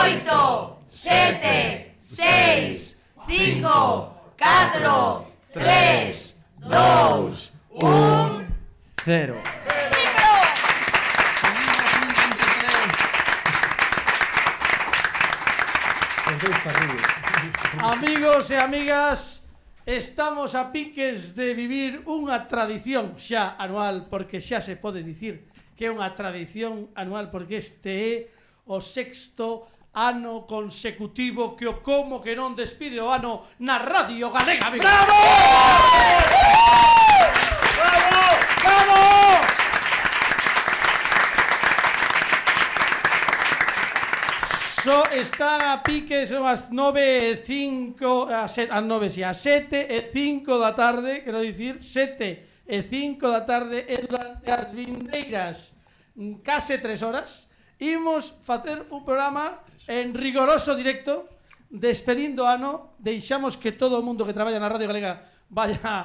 oito, sete, seis, cinco, catro, tres, dous, un... Cero. Amigos e amigas, estamos a piques de vivir unha tradición xa anual, porque xa se pode dicir que é unha tradición anual, porque este é o sexto ano consecutivo que o como que non despide o ano na Radio Galega. Amigo. ¡Bravo! ¡Bravo! ¡Bravo! So está a pique, son as 9 e 5, as 9 e a 7 e 5 da tarde, quero dicir 7 e 5 da tarde e durante as vindeiras case 3 horas, imos facer un programa en rigoroso directo despedindo ano, deixamos que todo o mundo que traballa na Radio Galega vaya a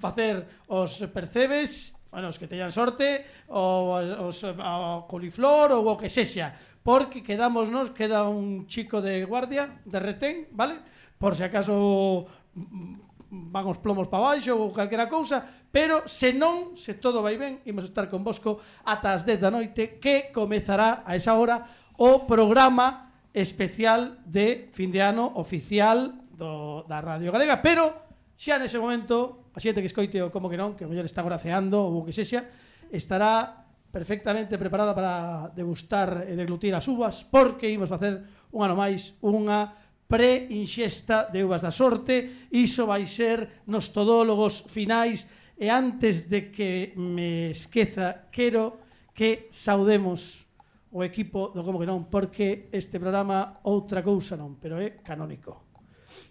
facer os percebes, bueno, os que teñan sorte, ou os, o coliflor ou o que sexa, porque quedamos nos, queda un chico de guardia, de retén, vale? Por se acaso mm, van os plomos para baixo ou calquera cousa, pero se non, se todo vai ben, imos estar convosco ata as 10 da noite que comezará a esa hora o programa especial de fin de ano oficial do, da Radio Galega, pero xa nese momento, a xente que escoite o como que non, que o mellor está graceando ou o que sexa, estará perfectamente preparada para degustar e deglutir as uvas, porque imos facer un ano máis unha preinxesta de uvas da sorte, iso vai ser nos todólogos finais e antes de que me esqueza, quero que saudemos o equipo do Como que non, porque este programa outra cousa non, pero é canónico.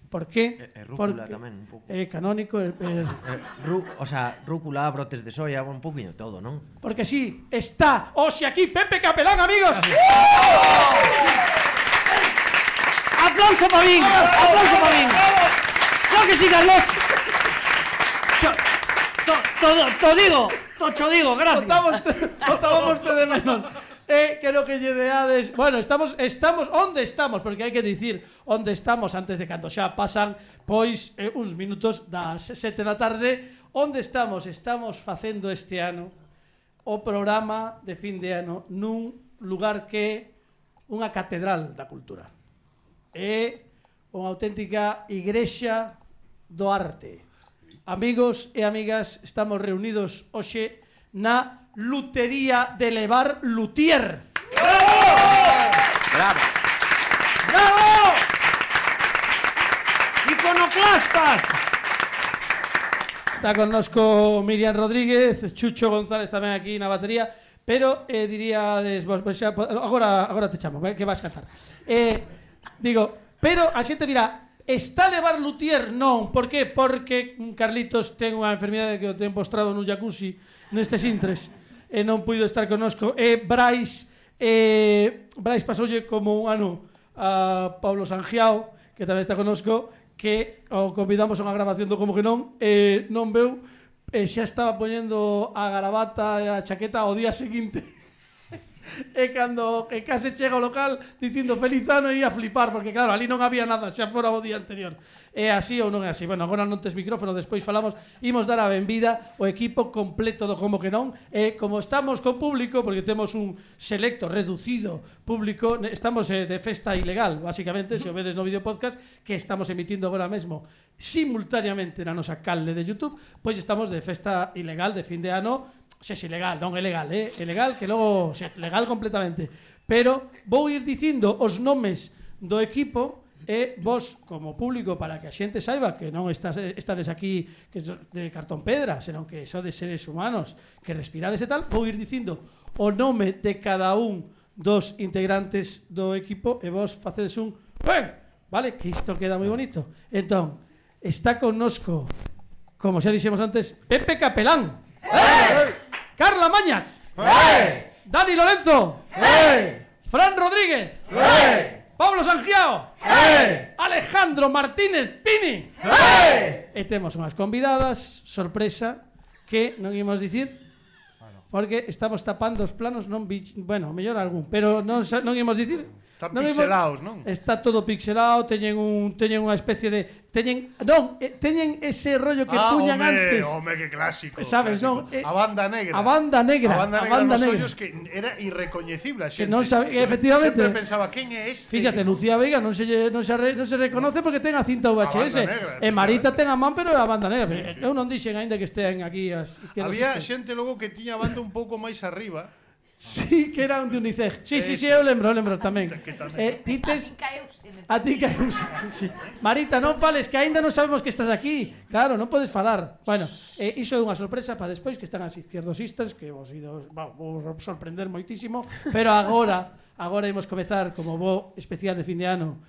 Por que? E, e rúcula porque tamén un pouco. É canónico, é, é... Eh, rú, o sea, rúcula, brotes de soia, un poquinho todo, non? Porque si, sí, está hoxe aquí Pepe Capelán, amigos. ¡Uh! Aplauso para min. Aplauso para min. Claro que sí, Carlos. Cho, to, to, to digo, to cho digo, gracias. Estábamos, estábamos de menos eh, quero que lle deades. Bueno, estamos estamos onde estamos, porque hai que dicir onde estamos antes de cando xa pasan pois eh, uns minutos das 7 da tarde. Onde estamos? Estamos facendo este ano o programa de fin de ano nun lugar que unha catedral da cultura. É unha auténtica igrexa do arte. Amigos e amigas, estamos reunidos hoxe na Lutería de Levar Lutier. Bravo. ¡Bravo! ¡Iconoclastas! Está connosco Miriam Rodríguez, Chucho González tamén aquí na batería, pero eh, po- agora, agora te chamo, eh, que vas cantar. Eh, digo, pero a xente dirá, está a levar Lutier? Non, por que? Porque Carlitos ten unha enfermidade que o ten postrado nun jacuzzi nestes intres e non puido estar conosco e Brais eh, Brais pasoulle como un ano a Pablo Sangiao que tamén está conosco que o convidamos a unha grabación do Como que non e non veu e xa estaba poñendo a garabata e a chaqueta o día seguinte. E cando e case chega ao local dicindo feliz ano e a flipar porque claro, ali non había nada xa fora o día anterior é así ou non é así. Bueno, agora non tes micrófono, despois falamos, imos dar a benvida o equipo completo do como que non, e como estamos con público, porque temos un selecto reducido público, estamos eh, de festa ilegal, basicamente, se o vedes no vídeo podcast, que estamos emitindo agora mesmo simultaneamente na nosa calde de YouTube, pois estamos de festa ilegal de fin de ano, se é ilegal, non é legal, eh? é eh? legal que logo, se legal completamente. Pero vou ir dicindo os nomes do equipo e vos como público para que a xente saiba que non estás, estades aquí que de cartón pedra, senón que sodes seres humanos, que respirades e tal, vou ir dicindo o nome de cada un dos integrantes do equipo e vos facedes un ¡Pen! vale, que isto queda moi bonito. Entón, está connosco, como xa dixemos antes, Pepe Capelán. ¡Eh! Carla Mañas. ¡Eh! Dani Lorenzo. ¡Eh! Fran Rodríguez. ¡Eh! Pablo Sangiao! Alejandro Martínez Pini hey! E temos unhas convidadas Sorpresa Que non imos dicir Porque estamos tapando os planos non vi, Bueno, mellor algún Pero non, non imos dicir Están non pixelados, non? Está todo pixelado, teñen un teñen unha especie de teñen non, teñen ese rollo que ah, puñan home, antes. Home, que clásico. Sabes, clásico. non? Eh, a banda negra. A banda negra. A banda negra, a banda negra. Ollos que era irrecoñecible a xente. Que non sabe, efectivamente. Sempre pensaba quen é este. Fíxate, Lucía Veiga non se non se re, non se reconoce porque ten a cinta VHS. A negra, e Marita ten a man, pero a banda negra. Sí, sí. Eu non dixen aínda que estean aquí as Había xente logo que tiña a banda un pouco máis arriba Sí, que era un de Unicef. Sí, sí, sí, eu lembro, eu lembro tamén. Eh, tites... A ti caeuse. Sí, sí. Marita, non fales, que aínda non sabemos que estás aquí. Claro, non podes falar. Bueno, eh, iso é unha sorpresa para despois que están as izquierdosistas, que vos ido, va, vos sorprender moitísimo, pero agora, agora imos comezar como bo especial de fin de ano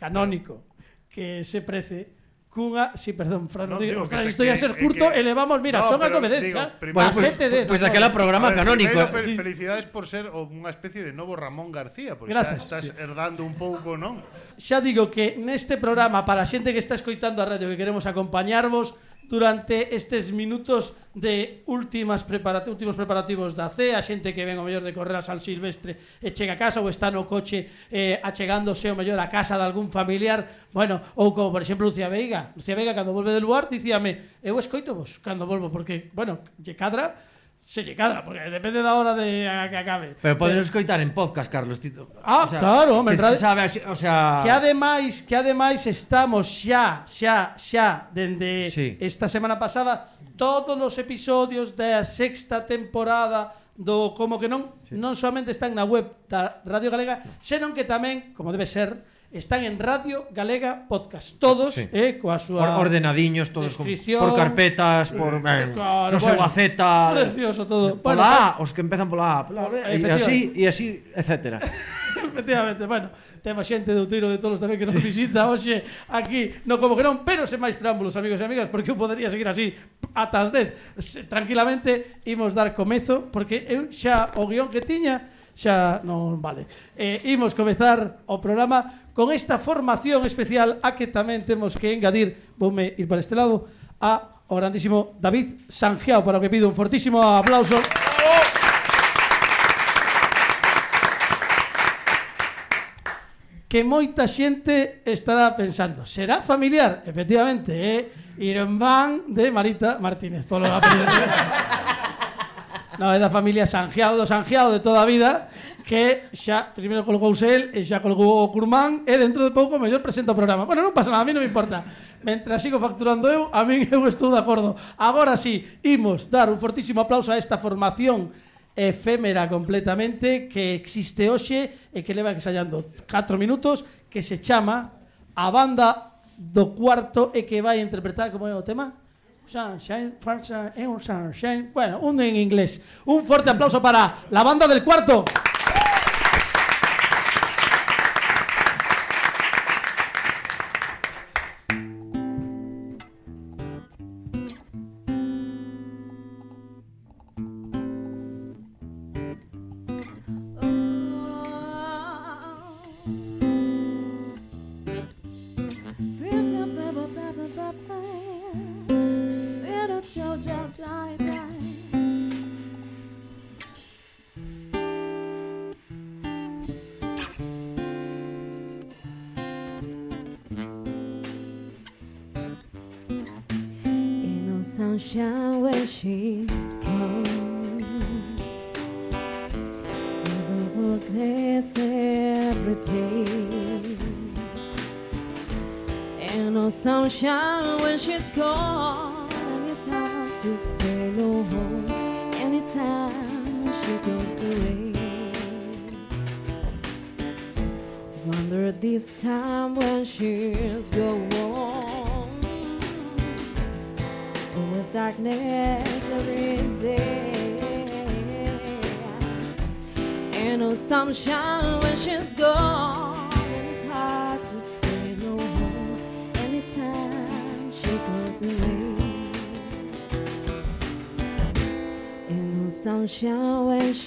canónico que se prece cunha, si, sí, perdón, Fran, non, digo, que estou a ser curto que, eh, e levamos, mira, no, son a 9 10, digo, comedencia, a sete de... Pois pues, pues, daquela programa ver, canónico. Primero, eh. fel sí. felicidades por ser unha especie de novo Ramón García, porque Gracias, xa estás sí. herdando un pouco, non? Xa digo que neste programa, para a xente que está escoitando a radio que queremos acompañarvos, durante estes minutos de últimas preparati últimos preparativos da C, a xente que ven o mellor de correr a San Silvestre e chega a casa ou está no coche eh, achegándose o mellor a casa de algún familiar, bueno, ou como por exemplo Lucía Veiga, Lucía Veiga cando volve del lugar dicíame, eu escoito vos cando volvo porque, bueno, lle cadra se lle cadra, porque depende da hora de a que acabe. Pero poden escoitar en podcast, Carlos. Tito. Ah, o sea, ah, claro, me radio... sabe, o sea... Que ademais, que ademais estamos xa, xa, xa dende sí. esta semana pasada todos os episodios da sexta temporada do Como que non, sí. non solamente están na web da Radio Galega, senón que tamén, como debe ser, están en Radio Galega Podcast, todos, sí. eh, coa súa Or, ordenadiños todos con, por carpetas, por eh, claro, no sei, bueno, Gaceta, precioso todo. Pola bueno, A, ah, os que empezan pola A, pola B, e así e así, etcétera. Efectivamente, bueno, temos xente do tiro de todos tamén que nos visita hoxe aquí no como que non, pero sen máis preámbulos, amigos e amigas, porque eu podería seguir así ata as 10. Tranquilamente imos dar comezo porque eu xa o guión que tiña xa non vale. Eh, imos comezar o programa con esta formación especial a que tamén temos que engadir, voume ir para este lado, a o grandísimo David Sanjeao, para o que pido un fortísimo aplauso. que moita xente estará pensando, será familiar? Efectivamente, é eh? irmán de Marita Martínez, polo apelido. no, é da familia Sanjeao, do Sanjeao de toda a vida, que xa primeiro colgouse el e xa colgou o Curmán e dentro de pouco mellor presenta o programa. Bueno, non pasa nada, a mí non me importa. Mentras sigo facturando eu, a mí eu estou de acordo. Agora sí, imos dar un fortísimo aplauso a esta formación efémera completamente que existe hoxe e que leva ensayando 4 minutos que se chama a banda do cuarto e que vai interpretar como é o tema? Sunshine, sunshine, sunshine. Bueno, un en inglés. Un fuerte aplauso para la banda del cuarto.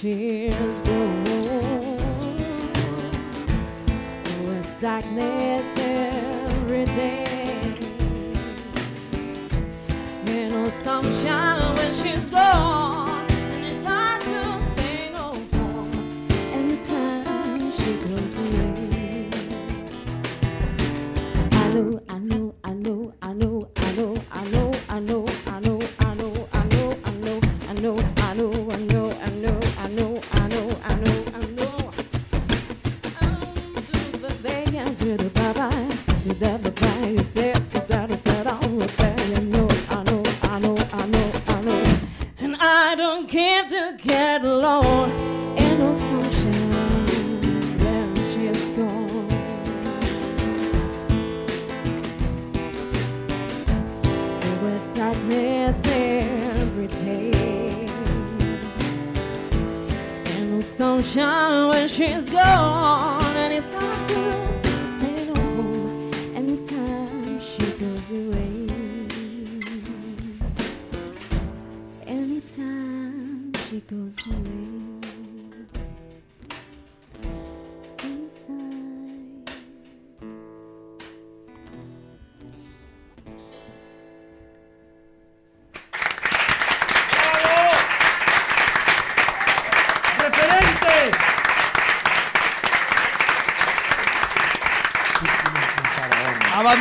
fears grow. As darkness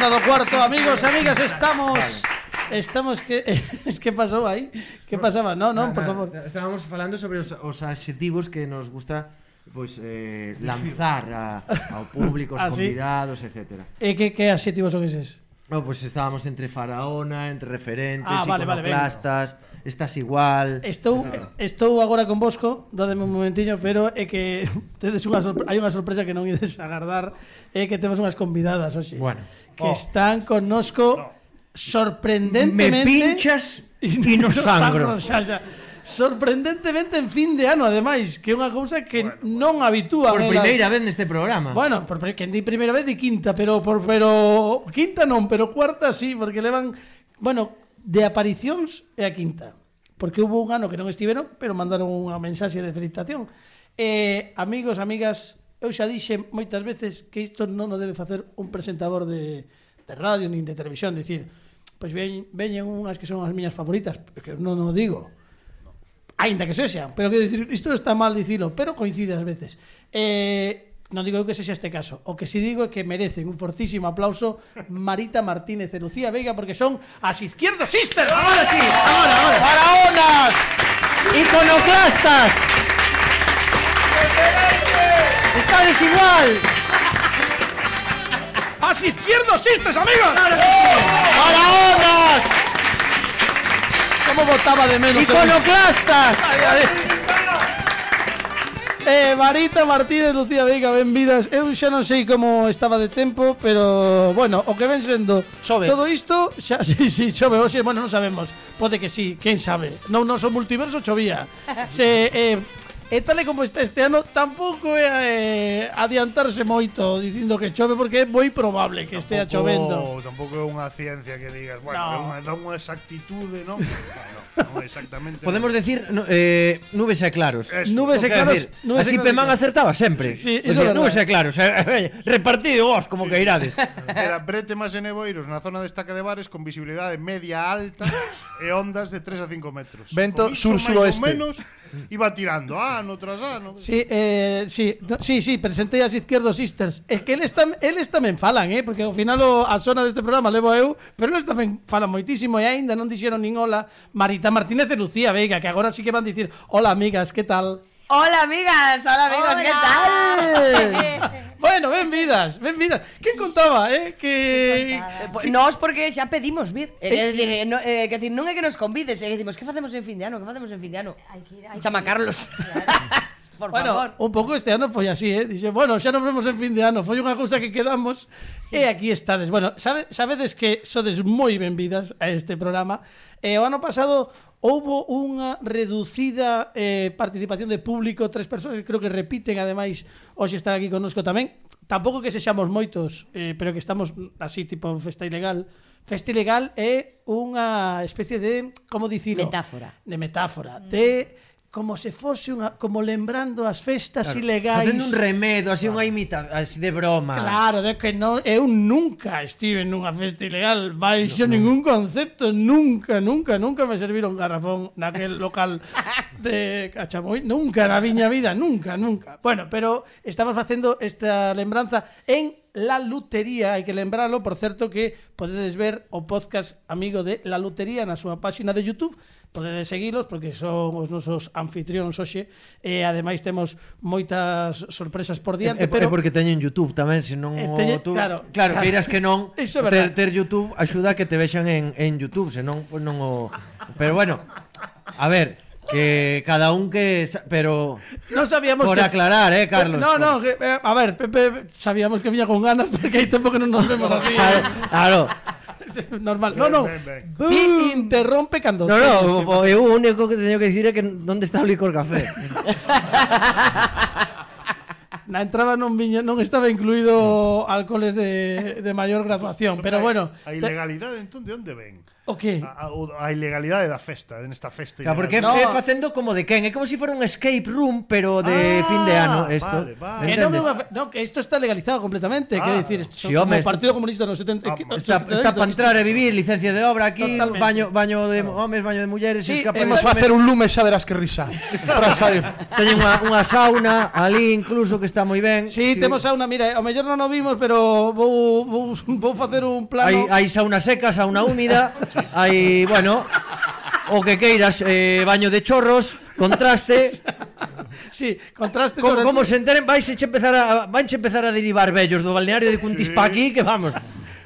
Onda do Cuarto, amigos, amigas, estamos... Estamos que es que pasou aí? Que pasaba? No, non, por favor. Estábamos falando sobre os, os adxetivos que nos gusta pois eh, lanzar a, ao público, aos ah, convidados, etcétera. E que que adxetivos son eses? No, pues estábamos entre Faraona, entre referentes, ah, vale, vale, estás igual... Estou, claro. estou agora con Bosco, dademe un momentiño, pero é que tedes unha sorpre... hai unha sorpresa que non ides agardar, é que temos unhas convidadas hoxe, bueno. que oh. están connosco no. sorprendentemente... Me pinchas e no sangro. sangro xa, xa. Sorprendentemente en fin de ano, ademais, que é unha cousa que bueno, bueno. non habitúa. Por primeira vez neste programa. Bueno, por, que di primeira vez di quinta, pero por pero quinta non, pero cuarta sí, porque levan, bueno, de aparicións é a quinta. Porque houve un ano que non estiveron, pero mandaron unha mensaxe de felicitación. Eh, amigos, amigas, eu xa dixen moitas veces que isto non o debe facer un presentador de, de radio nin de televisión, dicir, pois veñen unhas que son as miñas favoritas, porque non o digo. Ainda que sexan, pero quero dicir, isto está mal dicilo, pero coincide ás veces. Eh, non digo que sexa este caso. O que si digo é que merecen un fortísimo aplauso Marita Martínez e Lucía Veiga porque son as Izquierdo Sisters. Ahora sí, ahora, ahora. ¡Faraonas! ¡Iconoclastas! ¡Está desigual! ¡As Izquierdo Sisters, amigos! ¡Faraonas! Como botaba de menos? ¡Iconoclastas! Eh, Marita Martínez, Lucía Veiga, benvidas Eu xa non sei como estaba de tempo Pero, bueno, o que ven sendo chove. Todo isto, xa, sí, sí, chove Oxe, bueno, non sabemos, pode que sí, quen sabe Non, non, son multiverso chovía Se, eh, E tal e como está este ano, tampouco é eh, adiantarse moito dicindo que chove porque é moi probable que estea chovendo. Tampouco é unha ciencia que digas, bueno, no. é unha, dá unha exactitude, non? No, non exactamente. Podemos no. decir no, eh, nubes e claros. Eso, nubes e claros. Decir, nubes así Pemán acertaba sempre. Sí, sí, eso decir, nubes e claros. Eh, eh, repartido vos como sí. que irades. Era brete máis en Eboiros, na zona de estaca de bares con visibilidade media alta e ondas de 3 a 5 metros. Vento sur-suroeste. Menos, iba tirando ah, ano tras ah, ano. Sí, eh, sí, no, sí, sí, presentei as Izquierdo Sisters. É que eles, tam, eles tamén falan, eh, porque ao final o, a zona deste programa levo eu, pero eles tamén falan moitísimo e aínda non dixeron nin hola Marita Martínez e Lucía Veiga, que agora sí que van dicir, hola amigas, que tal? Hola amigas, hola amigos, hola. ¿qué tal? bueno, benvidas, benvidas. ben. Quen contaba, eh, que eh, pues, nós porque xa pedimos vir. Eh, eh, eh, no, eh, que decir, non é que nos convides, eh, decimos, que facemos en fin de ano? Que facemos en fin de ano? Hai que ir, hai Chama que ir. Carlos. Por bueno, favor. un pouco este ano foi así, eh? Dixe, bueno, xa nos vemos en fin de ano, foi unha cousa que quedamos sí. e aquí estades. Bueno, sabe, sabedes que sodes moi benvidas a este programa. E eh, o ano pasado Houbo unha reducida eh, participación de público, tres persoas que creo que repiten, ademais, hoxe están aquí connosco tamén. Tampouco que sexamos moitos, eh, pero que estamos así, tipo festa ilegal. Festa ilegal é unha especie de, como dicilo? Metáfora. De metáfora, mm. de como se fose unha como lembrando as festas claro, ilegais. Facendo un remedo, así claro. unha imita, así de broma. Claro, de que non eu nunca estive nunha festa ilegal, baixo no, ningún concepto, nunca, nunca, nunca me serviron garrafón naquel local de Cachamoy, nunca na viña vida, nunca, nunca. Bueno, pero estamos facendo esta lembranza en La Lutería, hai que lembralo, por certo que podedes ver o podcast amigo de La Lutería na súa páxina de Youtube podedes seguilos porque son os nosos anfitrións hoxe e ademais temos moitas sorpresas por diante, e, pero é porque teñen YouTube tamén, se non eh, o teñe, tú... claro, claro, claro, queiras que non Iso ter, ter YouTube axuda a que te vexan en en YouTube, senón non pues non o Pero bueno, a ver, Que cada un que... Pero... No sabíamos Por que... aclarar, eh, Carlos. No, no, que, eh, a ver, Pepe, sabíamos que viña con ganas porque hai tempo que non nos vemos así. ¿eh? Ver, claro, normal. Ben, no, no. Ben, ben. Ti interrompe cando No, no, o, eu o único que teño que dicir é que onde está o licor café. na entrada non viña, non estaba incluído alcoholes de, de maior graduación, pero, pero bueno. A ilegalidade entón de onde ven? O que? A, a, a ilegalidade da festa, nesta festa claro, Porque no. é facendo como de quen, é como se si fora un escape room, pero de ah, fin de ano esto. Vale, vale. Eh, no, no, isto está legalizado completamente, ah, quero decir, isto sí, home, como Partido Comunista no 70, ah, está, está para entrar e vivir licencia de obra aquí, Totalmente. baño baño de claro. homes, baño de mulleres, sí, temos facer un lume xa verás que risa. para saber. Teñen unha, unha sauna ali incluso que está moi ben. Sí, que... temos sauna, mira, o mellor non o vimos, pero vou vou, vou facer un plano. Hai hai sauna seca, sauna húmida. Hai, bueno, o que queiras, eh, baño de chorros, contraste. Sí, contraste sobre como, se enteren, vais a empezar a, vais a empezar a derivar vellos do balneario de Cuntispaqui, sí. que vamos.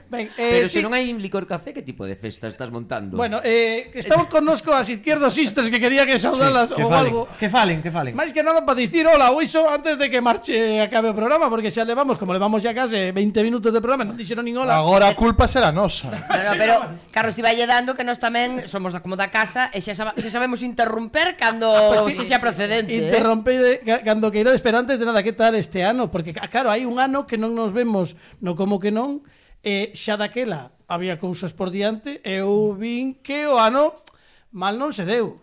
Ben, eh, Pero se si... non hai licor café, que tipo de festa estás montando? Bueno, eh, estamos connosco as izquierdosistas que quería que saudalas sí, que ou falen, algo. Que falen, que falen. Máis que nada para dicir hola, ou iso antes de que marche acabe o programa, porque xa levamos, como levamos xa case 20 minutos de programa, non dixeron nin hola. Agora a culpa será nosa. Pero, pero Carlos te lle dando que nós tamén somos da, como da casa e xa, xa sabemos interromper cando ah, pues, sí, xa procedente. Eh. Interrompe eh? cando queirades, pero antes de nada, que tal este ano? Porque claro, hai un ano que non nos vemos no como que non, E xa daquela había cousas por diante e eu vin que o ano mal non se deu.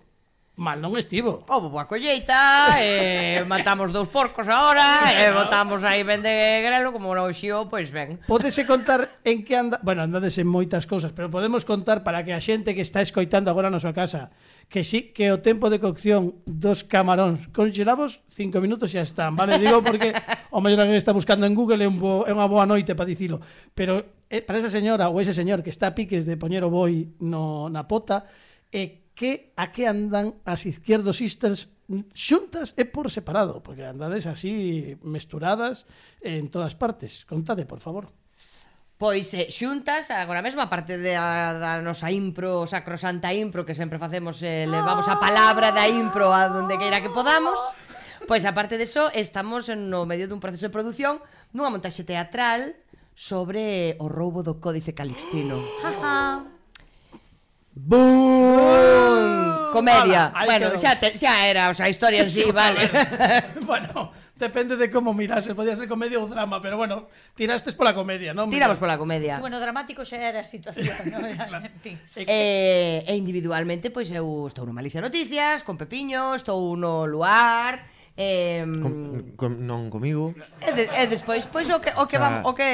Mal non estivo. Houve boa colleita, eh, matamos dous porcos agora, e eh, botamos aí ben de grelo, como non xío, pois ben. Podese contar en que anda... Bueno, andades en moitas cousas, pero podemos contar para que a xente que está escoitando agora na súa casa que sí que o tempo de cocción dos camaróns conxelados 5 minutos xa están, vale? Digo porque o mellor que está buscando en Google é, un bo, é unha boa noite para dicilo, pero eh, para esa señora ou ese señor que está a piques de poñer o boi no, na pota, é eh, que a que andan as izquierdosistas xuntas e por separado, porque andades así mesturadas en todas partes. Contade, por favor. Pois eh, xuntas, agora mesmo, a parte da, da nosa impro, sacrosanta impro, que sempre facemos, eh, levamos a palabra da impro a donde queira que podamos, pois aparte de eso, estamos no medio dun proceso de produción dunha montaxe teatral sobre o roubo do Códice Calixtino. Boom! Comedia. Ala, bueno, quedou. xa, te, xa era, o sea, a historia en sí, vale. bueno, depende de como mirase, podía ser comedia ou drama, pero bueno, tirastes pola comedia, non? Tiramos pola comedia. Sí, bueno, dramático xa era a situación, non? claro. Eh, eh, e individualmente, pois eu eh, estou no Malicia Noticias, con Pepiño, estou no Luar, Eh, com, com, non comigo. E, de, e despois pois o que o que ah. vamos o que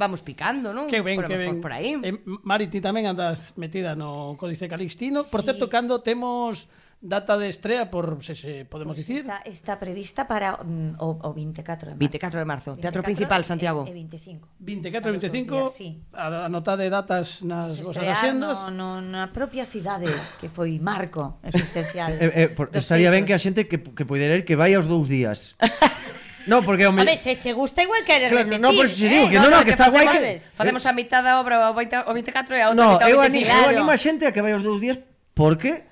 vamos picando, non? Que ben, que ben. Por aí. Eh, Mari ti tamén andas metida no Códice Calixtino, sí. por certo cando temos data de estrea por se, se podemos pues dicir. Está, está prevista para mm, o, o 24 de marzo. 24 de marzo, 24 Teatro Principal Santiago. E, e 25. 24 e 25. Días, sí. A, anotade datas nas pues vosas agendas. No, no, na propia cidade que foi marco existencial. eh, eh, por, estaría ben que a xente que que poidera ir que vai aos dous días. No, porque o me... A se che gusta igual que eres claro, repetir. No, por pues, si eh? digo eh? que no, no, no, que, está guai que facemos a mitad da obra o 24 e a outra no, mitad o 25. No, eu animo a xente a que vai os dous días porque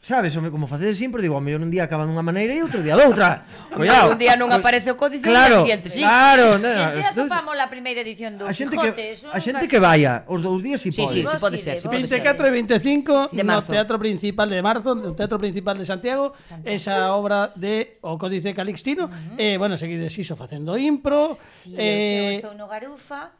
Sabes, home, como facedes sempre, digo, ao mellor un día acaba dunha maneira e outro día doutra. Cuidado. un día non aparece o códice claro, e siguiente, sí. Claro, no, xente atopamos a primeira edición do a xente Quijote, que, A xente que vaya, os dous días si sí, pode. Sí, sí, pode ser. Sí, 24 e 25 sí, no Teatro Principal de Marzo, no Teatro Principal de Santiago, Santiago. esa obra de O Códice Calixtino. Uh -huh. eh, bueno, seguides iso facendo impro. Sí, eh, eu estou no Garufa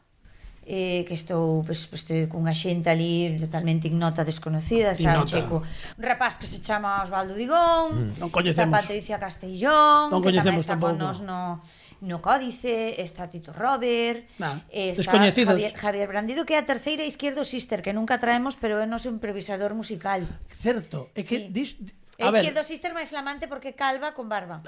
eh, que estou, pois, pois, pues, pues, estou cunha xente ali totalmente ignota, desconocida, está ignota. un checo, un rapaz que se chama Osvaldo Digón, mm. non coñecemos. está Patricia Castellón, non que tamén está tampouco. con nos no, no Códice, está Tito Robert, nah, está Javier, Javier Brandido, que é a terceira izquierdo sister, que nunca traemos, pero é noso improvisador musical. Certo, é que sí. dis, A ver. que do Sister máis flamante porque calva con barba.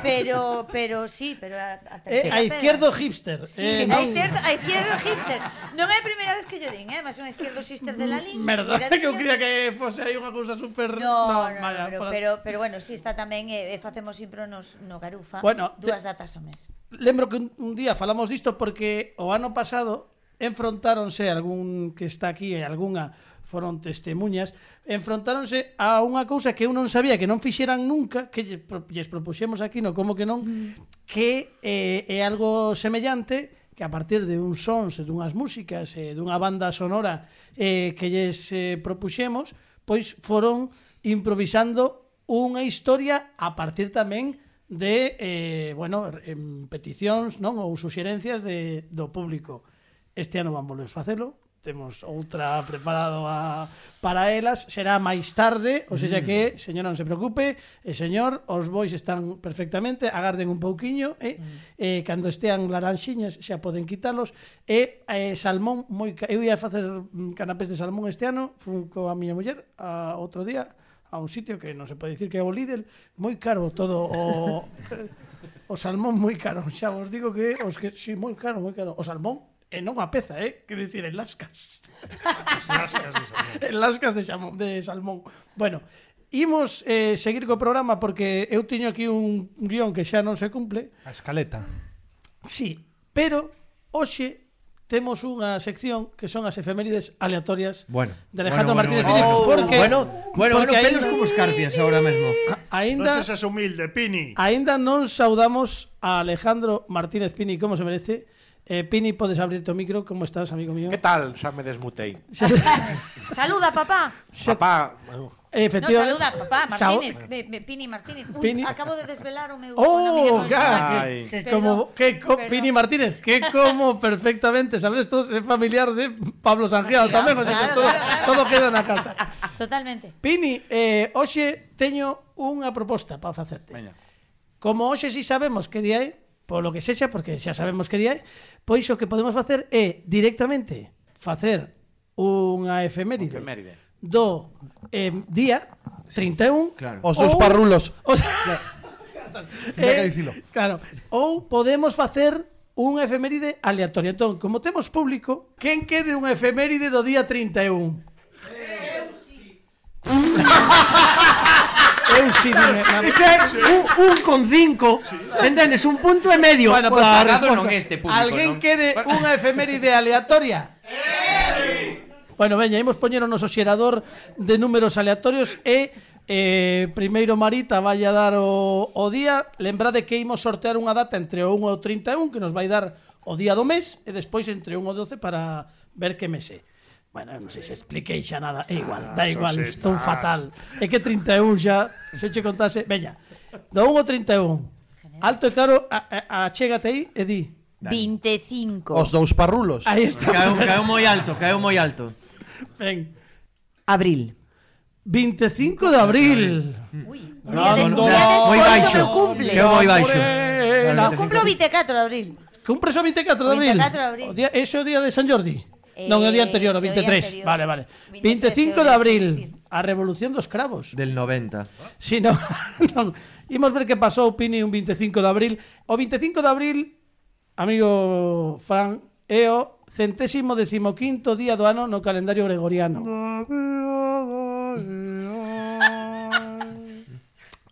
Pero pero sí, pero eh, a, a, eh, a izquierdo hipster. Sí, eh, a, izquierdo, a izquierdo hipster. Non é a primeira vez que yo din, eh, mas un izquierdo sister de la lin. Merda, que eu quería que fose aí unha cousa super No, no, no, vaya, no pero, para... pero pero bueno, si sí, está tamén eh, facemos síncronos no Garufa, bueno, dúas te... datas ao mes. Lembro que un, un día falamos disto porque o ano pasado enfrontáronse algún que está aquí e algunha foron testemunhas, enfrontáronse a unha cousa que eu non sabía que non fixeran nunca, que lles propuxemos aquí no como que non, mm. que eh, é algo semellante, que a partir de uns sons e dunhas músicas e dunha banda sonora eh, que lles eh, propuxemos, pois foron improvisando unha historia a partir tamén de eh, bueno, em, peticións non ou suxerencias de, do público. Este ano van volver facelo, temos outra preparado a, para elas, será máis tarde, ou seja que, mm. señora, non se preocupe, e señor, os bois están perfectamente, agarden un pouquiño, e, mm. e cando estean laranxiñas xa poden quitalos, e, e salmón, moi, eu ia facer mm, canapés de salmón este ano, fun coa miña muller a, outro día, a un sitio que non se pode dicir que é o Lidl, moi caro todo o... O salmón moi caro, xa vos digo que os que si sí, moi caro, moi caro. O salmón Eh, e non a peza, eh? Quero dicir, en lascas. As lascas de salmón. En lascas de, xamón, de salmón. Bueno, imos eh, seguir co programa porque eu tiño aquí un guión que xa non se cumple. A escaleta. Sí, pero hoxe temos unha sección que son as efemérides aleatorias bueno, de Alejandro bueno, Martínez bueno, Pini, porque bueno, bueno, porque bueno, pelos como escarpias agora mesmo. Ainda Non sexas humilde, Pini. Ainda non saudamos a Alejandro Martínez Pini como se merece Eh, Pini, podes abrir o micro, como estás, amigo mío? Que tal? Xa me desmutei. saluda, papá. Xa... Papá. Efectivamente. No, saluda, papá, Martínez, me, me, Pini Martínez. Uy, Pini... acabo de desvelar o meu... Oh, bueno, que, que como, que co... Perdón. Pini Martínez, que como perfectamente, sabes, todos é familiar de Pablo Sangial tamén, claro, claro, todo, claro, todo queda na casa. Totalmente. Pini, eh, hoxe teño unha proposta para facerte. Veña. Como hoxe si sabemos que día é, polo que sexa, porque xa sabemos que día é, pois o que podemos facer é directamente facer unha efeméride, efeméride. do eh, día 31 claro. os seus parrulos os... Claro. eh, claro, ou podemos facer unha efeméride aleatoria entón, como temos público quen quere unha efeméride do día 31? eu sí, si dime. Ese un, un con cinco. Entendes? Un punto e medio. Bueno, pues, Agado non este punto, Alguén non? quede unha efeméride aleatoria? Bueno, veña, imos poñer o noso xerador de números aleatorios e eh, primeiro Marita vai a dar o, o día. Lembrade que imos sortear unha data entre o 1 e o 31 que nos vai dar o día do mes e despois entre 1 e 12 para ver que mes é. Bueno, non sei se expliquei xa nada, é igual, da igual, estás... estou fatal. É que 31 xa, se eu che contase, veña, do 1 ao 31, alto e claro, a, a, achégate aí e di. 25. Os dous parrulos. Aí está. Caeu, caeu moi alto, caeu moi alto. Ben. Abril. 25 de abril. Ui, no, no, no, moi baixo. Cumple. Moi baixo. No, cumplo 24 de abril. Cumpres o 24 de abril? 24 de abril. O día, ese o día de San Jordi? Eh, non, o día anterior, o 23. Anterior. Vale, vale. 25 de abril, a Revolución dos Cravos. Del 90. Si, non. non. Imos ver que pasou Pini un 25 de abril. O 25 de abril, amigo Fran, é o centésimo decimoquinto día do ano no calendario gregoriano.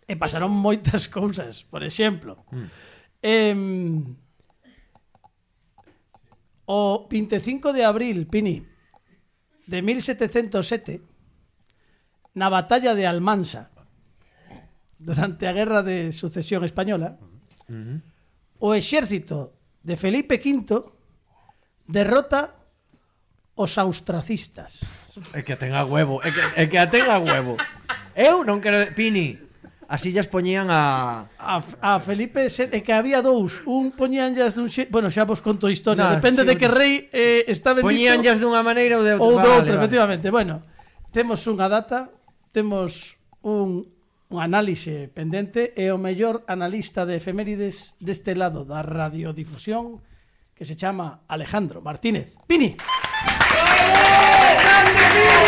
e pasaron moitas cousas, por exemplo. Mm. Eh, O 25 de abril, Pini, de 1707, na batalla de Almansa, durante a Guerra de Sucesión Española, o exército de Felipe V derrota os austracistas. É que a tenga huevo, é que, é que a tenga huevo. Eu non quero... Pini, Así llas poñían a... A, a Felipe VII, que había dous. Un poñíanllas dun xe... Bueno, xa vos conto a historia. Nah, Depende sí, de que rei eh, está bendito. Poñíanllas dunha maneira ou de outra. Ou vale, outra, vale. efectivamente. Bueno, temos unha data, temos un, un análise pendente e o mellor analista de efemérides deste lado da radiodifusión que se chama Alejandro Martínez. Pini! ¡Bravo! ¡Grande Pini!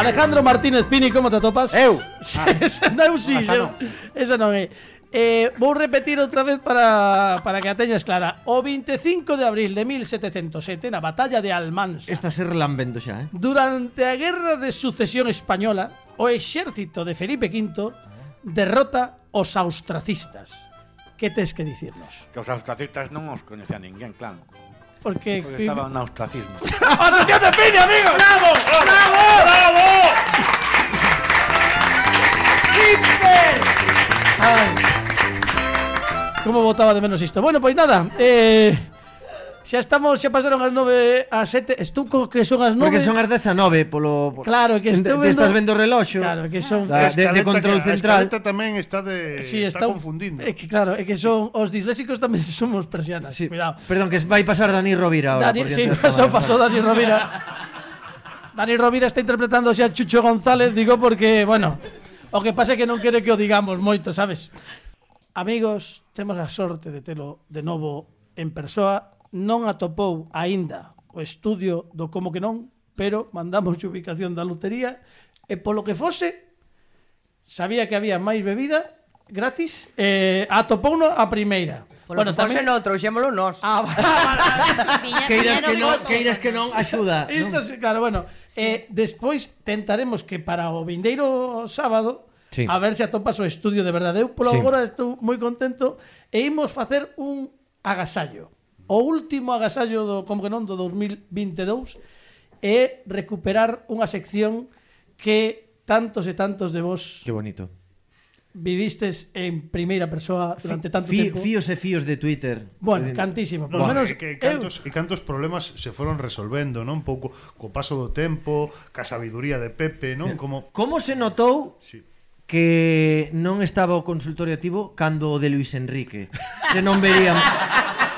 Alejandro Martínez Pini, como te atopas? Eu. Ah, esa non, sí, esa non. Esa non é. Eh, vou repetir outra vez para, para que a teñas clara. O 25 de abril de 1707, na batalla de Almansa. Esta ser lambendo xa, eh. Durante a Guerra de Sucesión Española, o exército de Felipe V derrota os austracistas. Que tes que dicirnos? Que os austracistas non os coñecía ninguén, claro. Porque, Porque estaba en ostracismo. ¡Atención de Pini, amigos! ¡Bravo! ¡Bravo! ¡Bravo! ¡Hipster! ¡Ay! ¿Cómo votaba de menos esto? Bueno, pues nada. Eh. Xa estamos, xa pasaron as 9 as 7, estou co que son as 9. Porque son as 19 polo Claro, que estou vendo. Estás vendo o reloxo. Claro, que son da, de, de control que, central. A tamén está de sí, está, está confundindo. É que claro, é que son os disléxicos tamén somos persianas. Sí. Cuidado. Perdón, que vai pasar Dani Rovira ahora. Dani, sí, pasou, pasou Dani Rovira. Dani Rovira está interpretando xa Chucho González, digo porque, bueno, o que pasa é que non quere que o digamos moito, sabes? Amigos, temos a sorte de telo de novo en persoa non atopou aínda o estudio do como que non, pero mandamos a ubicación da lotería e polo que fose sabía que había máis bebida gratis eh, atopouno a primeira Polo bueno, que tamén... non, trouxémolo nós. Ah, ah, vale, vale. queiras que non, queiras que non axuda. Isto, sí, claro, bueno. Sí. Eh, despois tentaremos que para o vindeiro sábado sí. a ver se atopas o estudio de verdade. Eu polo sí. agora estou moi contento e imos facer un agasallo. O último agasallo do Congrenón do 2022 é recuperar unha sección que tantos e tantos de vos Que bonito. vivistes en primeira persoa durante tanto Fí- tempo. Fíos e fíos de Twitter. Bueno, cantísimo, por No, lo menos e que cantos, eu... e cantos problemas se foron resolvendo, non? Pouco co paso do tempo, ca sabiduría de Pepe, non? Como Como se notou sí. que non estaba o consultorio activo cando o de Luis Enrique? Se non verían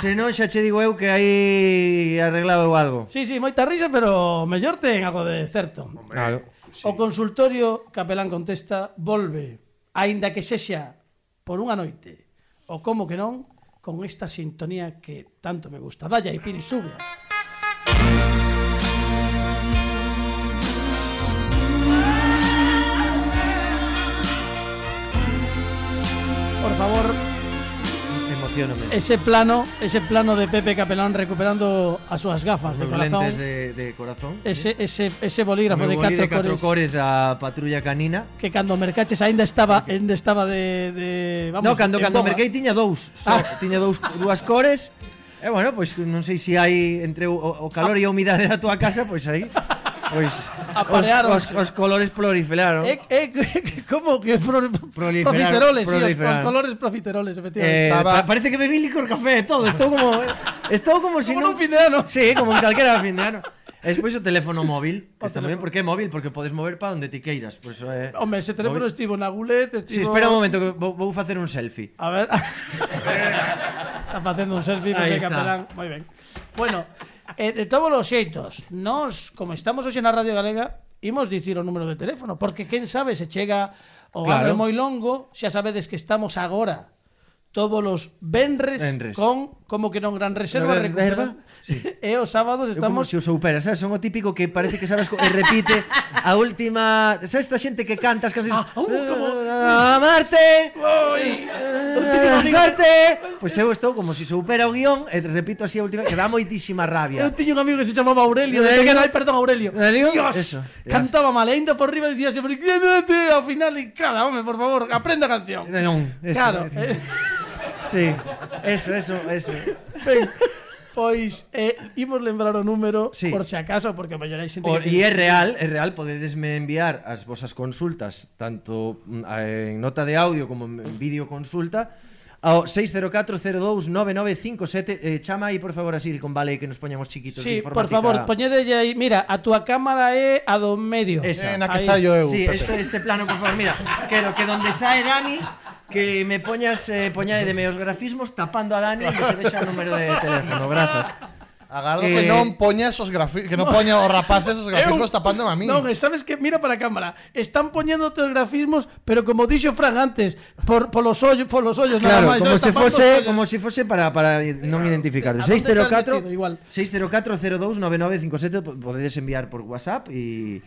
Se non xa che digo eu que aí arreglado algo. Sí, sí, moita risa, pero mellor ten algo de certo. Claro. Sí. O consultorio Capelán contesta volve, aínda que sexa por unha noite, o como que non, con esta sintonía que tanto me gusta. Dalla e Pini, sube. Decepciónome. Ese plano, ese plano de Pepe Capelán recuperando as súas gafas Os de corazón. lentes de, de corazón. ¿eh? Ese, ese, ese bolígrafo de catro cores. cores a patrulla canina. Que cando mercaches aínda estaba, aínda estaba de, de vamos. No, cando cando merquei tiña dous, so, ah. tiña dous dúas cores. E eh, bueno, pois pues, non sei se si hai entre o, o calor e a humidade da tua casa, pois pues, aí Pois aparearon os, os, os colores proliferaron. Eh, eh, como que pro, profiteroles, sí, os, os colores profiteroles, efectivamente. Eh, Estaba... Parece que bebí licor café e todo, estou como eh, estou como si no non... fin de ano. Sí, como en calquera fin de ano. E despois o teléfono móvil, que está moi ben, porque é móvil, porque podes mover para onde ti queiras, por eso é. Home, ese teléfono móvil. estivo na gulet, estivo... Sí, espera un momento que vou, vou facer un selfie. A ver. está facendo un selfie porque capelán, moi ben. Bueno, eh, de todos os xeitos, nós, como estamos hoxe na Radio Galega, imos dicir o número de teléfono, porque quen sabe se chega o claro. ano moi longo, xa sabedes que estamos agora todos os venres, venres. con como que non gran reserva, no, reserva sí. e os sábados estamos Eu como se o soupera, sabes, son o típico que parece que sabes e repite a última, sabes esta xente que canta as canciones ah, uh, como... Amarte Amarte Pois eu estou como se si soupera o guión E repito así a última Que dá moitísima rabia. Eu tiño un amigo que se chamaba Aurelio Aurelio que non hai perdón Aurelio. Aurelio Dios, Eso, Cantaba mal Ainda por riba dicía sempre Ao final e cala, home, por favor Aprenda a canción non, eso, Claro eh, Sí, eso, eso, eso. Ben, pois eh, imos lembrar o número sí. por se si acaso porque a maioría xente o, que... E é real, é real, podedesme enviar as vosas consultas tanto mm, en nota de audio como en vídeo consulta ao 604029957 eh, chama aí por favor a Siri con vale que nos poñamos chiquitos sí, por favor, poñedelle aí mira, a túa cámara é a do medio. Esa. Eh, na que saio eu sí, este, este plano, por favor, mira quero que donde sae Dani que me poñas eh, poñade de meus grafismos tapando a Dani e se vexa o número de teléfono, grazas. Agardo eh, que non poña esos grafi que non no. poña os rapaces esos grafismos eu, tapando a mí. Non, sabes que mira para a cámara, están poñendo os grafismos, pero como dixo Fran antes, por polos ollos, polos ollos claro, nada máis. Como se fose, como se fose para para eh, non identificarse. 604 604 029957 podedes enviar por WhatsApp e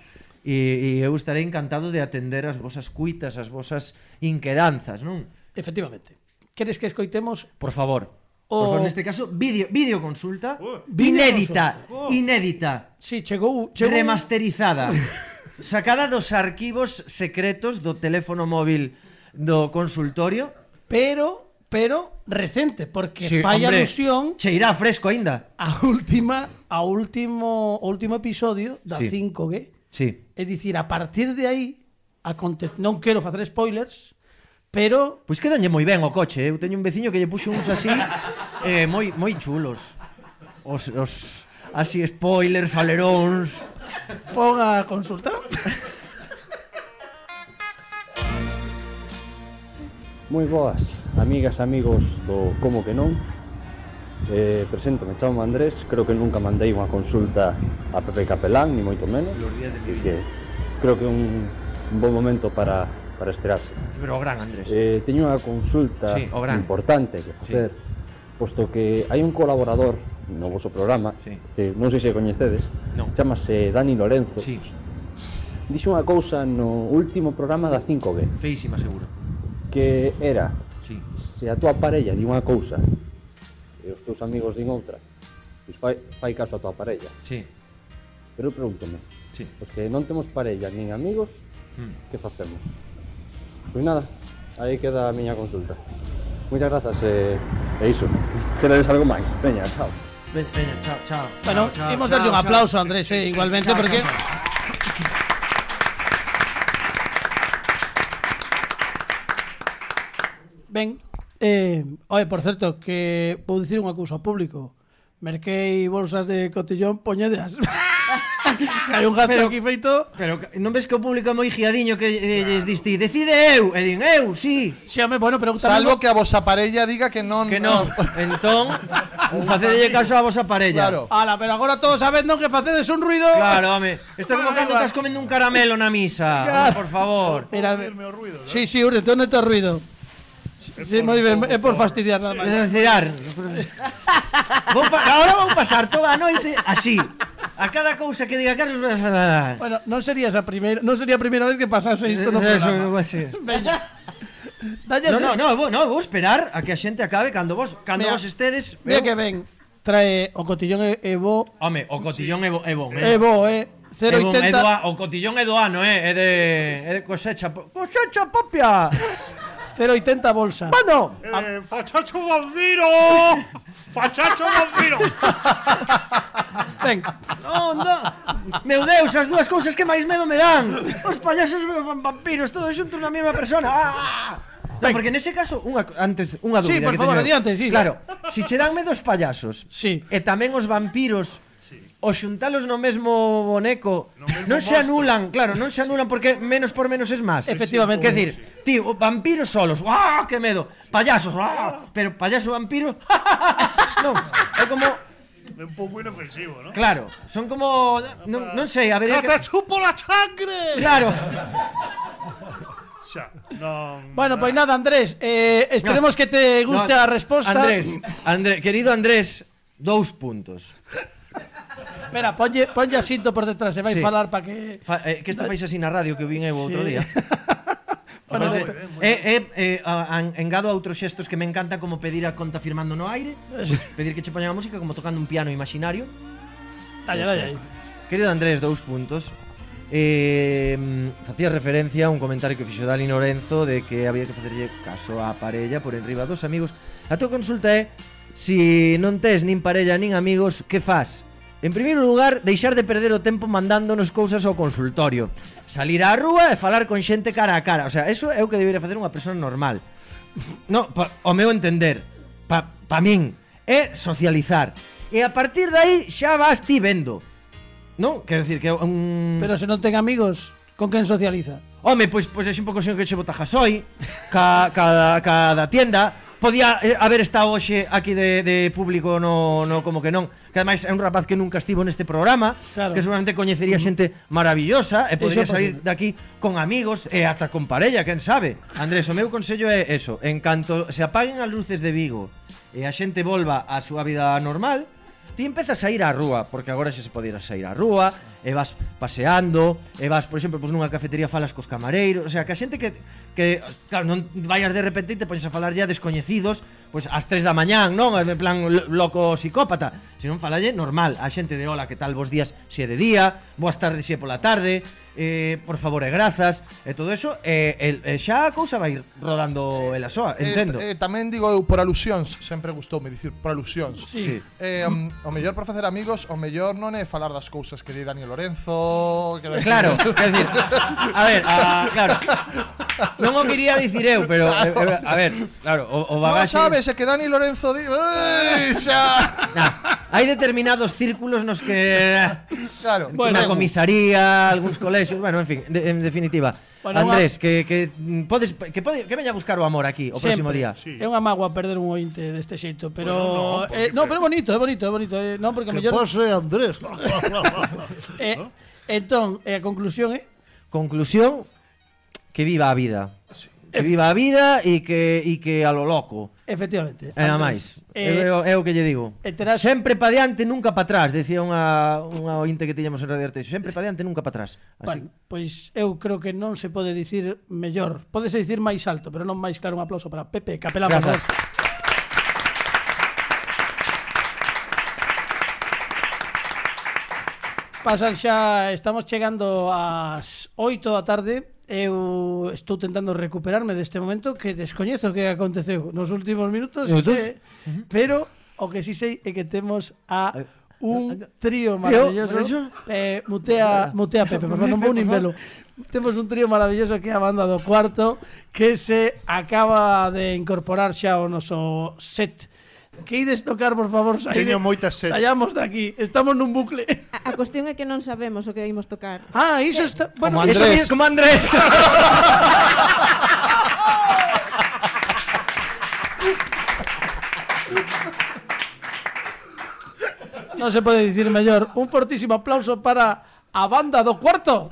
E, e eu estarei encantado de atender as vosas cuitas, as vosas inquedanzas, non? Efectivamente. Queres que escoitemos? Por favor. O... Por favor, neste caso, vídeo, vídeo consulta uh, inédita, consulta. inédita. Sí, chegou, chegou remasterizada. sacada dos arquivos secretos do teléfono móvil do consultorio, pero pero recente, porque sí, fai hombre, alusión cheirá fresco aínda. A última, a último, o último episodio da sí. 5G. Sí. É dicir, a partir de aí aconte... non quero facer spoilers, Pero, pois quedanlle moi ben o coche, eh. eu teño un veciño que lle puxo uns así eh, moi moi chulos. Os, os así spoilers, aleróns. Poga consultar. moi boas, amigas, amigos do Como que non. Eh, presento, me chamo Andrés, creo que nunca mandei unha consulta a Pepe Capelán, ni moito menos. Que, creo que é un, un bon momento para para esperarse. Pero o gran, Andrés. Eh, teño unha consulta sí, importante que facer, sí. posto que hai un colaborador no vosso programa, sí. que non sei se coñecedes, no. chamase Dani Lorenzo. Sí. Dixo unha cousa no último programa da 5G. Feísima, seguro. Que era, sí. se a tua parella di unha cousa e os teus amigos din outra, pois fai, fai caso a tua parella. Sí. Pero eu pregúntome, sí. porque non temos parella nin amigos, mm. que facemos? Pois nada, aí queda a miña consulta. Moitas grazas e, eh, e iso. Queredes algo máis? Veña, chao. Veña, chao, chao. Bueno, chao, imos darlle un aplauso, a Andrés, eh, igualmente, chao, porque... Chao, chao. Ben, eh, oi, por certo, que vou dicir unha cousa ao público. Merquei bolsas de cotillón, poñedeas. Hai un gasto Pero- aquí feito. Pero non ves que o público é moi giadiño que eh, lles diste, decide eu, e din eu, sí. Bueno. Salvo que a vosa parella diga que non... Que non. Entón, facedelle caso a vosa parella. Claro. Ala, pero agora todos sabendo que facedes un ruido. Claro, home. Isto como cando estás comendo un caramelo na misa. Por favor. Sí, sí, Ure, non te ruido. Sí, moi ben, é por fastidiar nada máis. Fastidiar. vou pa, ahora vou pasar toda a noite así. A cada cousa que diga Carlos Bueno, non serías a primeira, non sería a primeira vez que pasase isto no programa. Eso, Veña. Dalle no, no, no, vou, no, vou esperar a que a xente acabe cando vos, cando mira, vos estedes. Mira eu... que ven. Trae o cotillón e, e bo. Home, o cotillón sí. é bo, é bon, eh. É bo, eh. 080 é bon, é do, o cotillón é do ano, eh, é de é de cosecha, cosecha propia. 0,80 bolsa. Mano. Eh, fachacho Balciro. fachacho Balciro. Ben. No, no. Meu Deus, as dúas cousas que máis medo me dan. Os payasos e os vampiros, todos xuntos na mesma persona. Ah! ah, ah. No, porque nese caso, unha, antes, unha dúbida Sí, por favor, adiante, sí. Claro, si che dan medo os payasos sí. e tamén os vampiros o xuntalos no mesmo boneco no mesmo non se anulan, claro, non se anulan porque menos por menos es máis. Sí, Efectivamente, sí, quer decir, sí. tío, vampiros solos, ¡ah, que medo! Payasos, ¡ah! Pero payaso vampiro, non, é como É un pouco inofensivo, non? Claro, son como non, ah. non sei, a ver, que... te chupo la sangre. Claro. Xa, non... Bueno, pois nada, Andrés, eh, esperemos no, que te guste no, a resposta. Andrés, Andrés, querido Andrés, dous puntos. Espera, ponlle, ponlle asinto por detrás, se vai sí. falar para que... Fa, eh, que isto fais así na radio que vin eu outro sí. día. Bueno, de, eh, eh, eh, a, a, engado a outros xestos que me encanta como pedir a conta firmando no aire, eh. pues, pedir que che poñan a música como tocando un piano imaginario. Talla, talla. Querido Andrés, dous puntos. Eh, facía referencia a un comentario que fixo Dali Lorenzo de que había que facerlle caso á parella por enriba dos amigos. A tua consulta é si non tes nin parella nin amigos, que faz? En primeiro lugar, deixar de perder o tempo mandándonos cousas ao consultorio. Salir á rúa e falar con xente cara a cara. O sea, eso é o que debería facer unha persoa normal. No, pa, o meu entender, pa, pa min, é socializar. E a partir de aí xa vas ti vendo. Non? Quero decir que... Um... Pero se non ten amigos, con quen socializa? Home, pois, pois é un pouco sen que che botaja soy ca, ca, ca da tienda Podía eh, haber estado hoxe aquí de, de público no, no como que non que ademais é un rapaz que nunca estivo neste programa, claro. que seguramente coñecería xente maravillosa e podría sair daqui con amigos e ata con parella, quen sabe. Andrés, o meu consello é eso, en canto se apaguen as luces de Vigo e a xente volva á súa vida normal, ti empezas a ir á rúa, porque agora xa se pode ir a sair á rúa, e vas paseando, e vas, por exemplo, pois nunha cafetería falas cos camareiros, o sea, que a xente que que claro, non vayas de repente e te pones a falar ya descoñecidos pois pues, ás 3 da mañán, non? En plan loco psicópata, senón falalle normal, a xente de hola, que tal, vos días se é de día, boas tardes se é pola tarde, eh, por favor e grazas, e todo eso, e, eh, e, eh, xa a cousa vai rodando el ela soa, entendo. Eh, eh, tamén digo eu por alusións, sempre gustoume dicir por alusións. Sí. sí. Eh, o, o mellor para facer amigos, o mellor non é falar das cousas que di Daniel Lorenzo, que Claro, quero decir, a ver, a, claro. non o quería dicir eu, pero claro. eh, a ver, claro, o, o bagaxe... Non sabes, é que Dani Lorenzo di... Ui, xa! Nah, hai determinados círculos nos que... Claro. Bueno, na comisaría, algúns colexios, bueno, en fin, de, en definitiva. Bueno, Andrés, que, que podes que, pode, que veña a buscar o amor aquí o próximo día. Sí. É unha magua perder un ointe deste xeito, pero bueno, no, eh, no, pero é bonito, é bonito, é bonito, eh, non porque que mellor pose Andrés. eh, entón, eh, a conclusión é eh? Conclusión que viva a vida. Sí. Que viva a vida e que, e que a lo loco. Efectivamente. E na máis. Eh, é, é, o que lle digo. Terás... Sempre pa diante, nunca pa atrás, decía unha, unha ointe que tiñamos en Radio Arteixo. Sempre pa diante, nunca pa atrás. Así. Bueno, pois eu creo que non se pode dicir mellor. Podese dicir máis alto, pero non máis claro. Un aplauso para Pepe Capela Gracias. Pasan xa, estamos chegando ás 8 da tarde eu estou tentando recuperarme deste momento que descoñezo que aconteceu nos últimos minutos, minutos? Que, uh -huh. pero o que sí sei é que temos a un trío maravilloso. ¿Tío? Eh, mutea, mutea Pepe, por favor, non vou nin velo. Temos un trío maravilloso que é a banda do cuarto que se acaba de incorporar xa ao noso set que ides tocar, por favor, saíde. Teño moita sed. saíamos de aquí, estamos nun bucle. A, a cuestión é que non sabemos o que imos tocar. Ah, iso está... Bueno, como Andrés. Eso, como Andrés. non se pode dicir mellor. Un fortísimo aplauso para a banda do cuarto.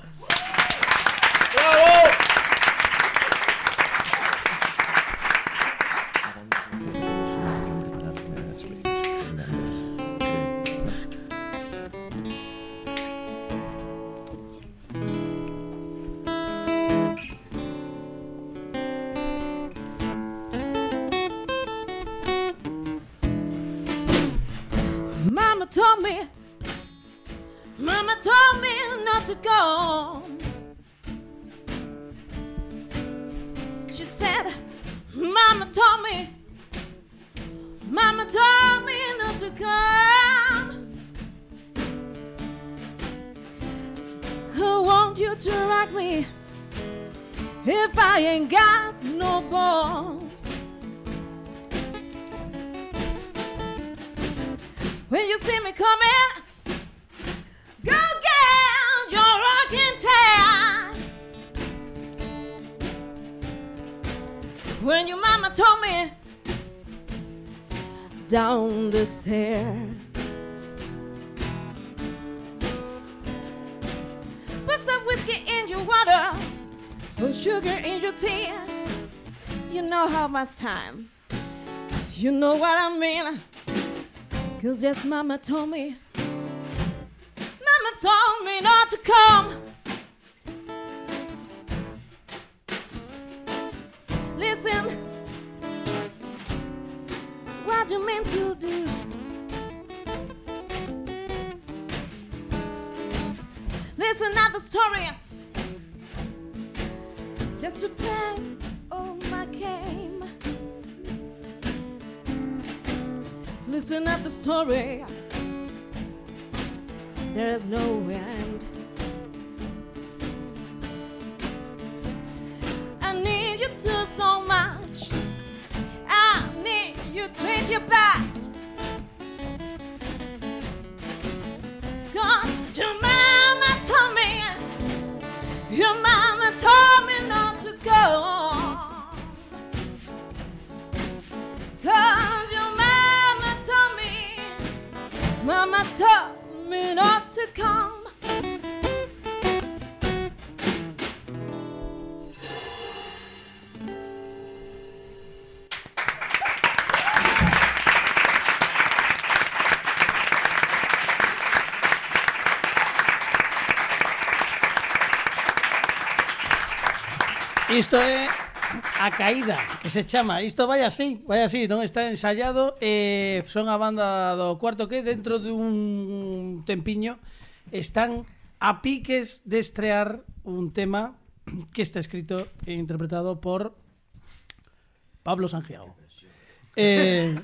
Whiskey in your water, put sugar in your tea. You know how much time. You know what I mean. Cause yes, mama told me, mama told me not to come. Listen, what you mean to do? At the story, just to play on my game. Listen at the story. There is no end. I need you to so much. I need you to take your back. Caída, que se chama. Isto vai así, vai así, non está ensayado. Eh, son a banda do cuarto que dentro de un tempiño están a piques de estrear un tema que está escrito e interpretado por Pablo Sangiao. Eh,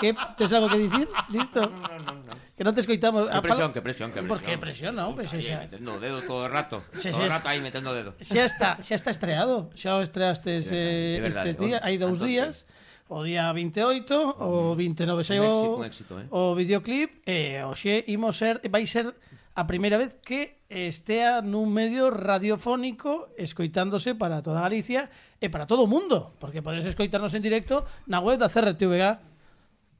que tes algo que dicir? Listo? No, no, no. Que non te escoitamos. Que ah, presión, que presión, que presión. Por que presión, non? Pues, xa... Metendo o dedo todo o rato. Xa, todo o rato aí metendo o dedo. Xa está, xa está estreado. Xa o estreastes eh, estes días, hai dous días. O día 28, o 29 xa o, éxito, éxito, eh? o videoclip, e eh, oxe imos ser, vai ser a primeira vez que estea nun medio radiofónico escoitándose para toda Galicia e para todo o mundo, porque podedes escoitarnos en directo na web da CRTVG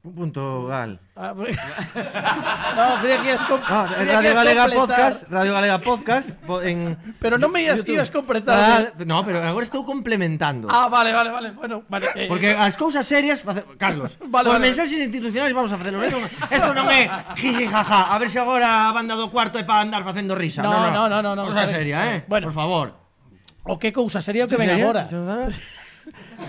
Un punto gal. Ah, pues- no, creía que ibas No, que Radio Galega. Podcast, Radio Galega Podcast en Pero non me ibas, YouTube. ibas completar. Ah, ¿sí? no, pero agora estou complementando. Ah, vale, vale, vale. Bueno, vale. eh, Porque as cousas serias, face... Carlos, Vale, os vale. mensaxes institucionais vamos a facelo. Isto isto non é jiji jaja, a ver se agora a banda do cuarto é para andar facendo risa. No, no, no, no, no, Cosa seria, eh? Bueno. por favor. O que cousa sería o que ven agora.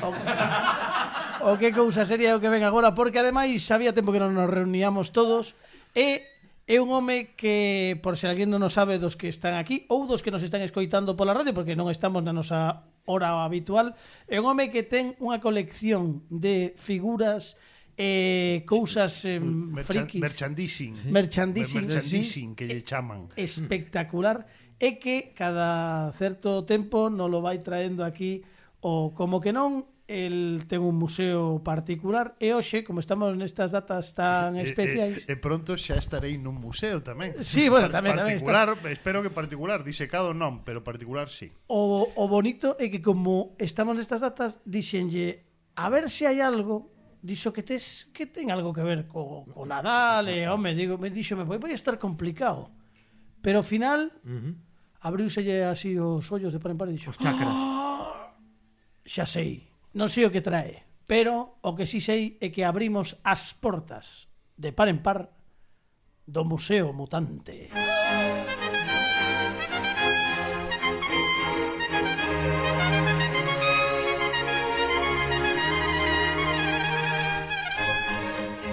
o, o que cousa sería o que ven agora, porque ademais había tempo que non nos reuníamos todos e é un home que, por se alguén non o sabe dos que están aquí ou dos que nos están escoitando pola radio, porque non estamos na nosa hora habitual, é un home que ten unha colección de figuras eh, cousas eh, mm, Merchan, frikis. Merchandising. Sí. Merchandising. Merchandising, que lle chaman. Espectacular. É que cada certo tempo non lo vai traendo aquí o como que non, el ten un museo particular e hoxe, como estamos nestas datas tan especiais... E, e, e pronto xa estarei nun museo tamén. Sí, bueno, tamén, tamén. Particular, está... espero que particular, disecado non, pero particular sí. O, o bonito é que como estamos nestas datas, dixenlle a ver se hai algo dixo que tes que ten algo que ver co, co Nadal e, home, digo, me dixo, me vai, vai estar complicado. Pero ao final, uh -huh. abriuselle así os ollos de par en par e dixo... Os chakras. ¡Oh! xa sei, non sei o que trae, pero o que si sei é que abrimos as portas de par en par do Museo Mutante.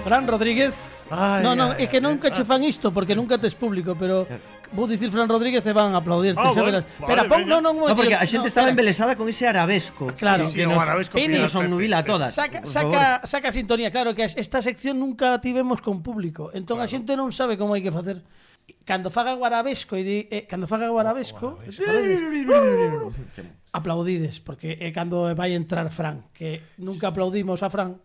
Fran Rodríguez. Ai, no, no, é que nunca che fan isto porque nunca tes público, pero vou dicir Fran Rodríguez e van a aplaudirte. Ah, bueno, vale, Pero vale, pon, no, non, no, porque a xente no, estaba eh. embelesada con ese arabesco. Claro, sí, sí, que nos, arabesco pini, nos omnubila a todas. Saca, saca, saca sintonía, claro, que esta sección nunca tivemos con público. Entón claro. a xente non sabe como hai que facer cando faga guarabesco e di, eh, cando faga guarabesco, arabesco, sabedes, aplaudides porque é eh, cando vai entrar Fran, que nunca aplaudimos a Fran.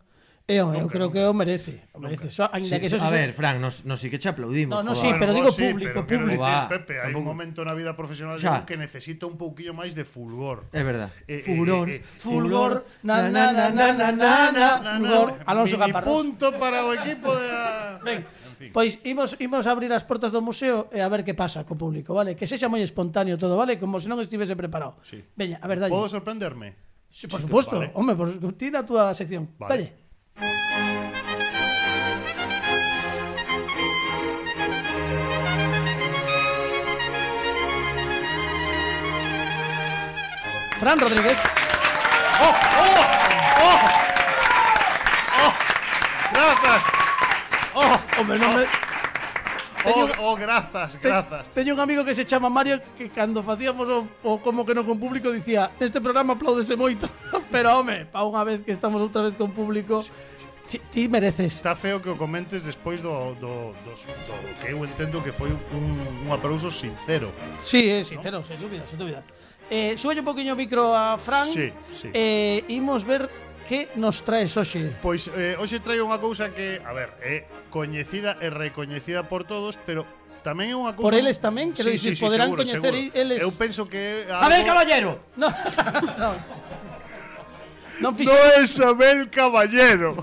Eh, é, eu creo que o merece. O merece. So, ainda sí, que eso, a ver, Fran, nos, nos sí que che aplaudimos. No, no, joder. sí, pero digo público, sí, pero público. Decir, Pepe, hai un momento na vida profesional xa. que necesita un pouquillo máis de fulgor. É verdad. Eh, Furón. Eh, eh, fulgor. Eh, eh, fulgor. Na, na, na, na, na, na, na, fulgor. Alonso Gaparrós. punto para o equipo de... A... Ben, pois imos, imos abrir as portas do museo e a ver que pasa co público, vale? Que sexa moi espontáneo todo, vale? Como se non estivese preparado. Sí. Veña, a ver, dalle. Podo sorprenderme? Sí, por suposto. Vale. Home, por, ti da túa sección. Vale. Dalle. Fran Rodríguez. ¡Oh! ¡Oh! ¡Oh! ¡Oh! ¡Gracias! ¡Oh! Hombre, no me... Teño, oh, oh, grazas, grazas. Te, teño un amigo que se chama Mario que cando facíamos o, o como que non con público dicía, "Neste programa aplaudese moito", pero home, pa unha vez que estamos outra vez con público, ti, ti mereces. Está feo que o comentes despois do, do, do, do que eu entendo que foi un, un aplauso sincero. Sí, eh, é sincero, ¿no? sin dúbida, sin dúbida. Eh, sube un poquinho o micro a Fran. Sí, sí. Eh, imos ver que nos traes hoxe? Pois eh, hoxe traio unha cousa que, a ver, é coñecida e recoñecida por todos, pero tamén é unha cousa Por eles tamén, quero sí, dicir, sí, sí, poderán seguro, coñecer seguro. eles. Eu penso que algo... A ver, caballero. No. no. Non fixo No é Isabel Caballero.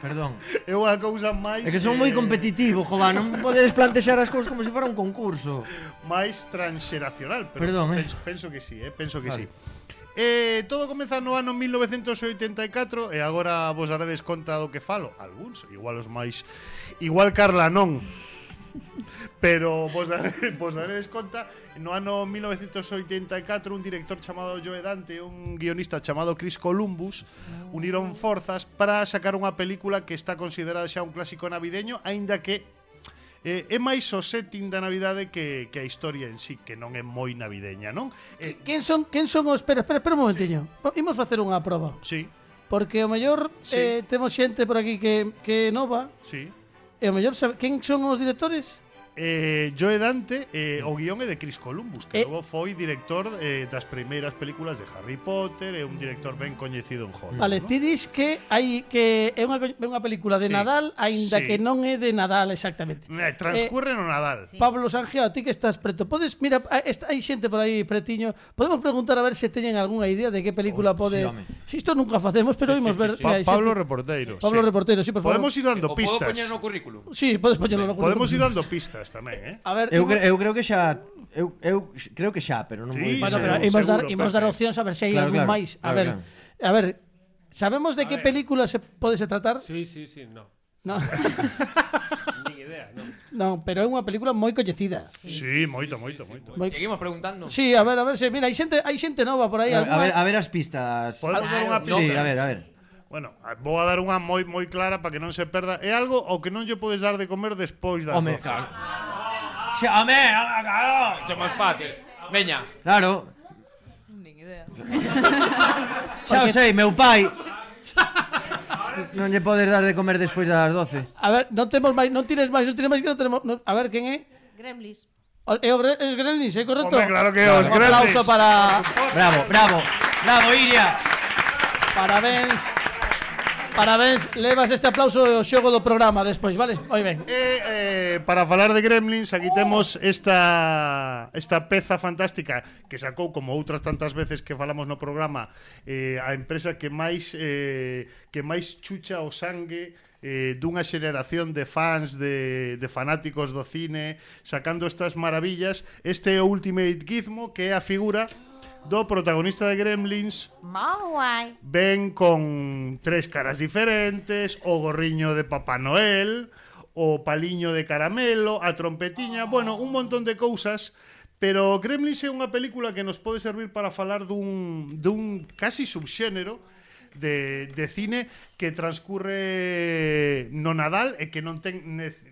Perdón. É unha cousa máis É que son moi competitivo, Jova, non podedes plantexar as cousas como se fora un concurso. Máis transxeracional, pero Perdón, eh? penso, penso que si, sí, eh? penso que vale. si. Sí. Eh, todo comeza no ano 1984 e agora vos daredes conta do que falo, algúns, igual os máis, igual Carla non. Pero vos, daredes, vos daredes conta No ano 1984 Un director chamado Joe Dante E un guionista chamado Chris Columbus Uniron forzas para sacar unha película Que está considerada xa un clásico navideño Aínda que eh, é máis o setting da Navidade que, que a historia en sí, que non é moi navideña, non? Eh, quen son quen son os Espera, espera, espera un momentiño. Sí. Imos facer unha proba. Sí. Porque o mellor sí. eh, temos xente por aquí que que nova. Sí. E o mellor sabe quen son os directores? eh, Joe Dante eh, o guión é de Chris Columbus Que eh, logo foi director eh, das primeiras películas de Harry Potter É un director ben coñecido en Hollywood Vale, ¿no? ti dis que hai que é unha, unha película de sí, Nadal Ainda sí. que non é de Nadal exactamente eh, Transcurre eh, no Nadal sí. Pablo Sanjeo, ti que estás preto Podes, mira, hai xente por aí pretiño Podemos preguntar a ver se teñen algunha idea de que película oh, pode Si sí, isto nunca facemos, pero sí, imos sí, ver sí, sí. Pa Pablo Reporteiro Pablo sí. Reporteiro, sí, por favor Podemos ir dando pistas Podo poñer no currículum. Sí, podes poñerlo no Podemos ir dando pistas Galegas tamén, eh? A ver, eu, imos... eu creo que xa eu, eu creo que xa, pero non sí, moi. Bueno, pero imos seguro, dar imos dar opcións a ver se hai claro, algún claro, máis. A claro, ver. Claro. A ver, sabemos de que película se pode se tratar? Sí, sí, sí, no. No. Ni idea, no. Non, pero é unha película moi coñecida. Sí, sí, moito, sí, moito, sí, moito. Moi... Seguimos preguntando. Sí, a ver, a ver, se, mira, hai xente, hai xente nova por aí. A, alguna... a ver, a ver as pistas. Podes dar unha pista? Sí, a ver, a ver. Bueno, vou a dar unha moi moi clara para que non se perda. É algo ao que non lle podes dar de comer despois da Home, doce. claro. Xa, home, claro. Xa máis fácil. Veña. Claro. Nin idea. Xa o sei, meu pai non lle podes dar de comer despois das 12. A ver, non temos máis, non tires máis, non tires máis que non tenemos. Non, a ver, quen é? Gremlis. O, é o es Gremlis, é correcto? Hombre, claro que é os Gremlis. Un aplauso para Bravo, bravo. Bravo, Iria. Parabéns. Parabéns, levas este aplauso ao xogo do programa despois, vale? Moi ben. E, eh, para falar de Gremlins, aquí temos esta esta peza fantástica que sacou como outras tantas veces que falamos no programa eh, a empresa que máis eh, que máis chucha o sangue eh, dunha xeración de fans, de, de fanáticos do cine, sacando estas maravillas. Este é o Ultimate Gizmo, que é a figura do protagonista de Gremlins. Mauai. guai. Ven con tres caras diferentes, o gorriño de Papá Noel, o paliño de caramelo, a trompetiña, oh. bueno, un montón de cousas Pero Gremlins é unha película que nos pode servir para falar dun, dun casi subxénero de, de cine que transcurre no Nadal e que non ten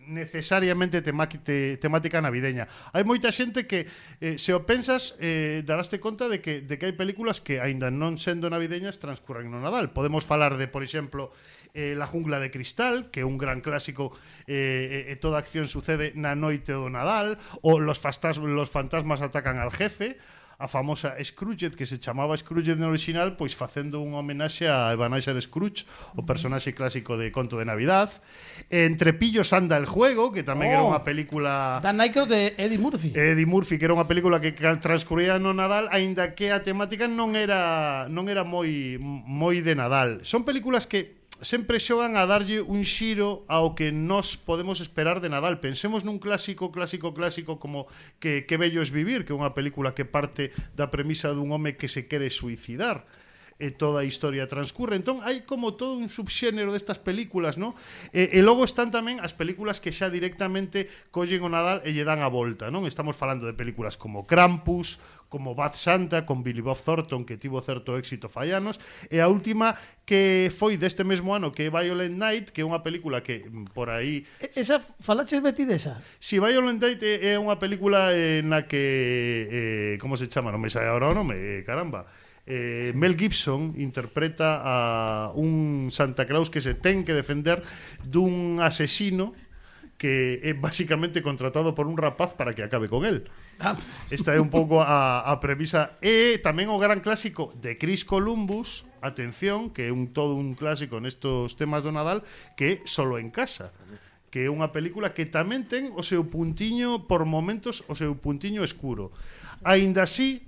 necesariamente temática navideña. Hai moita xente que eh, se o pensas eh, daraste conta de que, de que hai películas que aínda non sendo navideñas transcurren no Nadal. Podemos falar de, por exemplo, eh, La jungla de cristal, que é un gran clásico eh, e eh, eh, toda acción sucede na noite do Nadal, ou Los, fastas, los fantasmas atacan al jefe, a famosa Scrooge, que se chamaba Scrooge no original, pois facendo unha homenaxe a Ebenezer Scrooge, o personaxe clásico de Conto de Navidad. Entre pillos anda el juego, que tamén oh, era unha película... Dan Aykroyd de Eddie Murphy. Eddie Murphy, que era unha película que transcurría no Nadal, aínda que a temática non era non era moi moi de Nadal. Son películas que sempre xogan a darlle un xiro ao que nos podemos esperar de Nadal. Pensemos nun clásico, clásico, clásico como que, que bello es vivir, que é unha película que parte da premisa dun home que se quere suicidar e toda a historia transcurre. Entón, hai como todo un subxénero destas películas, non? E, e logo están tamén as películas que xa directamente collen o Nadal e lle dan a volta, non? Estamos falando de películas como Krampus, como Bad Santa con Billy Bob Thornton que tivo certo éxito fai anos e a última que foi deste mesmo ano que é Violent Night que é unha película que mm, por aí Esa falaches Betty desa? Si, Violent Night é, é unha película eh, na que eh, como se chama? Non me sai agora o nome, eh, caramba eh, Mel Gibson interpreta a un Santa Claus que se ten que defender dun asesino que é basicamente contratado por un rapaz para que acabe con él. Ah. Esta é un pouco a, a premisa e tamén o gran clásico de Chris Columbus, atención, que é un todo un clásico nestos temas do Nadal, que é Solo en casa que é unha película que tamén ten o seu puntiño por momentos o seu puntiño escuro. Aínda así,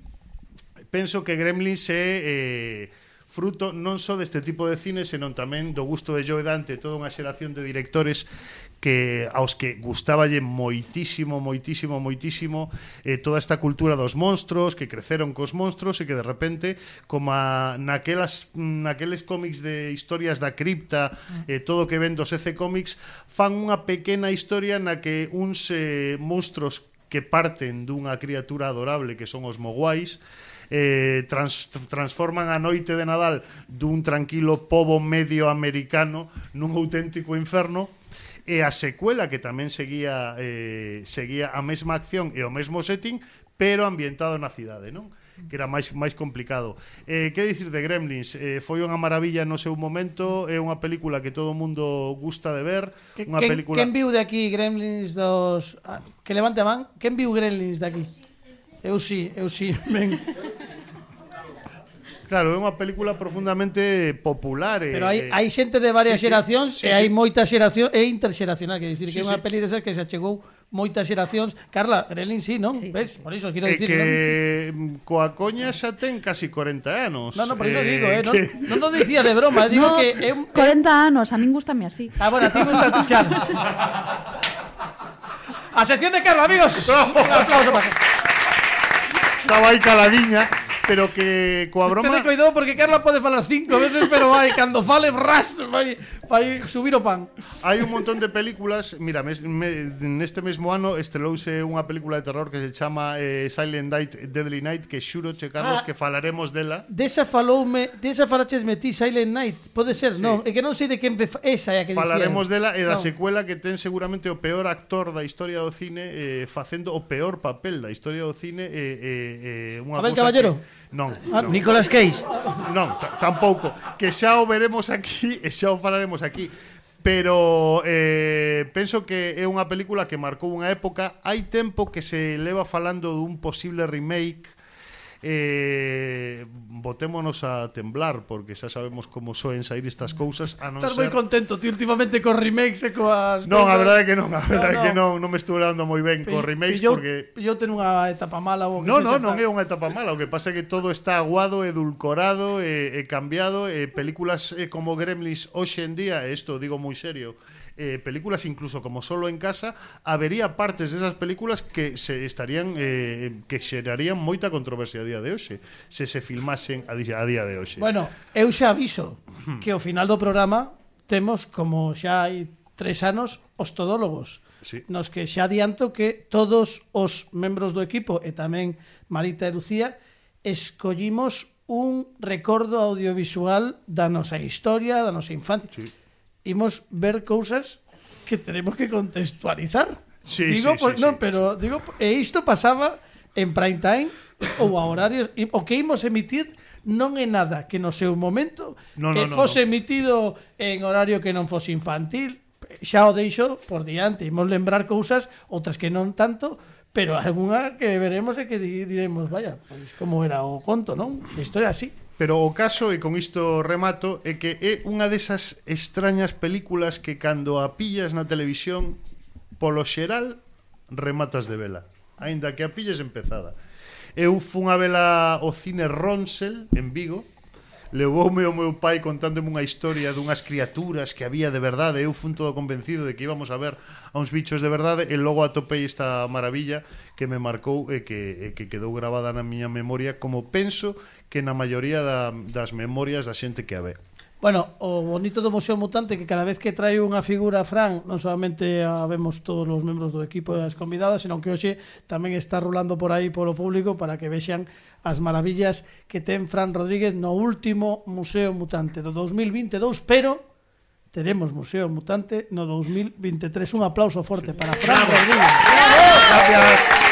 penso que Gremlins é eh, fruto non só deste tipo de cine, senón tamén do gusto de Joe Dante, toda unha xeración de directores que aos que gustáballe moitísimo, moitísimo, moitísimo eh, toda esta cultura dos monstruos, que creceron cos monstruos e que de repente, como a, naquelas, naqueles cómics de historias da cripta, mm. eh, todo que ven dos EC Comics, fan unha pequena historia na que uns eh, monstruos que parten dunha criatura adorable que son os moguais, eh, trans, transforman a noite de Nadal dun tranquilo pobo medio americano nun auténtico inferno e a secuela que tamén seguía eh, seguía a mesma acción e o mesmo setting, pero ambientado na cidade, non? que era máis máis complicado. Eh, que dicir de Gremlins? Eh, foi unha maravilla no seu momento, é unha película que todo o mundo gusta de ver, que, unha quen, película. Quen viu de aquí Gremlins dos ah, que levante a man? Quen viu Gremlins de aquí? Eu sí, eu sí, ben. Claro, é unha película profundamente popular. E, Pero hai, hai xente de varias sí, xeracións sí, sí, e hai sí. moita xeración é interxeracional, que dicir sí, que é unha sí. peli desas que se achegou moitas xeracións. Carla, Grelin sí, non? Sí, Ves? Por iso quero dicir, que non? coa coña xa ten casi 40 anos. Non, non, por iso eh, digo, eh, que... non, non lo dicía de broma, eh, digo no, que é eh, un... 40 anos, a min gustame así. Ah, bueno, a ti gusta tus caras. a sección de Carla, amigos. Un aplauso para. Estaba aí caladiña pero que coa broma... Tene cuidado porque Carla pode falar cinco veces, pero vai, cando fale, ras, vai, vai subir o pan. Hai un montón de películas, mira, mes, me, neste mesmo ano estrelouse unha película de terror que se chama eh, Silent Night, Deadly Night, que xuro, che Carlos, ah, que falaremos dela. Desa faloume, desa falaches metí Silent Night, pode ser, sí. non? É que non sei de quen esa é a que Falaremos dela e da no. secuela que ten seguramente o peor actor da historia do cine eh, facendo o peor papel da historia do cine eh, eh, eh, unha Abel Caballero. Que, Non, ah, non. Nicolas Cage? Non, tampouco. Que xa o veremos aquí e xa o falaremos aquí. Pero eh, penso que é unha película que marcou unha época Hai tempo que se leva falando dun posible remake eh, botémonos a temblar porque xa sabemos como soen sair estas cousas a non Estás ser... moi contento ti últimamente con remakes e coas Non, a verdade que non, a verdade no, no. que non, non me estou dando moi ben co remakes pillou, porque Yo ten unha etapa mala o que No, no, non é unha etapa mala, o que pasa é que todo está aguado, edulcorado e, e cambiado e películas eh, como Gremlins hoxe en día, e isto digo moi serio, eh, películas incluso como solo en casa, habería partes desas películas que se estarían eh, que xerarían moita controversia a día de hoxe, se se filmasen a día, a día de hoxe. Bueno, eu xa aviso hmm. que ao final do programa temos como xa hai tres anos os todólogos. Sí. Nos que xa adianto que todos os membros do equipo e tamén Marita e Lucía escollimos un recordo audiovisual da nosa historia, da nosa infancia. Sí imos ver cousas que tenemos que contextualizar. Sí, digo, sí, por, sí, non, sí. pero digo, e isto pasaba en prime time ou a horarios o que imos emitir non é nada que no seu momento no, no, que fose no, no. emitido en horario que non fose infantil. Xa o deixo por diante, imos lembrar cousas, outras que non tanto, pero algunha que veremos e que diremos, vaya, pois como era o conto, non? Isto é así. Pero o caso, e con isto remato, é que é unha desas extrañas películas que cando a pillas na televisión, polo xeral, rematas de vela. Ainda que a pilles empezada. Eu fun a vela o cine Ronsel, en Vigo, levoume o meu pai contándome unha historia dunhas criaturas que había de verdade eu fun todo convencido de que íbamos a ver a uns bichos de verdade e logo atopei esta maravilla que me marcou e que, e que quedou grabada na miña memoria como penso que na maioría da, das memorias da xente que a ve. Bueno, o bonito do Museo Mutante que cada vez que trae unha figura Fran, non solamente a vemos todos os membros do equipo e as convidadas, senón que hoxe tamén está rulando por aí polo público para que vexan as maravillas que ten Fran Rodríguez no último Museo Mutante do 2022, pero teremos Museo Mutante no 2023. Un aplauso forte para Fran Rodríguez. ¡Bravo! ¡Bravo! ¡Bravo!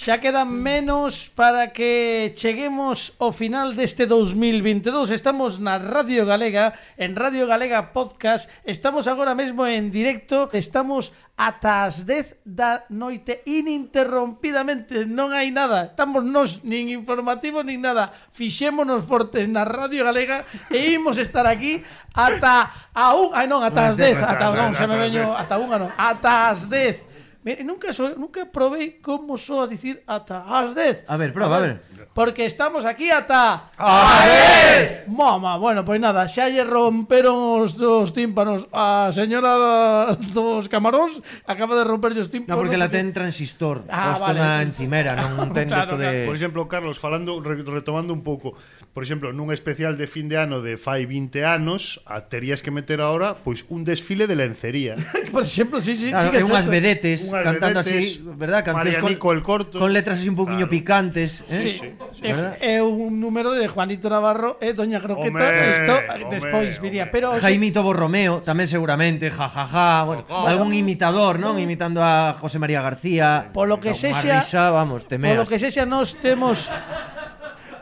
Xa quedan menos para que cheguemos ao final deste 2022. Estamos na Radio Galega, en Radio Galega Podcast. Estamos agora mesmo en directo. Estamos ata as 10 da noite ininterrompidamente, non hai nada. Estamos nos nin informativos nin nada. Fixémonos fortes na Radio Galega e imos estar aquí ata a un, ai non, ata as 10, ata non, se me veño ata unha non, ata as 10 Me, nunca so, nunca probei como só so a dicir ata as 10. A ver, proba, a ver. Porque estamos aquí ata a 10. Mama, bueno, pois pues nada, xa lle romperon os dos tímpanos a señora dos camaróns, acaba de romper os tímpanos. No, porque la ten transistor, ah, posto vale. na encimera, non ten claro, desto de Por exemplo, Carlos, falando retomando un pouco, por exemplo, nun especial de fin de ano de fai 20 anos, a terías que meter agora pois un desfile de lencería. por exemplo, sí, sí, claro, sí que unhas vedetes cantando así, verdad? Cancións con, el corto. con letras así un poquinho claro. picantes, eh? Sí. sí. É, é eh, eh, un número de Juanito Navarro e Doña Croqueta, homé, isto despois viría, pero oxe... Jaimito Borromeo tamén seguramente, jajaja, ja, ja, bueno, oh, oh, algún imitador, non? Imitando a José María García. Polo que sexa, risa, vamos, temeas. Polo que sexa nós temos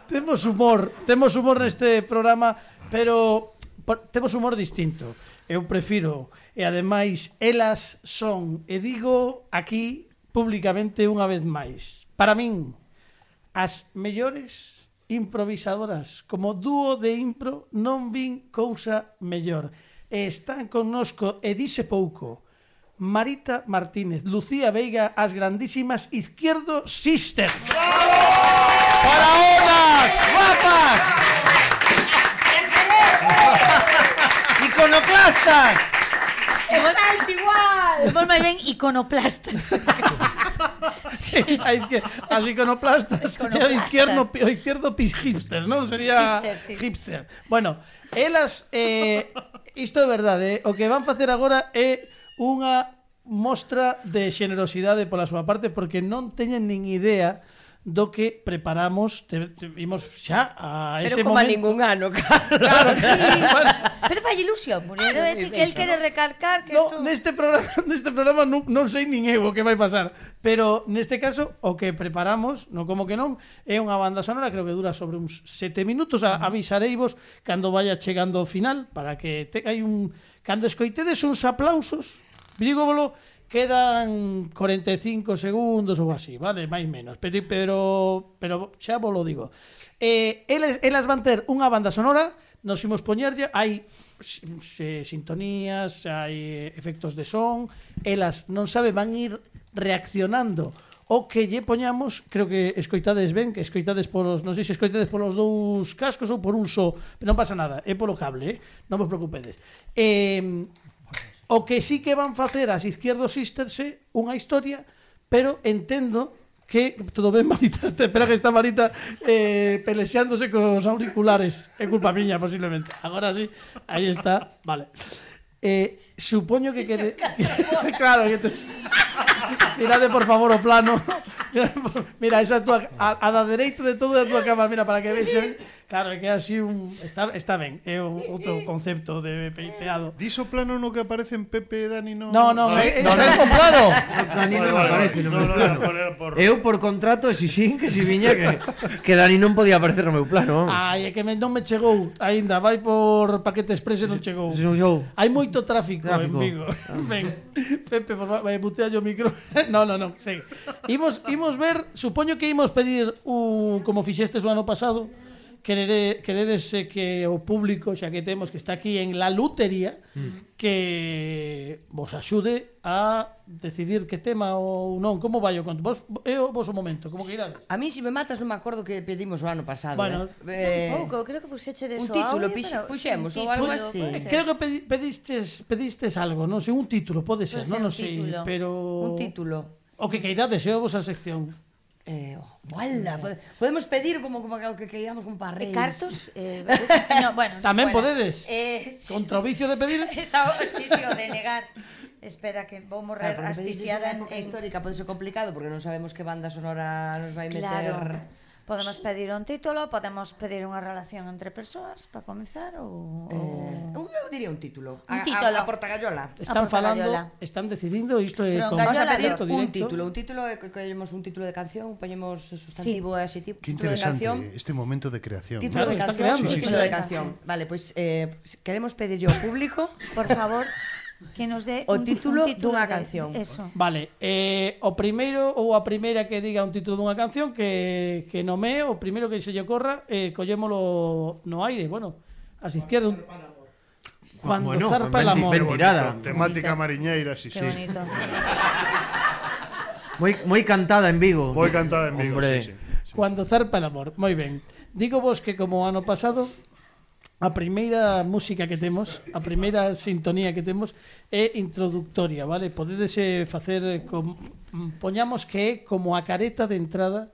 temos humor, temos humor neste programa, pero por, temos humor distinto. Eu prefiro e ademais elas son, e digo aquí públicamente unha vez máis, para min, as mellores improvisadoras, como dúo de impro non vin cousa mellor. E están connosco, e dice pouco, Marita Martínez, Lucía Veiga, as grandísimas Izquierdo Sisters. ¡Bravo! ¡Para onas! ¡Guapas! ¡Iconoclastas! Estáis igual. Somos máis ben iconoplastas. sí, hai que as iconoplastas, iconoplastas. o izquierdo, o izquierdo pis hipster, non? Sería hipster, sí. hipster. Bueno, elas eh isto é verdade, eh? o que van facer agora é unha mostra de xenerosidade pola súa parte porque non teñen nin idea do que preparamos te, te vimos xa a ese Pero como momento. ningún ano, Carlos. Claro, sí. bueno. Pero fai ilusión, Monero, é que el quere recalcar que no, tú... neste programa, neste programa non, non sei nin eu o que vai pasar, pero neste caso o que preparamos, no como que non, é unha banda sonora, creo que dura sobre uns sete minutos, a, avisareivos cando vaya chegando ao final para que te, hai un cando escoitedes uns aplausos, digo Quedan 45 segundos ou así, vale, máis menos, pero pero pero xa vos lo digo. Eh, eles elas van ter unha banda sonora, nos imos poñerlle, hai sintonías, hai efectos de son, elas non sabe van ir reaccionando o que lle poñamos, creo que escoitades ben, que escoitades polos, non sei se escoitades polos dous cascos ou por un só, pero non pasa nada, é polo cable, eh? non vos preocupedes. Eh, O que sí que van facer as izquierdos é unha historia, pero entendo que todo ben Marita, te espera que está Marita eh, pelexándose cos auriculares. É culpa miña posiblemente. Agora sí, aí está, vale. Eh, supoño que quere... claro, que te... Mirade por favor o plano. Mira, esa é a, tua... a, a da dereita de todo é a tua cámara, mira, para que vexen eh. Claro, é que así un... Está, está ben, é un outro concepto de peiteado. Diso plano no que aparecen Pepe e Dani no... No, no, é no, no, no, plano. Dani non aparece no meu plano. Por... Eu por contrato exixín que si viña que, que Dani non podía aparecer no meu plano. Vamos. Ai, é que me, non me chegou aínda, vai por paquete express e non chegou. Si, chegou. Hai moito tráfico, tráfico. en Vigo. Ah. Ben, Pepe, por favor, mutea yo o micro. no, no, no, segue. Imos, imos ver, supoño que imos pedir un como fixestes o ano pasado, querere, quererese que o público, xa que temos que está aquí en la lutería, mm. que vos axude a decidir que tema ou non, como vai o conto. Vos, é o vosso momento, como que irades? A mí, se si me matas, non me acordo que pedimos o ano pasado. Bueno, eh. eh un pouco, creo que puxeche de un título, audio, pero... puxemos ou algo así. Creo que pedi, pedistes, pedistes algo, non sei, un título, pode ser, non, sei, pero... Un título. O que queirades, eu vos a sección. Eh, oh. Ola, podemos pedir como como que queiramos como para eh, reis. Cartos? Eh, no, bueno, Tamén bueno. podedes. Eh, sí, Contra o vicio de pedir. Está, sí, sí, o de negar. Espera que vou morrer claro, asfixiada en, en... histórica pode ser complicado porque non sabemos que banda sonora nos vai meter. Claro. Podemos pedir un título, podemos pedir unha relación entre persoas para comezar ou eh, ou eu diría un título. Un título. A, a, Portagallola. Están a falando, están decidindo isto é con Vamos a pedir directo. un título, un título eh, collemos un título de canción, poñemos sustantivo sí. adxetivo, título de canción. este momento de creación. Título claro, de canción, creando, sí, sí, título sí, sí. de canción. Vale, pois pues, eh queremos pedirlle ao público, por favor, que nos dé o un, título, un título dunha de, canción. Eso. Vale, eh, o primeiro ou a primeira que diga un título dunha canción que, que nomee, o primeiro que se lle corra, eh, collémolo no aire, bueno, as izquierdas... Un... Cuando bueno, zarpa el amor. Mentirada. Temática mariñeira, sí, Qué sí. bonito. moi, moi cantada en Vigo. Moi cantada en Vigo, Hombre. sí, sí, sí. Cuando zarpa el amor, moi ben. Digo vos que como ano pasado A primeira música que temos, a primeira sintonía que temos é introductoria, vale? Podedese facer com, poñamos que é como a careta de entrada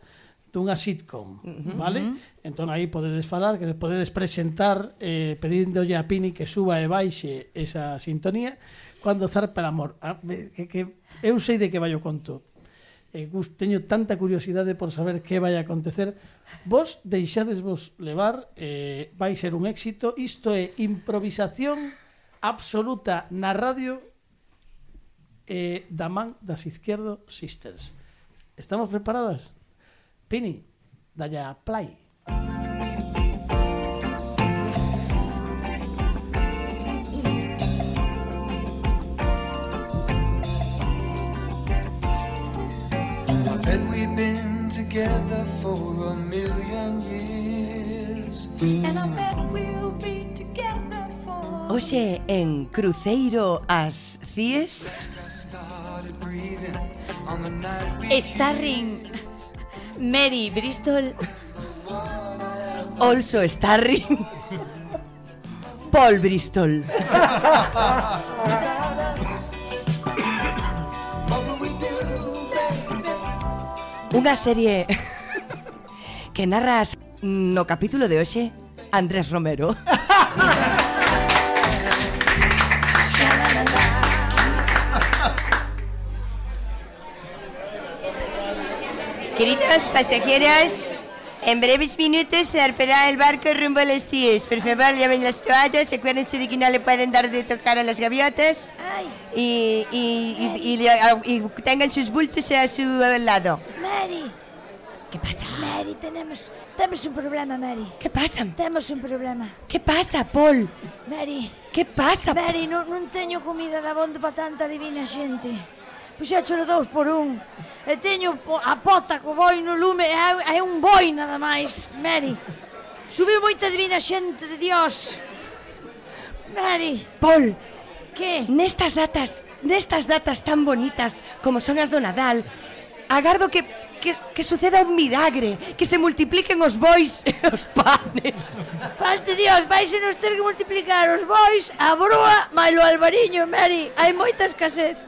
dunha sitcom, vale? Uh -huh. Entón aí podedes falar, que podedes presentar eh, pedíndolle a Pini que suba e baixe esa sintonía cando zarpa el amor. Ah, que, que eu sei de que vai o conto e gus teño tanta curiosidade por saber que vai acontecer. Vos deixades vos levar, eh, vai ser un éxito. Isto é improvisación absoluta na radio eh, da man das Izquierdo Sisters. Estamos preparadas? Pini, dalla play. I bet we've been together for a million years. And I bet we'll be together for Oxe, en Cruceiro as Cies Starring Mary Bristol. Also Starring Paul Bristol Unha serie que narras no capítulo de hoxe Andrés Romero. Queridos pasajeros, en breves minutos zarpará el barco rumbo a las Cies. Por favor, lleven las toallas, acuérdense de que no le pueden dar de tocar a las gaviotas. Y, y- y- y- y- y tengan sus bultos a su lado. Mary ¿Qué pasa? Mary, tenemos Temos un problema, Mary ¿Qué pasa? Temos un problema ¿Qué pasa, Paul? Mary ¿Qué pasa? Mary, non, non teño comida de abondo para tanta divina xente Puxécholo dous por un e teño a pota co boi no lume e é un boi nada máis, Mary. Subiu moita divina xente de Dios. Mary. Paul. Que? Nestas datas, nestas datas tan bonitas como son as do Nadal, agardo que que, que suceda un milagre, que se multipliquen os bois e os panes. Falte Dios, vaise nos ter que multiplicar os bois, a brúa, mailo albariño, Mary, hai moita escasez.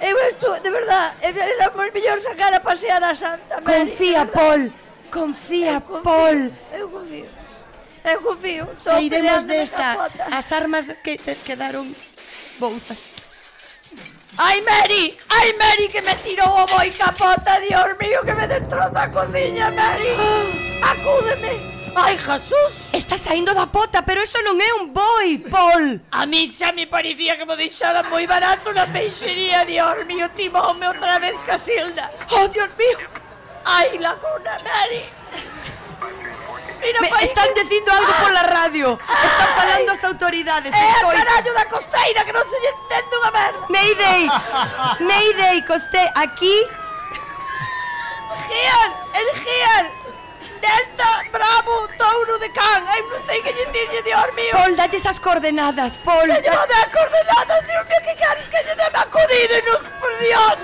Eu estou, de verdad, era moi mellor sacar a pasear a Santa Mary. Confía, Paul, confía, eu confío, Paul. Eu confío. Eu confío. Sairemos desta. As armas que te quedaron bouzas. Ai, Mary! Ai, Mary, que me tirou o boi capota, Dios mío, que me destroza a cociña, Mary! Ah. Acúdeme! Ai, Jesús! Está saindo da pota, pero eso non é un boi, Paul. A mí xa me parecía que me deixara moi barato na peixería de Ormio Timome outra vez Casilda. Oh, Dios mío! Ai, Laguna Mary! Mira, Me país. están dicindo algo ah, pola radio. Están falando as autoridades. É eh, o carallo da costeira que non se lle entende unha merda. Mayday. Mayday, coste aquí. Gian, el Gian. Delta, Bravo, Touro de Can. Ai, non sei que lle dirlle, Dios mío. Paul, dalle esas coordenadas, Paul. Que lle vou dar coordenadas, Dios mío, que queres que lle debe acudídenos, por Dios.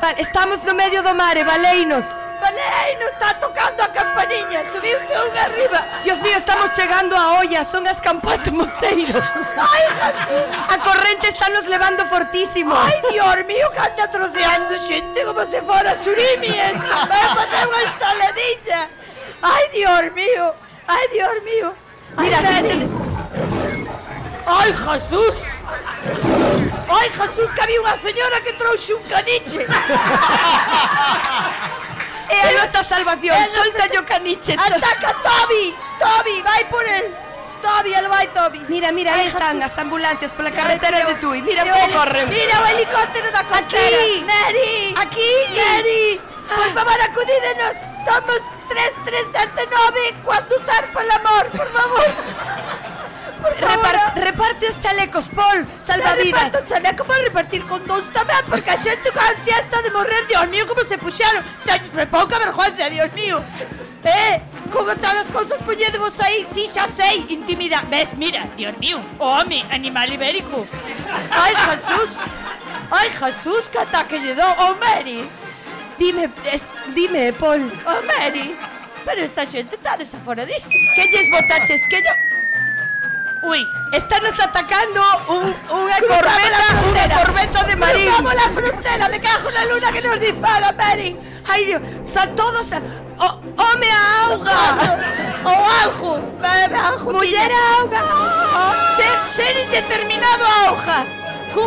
Vale, estamos no medio do mare, valeinos. Vale, aí non está tocando a campaniña. Subiuse un arriba. Dios mío, estamos chegando a olla, son as campas do mosteiro. Ai, Jesús. A corrente está nos levando fortísimo. Ai, Dios mío, que anda troceando xente como se fora surimi. Vai facer unha ensaladilla. Ai, Dios mío. Ai, Dios mío. Mira, Ai, xente Mary. Ai, Jesús. Ai, Jesús, que había unha señora que trouxe un caniche. É a nosa salvación, solta yo caniche. Ataca Toby. Toby, vai por el. Toby, el vai Toby. Mira, mira, aí están as ambulancias pola carretera de Tui. Mira Mira como heli- corren. Mira o helicóptero da costera. Aquí. Mary. Aquí. Mary. Por favor, acudídenos. Somos 3379 cuando usar por el amor, por favor. Por favor. chalecos, Paul, salvavidas. Reparto chalecos para repartir condoms también, porque a gente con ansiedad de morrer, Dios mío, cómo se pusieron. Se poca vergüenza, Dios mío. Eh, ¿cómo están las cosas vos ahí? Sí, ya sé, intimidad. ¿Ves? Mira, Dios mío, hombre, animal ibérico. Ay, Jesús. Ay, Jesús, qué ataque llegó, hombre. Dime, es- dime, Paul. Oh, Mary. Pero esta xente está desaforadísima. Que lles botaches? Que yo... Uy, Estános atacando un, unha corbeta, unha corbeta de marín. Cruzamos la frontera, me cago en la luna que nos dispara, Mary. Ai, Dios, son todos... A... Oh, home a auga! O algo, algo. Muller a auga! Ser, ser indeterminado a hoja. Cun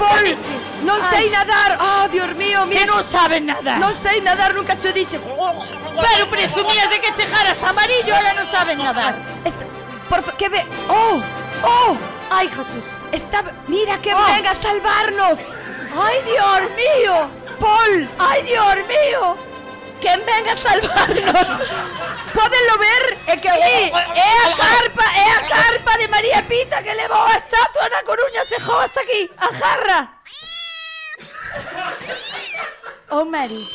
Non sei nadar. Oh, Dios mío, mira. Que non saben nadar. Non sei nadar, nunca cho dixe. Pero presumías de que chejaras amarillo, ahora non saben nadar. Por que ve. Oh, oh. Ay, Jesús. Está mira que Oh. venga a salvarnos. Ay, Dios mío. Paul. Ay, Dios mío. Que venga a salvarnos. Pódenlo ver? É que é, é a carpa, é a carpa de María Pita que levou a estatua na Coruña, chegou hasta aquí. A jarra. Oh, Mary.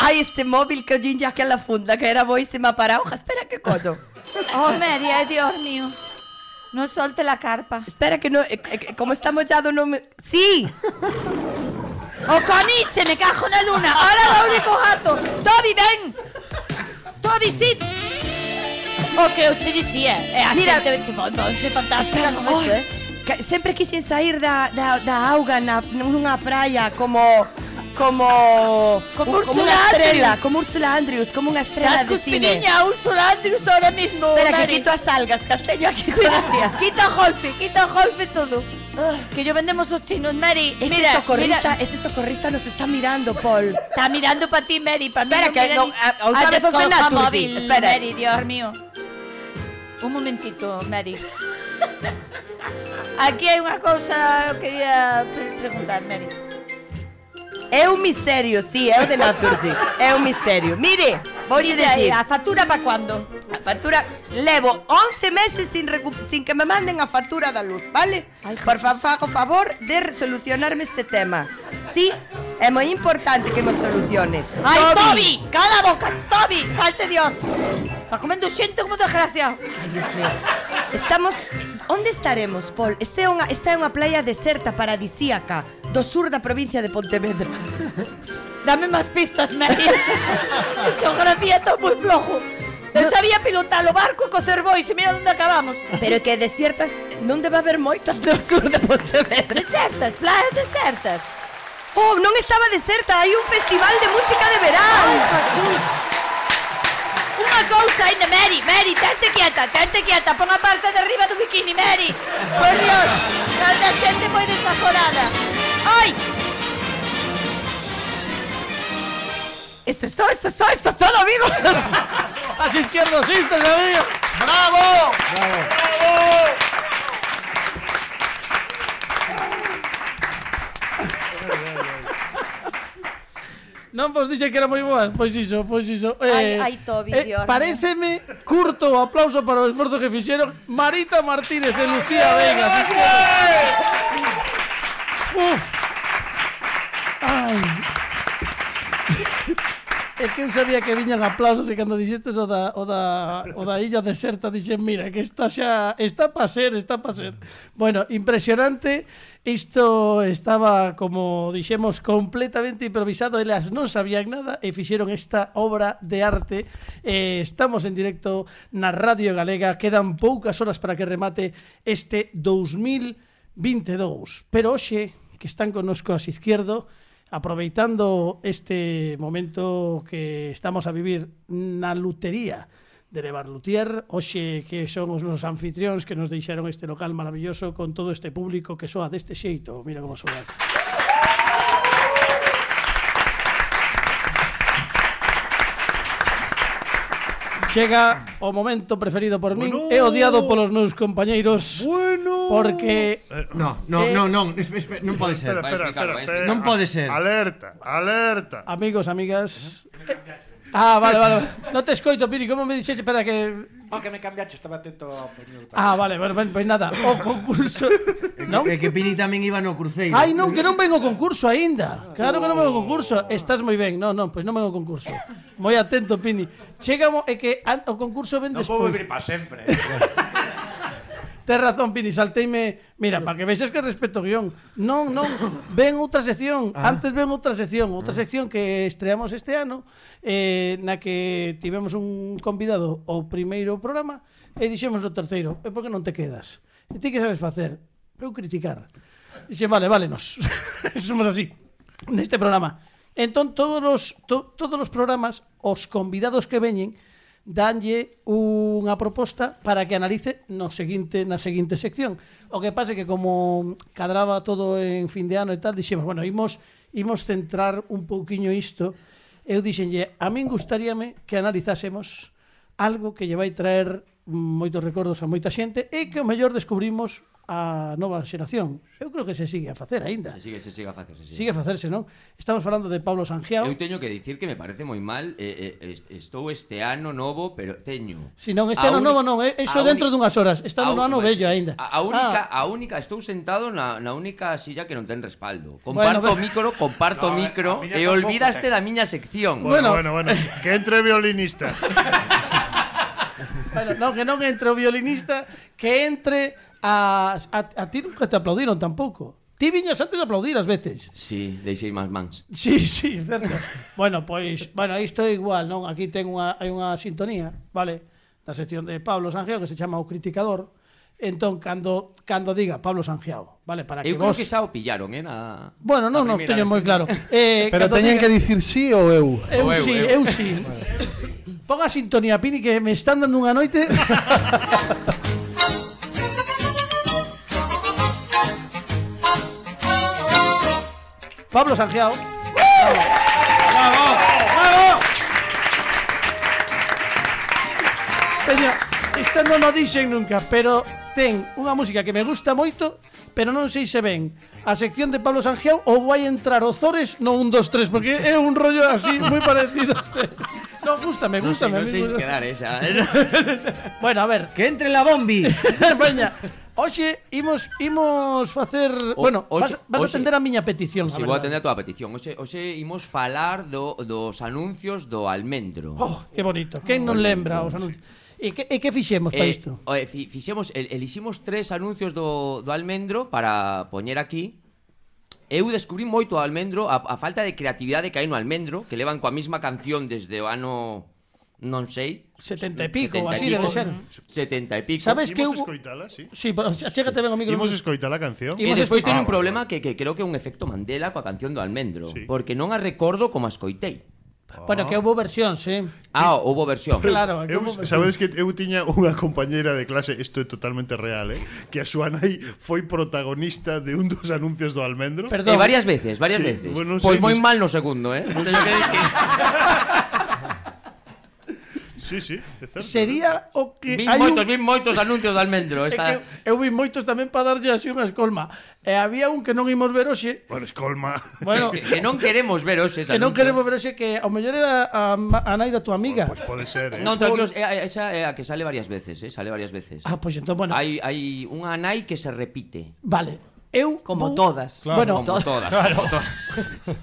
Ai, este móvil que hoxe ya que la funda, que era boísima para hoja. Espera que collo. Oh, Mary, ay, Dios mío. Non solte la carpa. Espera que no, eh, eh, como está mollado no me... Sí. O caniche, me cajo na luna. Ahora lo único gato. Toby, ven. Toby, sit. O que eu te dicía. É a Mira. xente se fantástica como Ai, isto, eh. Sempre quixen sair da, da, da auga na, nunha praia como como Como un- como Úrsula unha estrela, Andrews. como Úrsula Andrews, como unha estrela Estás de cine. cuspiriña Úrsula Andrews ahora mismo, Espera que quito as algas, casteño aquí todavía. Quita Holfe, quita Holfe todo. Que yo vendemos os chinos, Mary. Ese mira, socorrista, mira. ese socorrista nos está mirando, Paul. Está mirando para ti, Mary. Para mí Espera, no que no, ni- a- outra Al vez os móvil, Espera. Mary, Dios mío. Un momentito, Mary. Aquí hai unha cousa que quería preguntar, Mary. É un misterio, sí, é o de Naturgy. É un misterio. Mire, vou lle dicir. A factura para cuando? A factura levo 11 meses sin, recu... sin que me manden a factura da luz, vale? Ay, Por fa fago favor de solucionarme este tema. Sí, É moi importante que nos soluciones. Ai, Toby! Toby! Cala a boca, Toby! Falte Dios! Está comendo xente como desgraciado. Ai, Dios mío. Estamos... Onde estaremos, Paul? Este é unha, esta é unha playa deserta paradisíaca do sur da provincia de Pontevedra. Dame máis pistas, María. Xeografía está moi flojo. Eu sabía pilotar o barco co servois e mira onde acabamos. Pero que desiertas non debe haber moitas do sur de Pontevedra. Desertas, playas desertas. Oh, non estaba deserta, hai un festival de música de verán. Ai, Jesús. Unha cousa ainda, Mary, Mary, tente quieta, tente quieta, pon a parte de arriba do bikini, Mary. Por Dios, tanta xente moi desaforada. Ai, Esto es todo, esto es todo, esto es todo, amigos. Las izquierdosistas, amigo. ¡Bravo! Non vos dixe que era moi boa? Pois iso, pois iso. Ai, ai, Tobi, Dios mío. Pareceme curto o aplauso para o esforzo que fixeron Marita Martínez e Lucía Vega. Uf. Ai. É que eu sabía que viñan aplausos e cando dixestes o da, o da, o da illa deserta dixen, mira, que está xa, está pa ser, está pa ser. Bueno, impresionante, isto estaba, como dixemos, completamente improvisado, elas non sabían nada e fixeron esta obra de arte. Eh, estamos en directo na Radio Galega, quedan poucas horas para que remate este 2022, pero hoxe que están connosco as izquierdo, aproveitando este momento que estamos a vivir na lutería de Levar Lutier, hoxe que son os nosos anfitrións que nos deixaron este local maravilloso con todo este público que soa deste xeito. Mira como soa. Chega o momento preferido por min bueno. e odiado polos meus compañeiros. Bueno. Porque eh, No, no, eh, no, non, non pode ser. Espera, espera, espera, espera. Non pode ser. Alerta, alerta. Amigos, amigas. Ah, vale, vale. Non te escoito, Piri, como me dixeche, espera que Oh, que me cambiaste, estaba atento ao minuto. Ah, vale, bueno, ben, pois nada, o concurso. non? É que Pini tamén iba no cruceiro. Ai, non, que non vengo o concurso aínda. Claro que non vengo o concurso. Estás moi ben. Non, non, pois non vengo o concurso. Moi atento, Pini. Chegamos, é que o concurso ven despois. Non vou vivir para sempre. Tes razón, Pini, salteime... Mira, para que vexes que respeto o guión. Non, non, ven outra sección. Ah. Antes ven outra sección, outra ah. sección que estreamos este ano, eh, na que tivemos un convidado o primeiro programa e dixemos o terceiro. E por que non te quedas? E ti que sabes facer? Eu criticar. Dixe, vale, vale, nos. Somos así. Neste programa. Entón, todos os, to, todos os programas, os convidados que veñen, danlle unha proposta para que analice no seguinte na seguinte sección. O que pasa é que como cadraba todo en fin de ano e tal, dixemos, bueno, imos imos centrar un pouquiño isto. Eu dixenlle, a min gustaríame que analizásemos algo que lle vai traer moitos recordos a moita xente e que o mellor descubrimos a nova xeración. Eu creo que se sigue a facer aínda. Se sigue, se sigue a facer, se sigue. Sigue a facerse, non? Estamos falando de Pablo Sangiao. Eu teño que dicir que me parece moi mal, eh, eh, estou este ano novo, pero teño. Si non, este a ano un... novo non, eh, iso dentro un... dunhas horas. Está no ano vello aínda. A, a única, ah. a única estou sentado na, na única silla que non ten respaldo. Comparto bueno, micro, comparto no, micro e olvidaste eh. da miña sección. Bueno, bueno, bueno, bueno. que entre violinista. bueno, non, que non entre o violinista, que entre a, a, a ti nunca te aplaudiron tampouco. Ti viñas antes a aplaudir as veces. Sí, deixei máis mans. Sí, sí, certo. bueno, pois, bueno, isto é igual, non? Aquí ten unha, hai unha sintonía, vale? Da sección de Pablo Sanjeo que se chama O Criticador. Entón, cando, cando diga Pablo Sangeao, vale? Para que eu vos... creo que xa o pillaron, eh? Na... Bueno, non, non, teño moi claro. Eh, Pero teñen diga... que dicir sí ou eu? Eu, eu sí, eu, eu sí. Pon a sintonía, Pini, que me están dando unha noite... Pablo Sangiao. Bravo. Bravo. Teño, isto non o dixen nunca, pero ten unha música que me gusta moito, pero non sei se ven a sección de Pablo Sangiao ou vai entrar o Zores no 1, 2, 3, porque é un rollo así moi parecido. Non, gústame, Non sei, non sei quedar, xa. Bueno, a ver, Que entre la bombi. Veña, Hoxe imos imos facer, o, bueno, hoxe, vas, vas hoxe, atender a miña petición, si vou atender a túa petición. Hoxe hoxe imos falar do dos anuncios do almendro. Oh, que bonito. Quen oh, non lembra os anuncios? E que, e que fixemos para eh, isto? Eh, fixemos, el, eliximos tres anuncios do, do almendro para poñer aquí Eu descubrí moito o almendro a, a falta de creatividade que hai no almendro Que levan coa mesma canción desde o ano non sei. 70 e pico, 70 así debe ser. 70 e pico. Sabes que hubo... escoitala, sí? Sí, pero achégate ben o micro. Imos escoitar a canción. E despois ten ah, un problema que, que creo que é un efecto Mandela coa canción do Almendro, sí. porque non a recordo como a escoitei. Ah. Bueno, que hubo versión, sí. Ah, houbo versión. Claro, eu, versión. Sabedes que eu tiña unha compañeira de clase, isto é totalmente real, eh, que a súa nai foi protagonista de un dos anuncios do Almendro. Perdón. Eh, varias veces, varias sí, veces. Bueno, pois moi mal no segundo, eh. Teño que dicir. Sí, sí, é certo. Sería o que Vin moitos, un... vin moitos anuncios de almendro esta... que Eu vin moitos tamén para darlle así unha escolma. E había un que non imos ver hoxe. Bueno, escolma. Bueno, que, que non queremos ver hoxe Que non queremos ver hoxe Que ao mellor era a, a, a nai da tua amiga. Pois pues pode ser, eh? Non, tranquilos, é, esa é a que sale varias veces, eh? Sale varias veces. Ah, pois pues entón, bueno. Hai, hai unha nai que se repite. Vale eu como vou... todas. Claro, bueno, como todas. Claro. Como todas.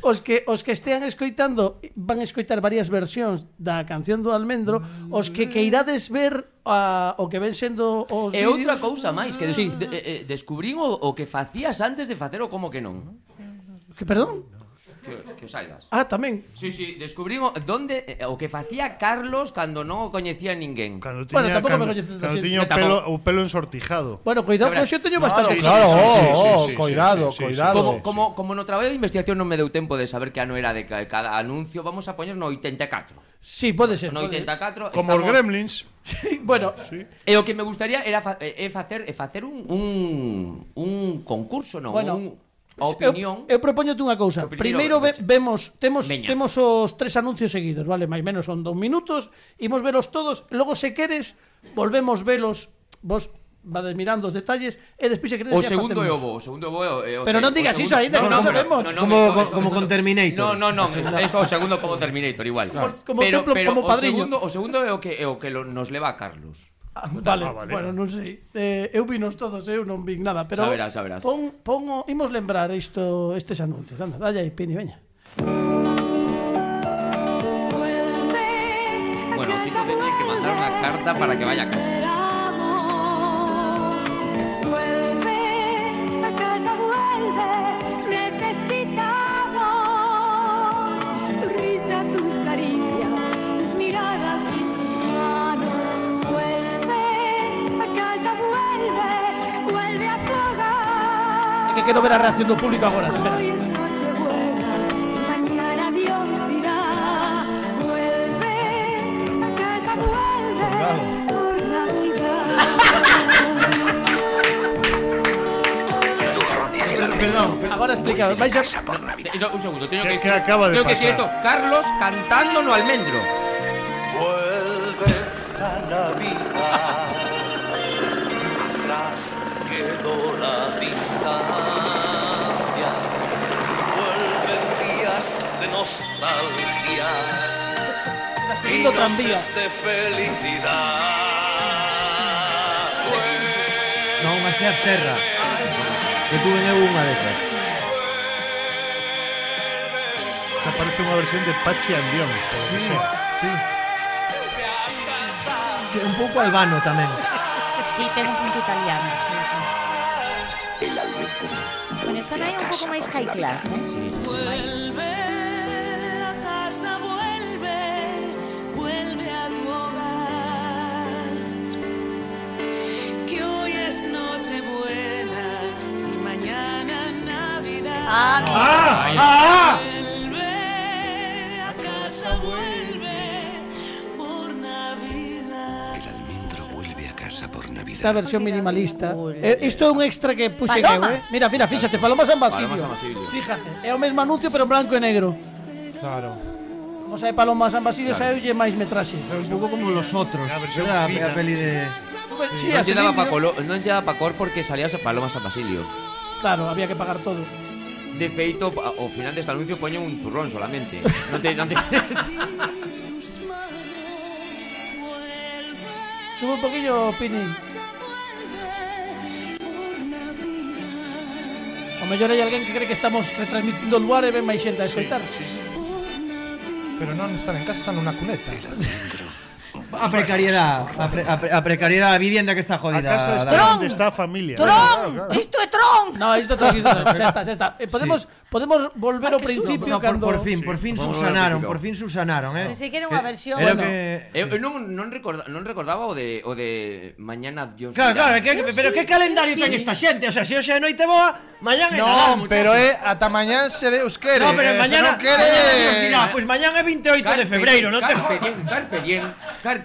os que os que estean escoitando van a escoitar varias versións da canción do Almendro, os que queirades ver a, o que ven sendo os E vídeos... outra cousa máis que des... sí. de, eh, eh, descubrín o, o que facías antes de facer o como que non. Que perdón? que, que o saibas. Ah, tamén. Sí, sí, descubrín o, donde o que facía Carlos cando non o coñecía ninguén. Cando tiña, bueno, cando, me cando tiña o pelo, o pelo ensortijado. Bueno, cuidado, que eu teño bastante. Claro, cuidado, cuidado. Como, como, como no traballo de investigación non me deu tempo de saber que ano era de cada anuncio, vamos a poñer no 84. Sí, pode ser. No 84 Como estamos... os Gremlins. Sí, bueno, sí. e o que me gustaría era fa, é facer é facer un un un concurso, non, bueno, un a opinión. Eu, eu propoñote unha cousa. Primeiro ve, vemos temos Veña. temos os tres anuncios seguidos, vale? Mais menos son dous minutos, imos velos todos, logo se queres volvemos velos vos vades mirando os detalles e despois se queredes o segundo é o bo, o segundo bo é o Pero non digas iso aínda, no, que non sabemos. No, no, como no, como, esto, con Terminator. No, no, no, isto o segundo como Terminator igual. Claro. Como, como pero, templo, pero como padriño. O segundo, o segundo é o que é o que lo, nos leva a Carlos. Ah, ah, vale, ah, vale, bueno, non sei. Eh, eu vinos todos, eu non vin nada, pero saberás, saberás. Pon, pon, o, imos lembrar isto estes anuncios. Anda, dalle aí, Pini, veña. Bueno, o tipo tendré que mandar unha carta para que vaya a casa. Es que quiero ver a reacción del público ahora. Espera. Perdón, perdón, ahora explica. Vais a... No, un segundo, tengo que, tengo que decir esto. Carlos cantándolo almendro. Vuelve la Navidad. Nostalgia, segundo tranvía. de felicidad. Non, unha sea terra. Que tuve eu unha desas. Esta parece unha versión de Pachi Andión. sí. Sí, un pouco albano tamén. Sí, ten un punto italiano, sí, sí. El almendro. Bueno, están aí un pouco máis high class, eh? Sí, sí, sí. Vuelve a casa, vuelve, vuelve a tu hogar. Que hoy es noche buena y mañana Navidad. Ah, ah, ah. Vuelve a casa, vuelve por Navidad. El almendro vuelve a casa por Navidad. Esta versión minimalista. Eh, isto é un extra que puxen eu, Paloma. eh? Mira, mira, fíxate, Paloma San Basilio. Paloma San Basilio. Fíjate, é o mesmo anuncio pero en blanco e negro. Claro. como Mosai Paloma San Basilio claro. saíulle máis metraxe. Pero un pouco como los outros. Versión ah, era a peli de Sí, non lle daba pa colo, non lle daba pa cor porque salía a Paloma San Basilio. Claro, había que pagar todo. De feito, ao final deste anuncio poñen un turrón solamente. non te, non te... Sube un poquillo, Pini. O mellor hai alguén que cree que estamos retransmitindo o luar e ven máis xente a escoitar. Sí, sí. Pero non están en casa, están nunha cuneta. a precariedade, a, pre, a, pre, a precariedade da vivienda que está jodida. A casa está David. onde está a familia. Tron, claro, claro. isto é tron. No, isto tron, isto tron. Xa está, xa está. Eh, podemos sí. podemos volver ah, ao principio no, cando por, por fin, sí, por fin sí, subsanaron, por fin subsanaron, eh. Pensei que era unha versión. Era bueno, que... Eh, eu, eu eh, non non recordaba, non recordaba o de o de mañana Dios. Claro, claro, que, pero sí, que calendario ten sí. esta xente? O sea, eh, se hoxe é noite boa, mañán é Non, pero é ata mañán se Deus quere. No, pero mañana, eh, se non quere. Pois mañán é 28 de febreiro, non te jodas. Carpe diem, carpe diem.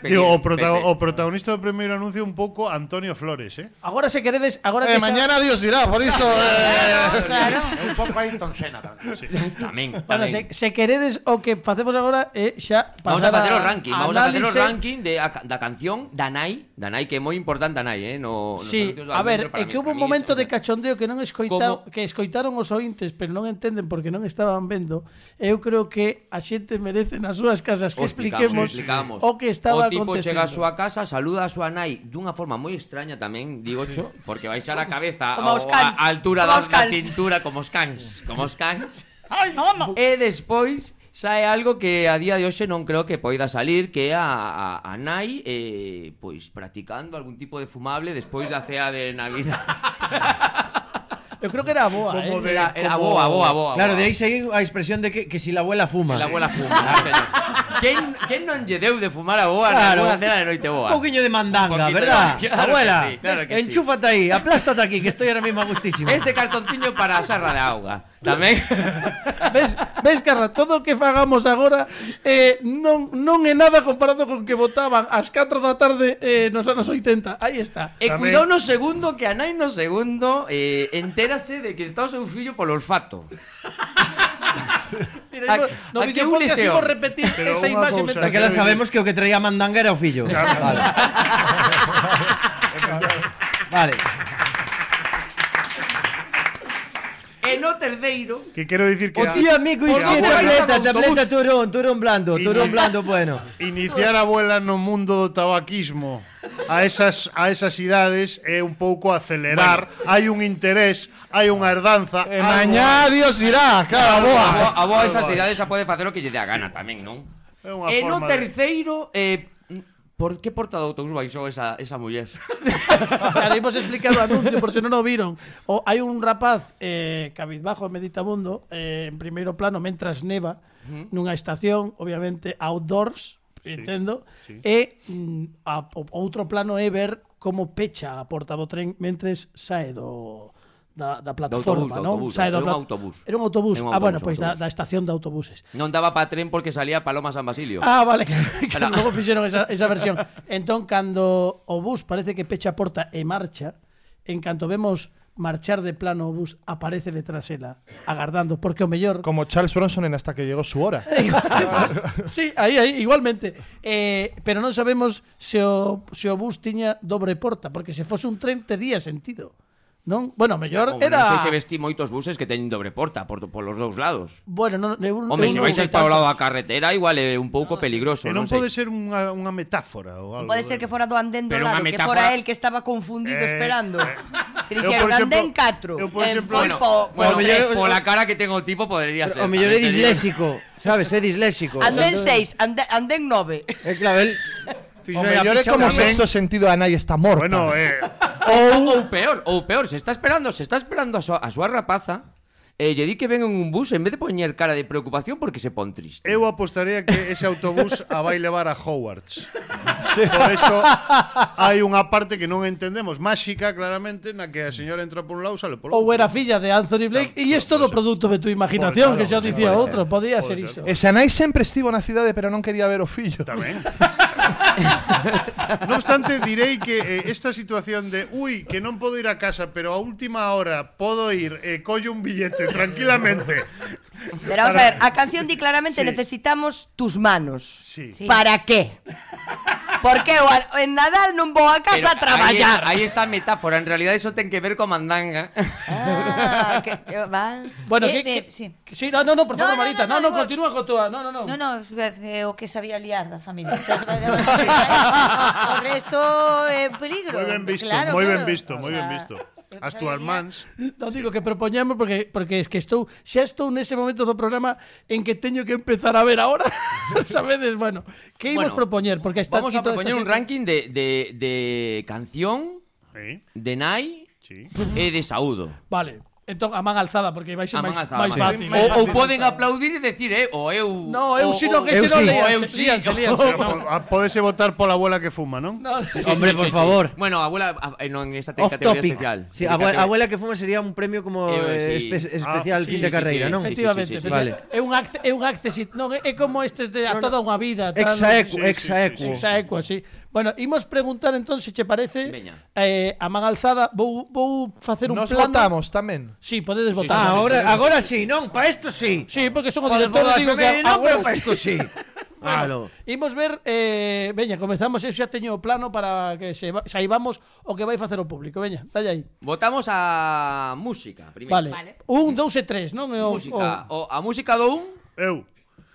Digo, o, prota o protagonista do primeiro anuncio un pouco Antonio Flores, eh? Agora se queredes, agora eh, mañana Dios dirá, por iso eh... claro, un pouco Ayrton Senna tamén. Sí. tamén, tamén. Bueno, se, se queredes o que facemos agora é eh, xa Vamos a facer o ranking, vamos a facer o ranking de a, da canción Danai, Danai que é moi importante Danai, eh? No, sí, a ver, é que hubo un momento de cachondeo que non escoitao, que escoitaron os ointes, pero non entenden porque non estaban vendo. Eu creo que a xente merece nas súas casas que expliquemos o que estaba o tipo chega a súa casa, saluda a súa nai dunha forma moi extraña tamén, digo cho, porque vai baixar a cabeza como ao, a, a altura como da, da cintura como os cans, como os cans. Ai, no. E despois sae algo que a día de hoxe non creo que poida salir que é a, a, a nai eh, pois practicando algún tipo de fumable despois da cea de Navidad. Eu creo que era a boa, Como eh. de- Era, era como- boa, boa, boa. Claro, boa. de aí seguí a expresión de que, que si la abuela fuma. La abuela fuma, señor. Quen, quen non lle deu de fumar a boa Claro. na cena de noite boa? Un poquillo de mandanga, poquito de- ¿verdad? Claro que Abuela, sí, claro que sí. enchúfate ahí, aplástate aquí, que estoy ahora mismo a gustísimo. Este cartonciño para a sarra de auga. Tamén. ves, ves Carla, todo o que fagamos agora eh, non, non é nada comparado con que votaban ás 4 da tarde eh, nos anos 80. Aí está. E Tamén. cuidado no segundo que a nai no segundo eh, entérase de que está o seu fillo polo olfato. Mira, a, no a vídeo podcast imos repetir Pero esa imaxe cousa, Daquela sabemos que o que traía Mandanga era o fillo. Vale. vale. no terceiro. Que quero dicir que... O tío amigo ixe tableta, tableta turón, turón blando, turón blando bueno. Iniciar a abuela no mundo do tabaquismo a esas a esas idades é un pouco acelerar, bueno. hai un interés, hai unha herdanza. E mañá Dios irá, claro, a boa. A boa esas idades xa pode facer o que lle dé a gana tamén, non? É unha e no terceiro eh, Por que porta do autobús baixou esa, esa muller? claro, imos explicar o anuncio, por se si non o viron. O, hai un rapaz eh, cabizbajo meditabundo, eh, en primeiro plano, mentras neva, uh -huh. nunha estación, obviamente, outdoors, sí, entendo, sí. e mm, a, o, outro plano é ver como pecha a porta do tren mentres sae do, da, da plataforma, da non? Autobús, Sae do era, autobús. era un autobús. Era un autobús. Ah, bueno, pois pues, da, da estación de autobuses. Non daba pa tren porque salía Paloma San Basilio. Ah, vale, que, que era... logo fixeron esa, esa versión. entón, cando o bus parece que pecha a porta e marcha, en canto vemos marchar de plano o bus aparece detrás ela, agardando, porque o mellor... Como Charles Bronson en hasta que llegó su hora. sí, aí, aí, igualmente. Eh, pero non sabemos se o, se o bus tiña dobre porta, porque se fose un tren tería sentido. Non, bueno, mellor era Non sei se vesti moitos buses que teñen dobre porta por, por los dous lados. Bueno, non, eu, Home, eu se non vais sei para o lado da tantos. carretera igual é un pouco peligroso, E non, non sei. pode ser unha, unha metáfora ou algo. Pode ser que fora do andén do Pero lado, que metáfora- fora el que estaba confundido Eh, esperando. Eh, que dixeron andén 4. eu, por exemplo, foi bueno, po, po Bueno, tres. pola cara que ten o tipo podería ser. O mellor é tamén te digo. disléxico, sabes, é disléxico. Andén 6, andén 9. É eh, claro, el Fixo o mellor é como se sexto sentido a nai está morta. Bueno, eh... ou... ou peor, ou peor, se está esperando, se está esperando a súa, a súa rapaza, E lle di que ven en un bus en vez de poñer cara de preocupación porque se pon triste. Eu apostaría que ese autobús a vai levar a Hogwarts. Sí. Por eso hai unha parte que non entendemos, máxica claramente, na que a señora entra por un lado sale por outro. Ou era filla de Anthony Blake e claro, isto do produto de tu imaginación, claro, que xa dicía outro, podía ser, ser iso. Esa nai sempre estivo na cidade pero non quería ver o fillo. Tamén. No obstante, direi que eh, esta situación de ui, que non podo ir a casa, pero a última hora podo ir e collo un billete tranquilamente. Pero vamos a ver, a canción di claramente Sí. necesitamos tus manos. Sí. Para qué? Porque eu a- en Nadal non vou a casa a traballar. Aí, aí está a metáfora, en realidad eso ten que ver con mandanga. Ah, que, que va. Bueno, Eh, que, eh, que, sí. que- sí, no, no, no, por No, favor, no, Marita. no, No, no, no, continúa con túa. No, no, no. No, no, o que sabía liar da familia. o resto é un peligro. Moi ben visto, claro, moi claro. ben visto, moi O sea, visto. eu As túas mans. Non digo que propoñamos porque porque es que estou xa estou nese momento do programa en que teño que empezar a ver ahora. Sabedes, bueno, que imos Bueno, propoñer porque está Vamos aquí a propoñer un ranking de, de, de canción, Sí. de nai Sí. e de saúdo. Vale. Entón, a man alzada, porque vai ser máis, máis fácil. Ou, ou poden aplaudir e decir, eh, o eu... No, eu si no que se non lea, eu si. Podese votar pola abuela que fuma, non? No, sí, sí, Hombre, sí, por sí, favor. Sí. Bueno, abuela eh, non esa ten categoría topic. especial. Sí, abuela, abuela que fuma sería un premio como eh, sí. Eh, espe ah, especial ah, fin sí, de sí, carreira, sí, non? Efectivamente, sí, sí, sí, vale. É un acce, é un accesi, non é como estes de a toda unha vida. Exa exaequo. exa sí. Exa equo, sí. Bueno, imos preguntar entón se che parece Veña. eh, a man alzada vou, vou facer un Nos plano. votamos tamén. Sí, podedes votar. Sí, agora, agora sí, non, para isto sí. Sí, porque son o Para director, todas digo que non, agora pero para sí. isto sí. Claro. Imos ver, eh, veña, comezamos, eu xa teño o plano para que se va, saibamos o que vai facer o público, veña, dalle aí. Votamos a música primeiro. Vale. Vale. Un, dous e tres, non? É O, Música, o, a música do un Eu.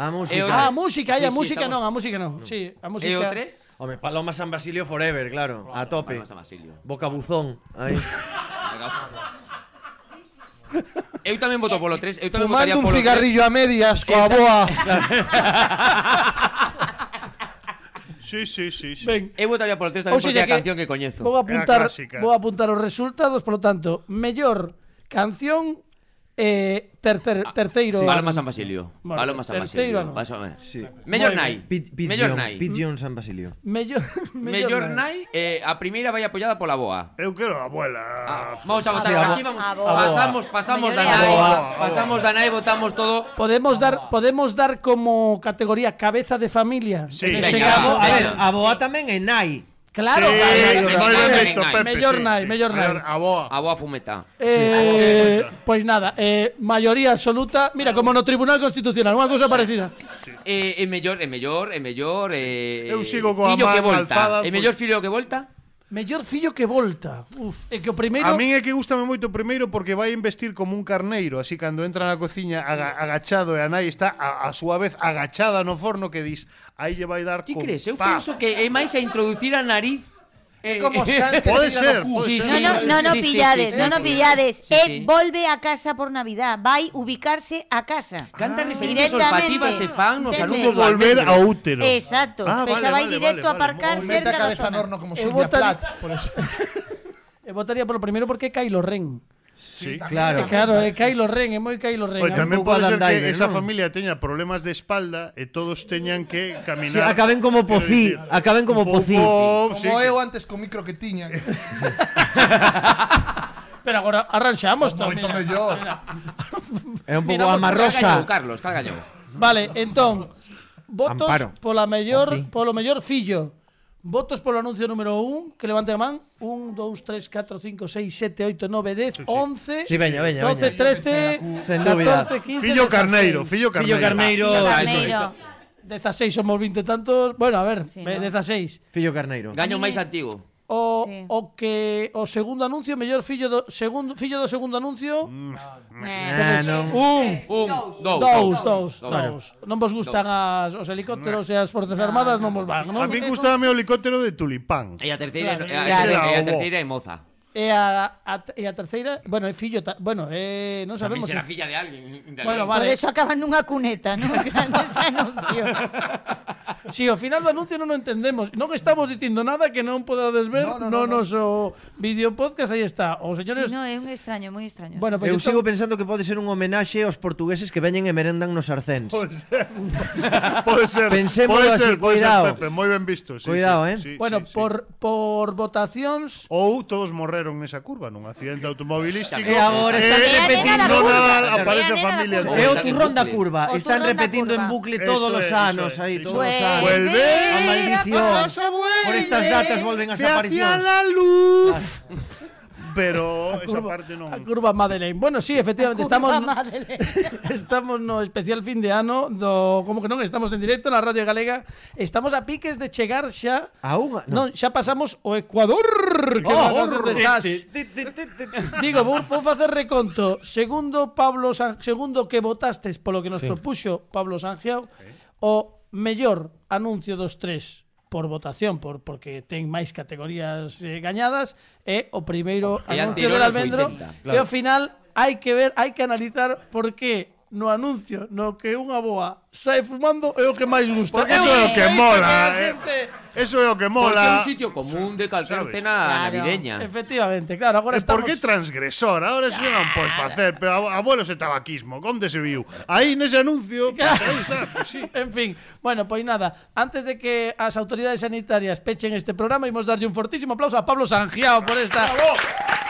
A música. Ah, a música, sí, a sí, música estamos... non, a música non. No. Sí, a ¿Eh, música. E o tres? Home, Paloma San Basilio forever, claro, claro a tope. Paloma San Basilio. Boca buzón, aí. Eu tamén voto polo 3, eu tamén Fumando votaría polo 3. Fumando un cigarrillo a medias coa boa. Sí, sí, sí, sí. Ben. Eu votaría polo 3 tamén porque é a canción que coñezo. Vou apuntar, vou apuntar os resultados, polo tanto, mellor canción Eh, tercer, ah, terceiro sí. Paloma San Basilio. Bueno, Paloma San Basilio. Ano. Más. Sí. Mellor nai. Pit, pit mellor nai. Pigeon San Basilio. Mellor, mellor, mellor nai, eh, a primeira vai apoiada pola boa. Eu quero a abuela. Ah, vamos a votar. Sí, Aquí vamos. A boa. Pasamos, pasamos da nai. Pasamos da nai, votamos todo. Podemos dar podemos dar como categoría cabeza de familia. Sí. Venga, a ver, a boa tamén é nai. Claro, sí. Mellor visto, Pepe, mellor sí. nai, mellor nai. A boa. A boa fumeta. Eh, pois pues nada, eh, maioría absoluta, mira, como no Tribunal Constitucional, unha cousa parecida. Sí. Eh, é mellor, é mellor, é mellor, eh, Eu sigo coa fillo que volta. alzada. É mellor fillo que volta? Mellor fillo que volta. Uf, é que o primeiro A min é que gustame moito o primeiro porque vai investir como un carneiro, así cando entra na cociña aga agachado e a nai está a, a súa vez agachada no forno que dis, aí lle vai dar Ti con... crees? Eu pa. penso que é máis a introducir a nariz É eh, como os cans que pode ser, no pode eh. sí, ser. No, no, no, no sí, pillades, sí, sí, no, no pillades. Sí, sí. E volve a casa por Navidad, vai ubicarse a casa. Cantas ah, referencias olfativas se fan nos alumnos volver a útero. Exacto. Ah, vale, vai vale, directo vale, a aparcar vale. cerca da zona. cabeza horno como Silvia Plath, por eso. Eu votaría polo primeiro porque é Kylo Ren. Sí, claro. Claro, é eh, Kylo Ren, é moi Kylo Ren. Oye, tamén pode ser que esa non? familia teña problemas de espalda e todos teñan que caminar. Sí, acaben como pocí, decir, acaben como pocí. Como sí. eu antes co micro que tiña. Pero agora arranxamos tamén. Moito mellor. É un pouco amarrosa. Carlos, cágallo. Vale, entón, votos Amparo. pola mellor, polo mellor fillo. Votos polo anuncio número 1, que levante a man. 1, 2, 3, 4, 5, 6, 7, 8, 9, 10, 11, Sí, veña, veña, 12, veña. 13, Sen dúbida. 14, 15, Fillo 16. Carneiro, fillo Fillo Carneiro. Carneiro. Carneiro. 16 somos 20 e tantos. Bueno, a ver, Sí, ve, ¿no? 16. Fillo Carneiro. Gaño máis antigo. O, sí. o que o segundo anuncio, mellor fillo do segundo fillo do segundo anuncio. Mm. Eh, eh non. un, eh, un, dous, dous, dous, dous, dous. Non vos gustan as, os helicópteros e as forzas armadas, non vos van, non? A mí gustame o helicóptero de Tulipán. E a terceira, claro. a, a, a terceira é moza. E a, a, e a terceira, bueno, é fillo, ta, bueno, eh, non sabemos. Tamén será si... filla de alguén. De bueno, alguén. vale. Por eso acaban nunha cuneta, non? Ese anuncio. Si, sí, ao final do anuncio non o entendemos. Non estamos dicindo nada que non podades ver no, no, no, no noso vídeo podcast, aí está. Os señores... Si, sí, no, é un extraño, moi extraño. Bueno, pues Eu entón... sigo pensando que pode ser un homenaxe aos portugueses que veñen e merendan nos arcéns. Pode ser. pode ser. Pensémoslo pode ser, pode cuidado. Ser, Pepe, moi ben visto. Sí, cuidado, sí, eh. Sí, bueno, sí, por, sí. por votacións... Ou todos morrer morreron nesa curva nun accidente automobilístico. E agora eh, están eh, repetindo Nadal aparece a familia. É o turrón da curva. Están repetindo en bucle todos os anos aí, todos os anos. Vuelve a maldición. Por estas datas volven as aparicións. Hacia la luz pero esa curva, parte non. A curva Madeleine. Bueno, sí, efectivamente, estamos Madeleine. estamos no especial fin de ano do como que non, estamos en directo na Radio Galega. Estamos a piques de chegar xa a unha, non, no, xa pasamos o Ecuador, que oh, oh, de Sas. Digo, vou, vou facer reconto. Segundo Pablo San, segundo que votastes polo que nos sí. propuxo Pablo Sangiao, okay. o mellor anuncio dos tres por votación por porque ten máis categorías eh, gañadas é o primeiro anuncio del almendro 80, claro. e ao final hai que ver, hai que analizar por que no anuncio no que unha boa sai fumando é o que máis gusta. Porque eso é o que mola. Eh. Eso é o que mola. Porque é un sitio común de calzar ¿sabes? cena claro. navideña. Efectivamente, claro, agora eh, e estamos... Porque transgresor, agora claro. eso non podes facer, pero abuelos e tabaquismo, onde se viu? Aí nese anuncio, claro. pues, aí está, pues, sí. En fin, bueno, pois pues nada, antes de que as autoridades sanitarias pechen este programa, imos darlle un fortísimo aplauso a Pablo Sangiao por esta... Bravo.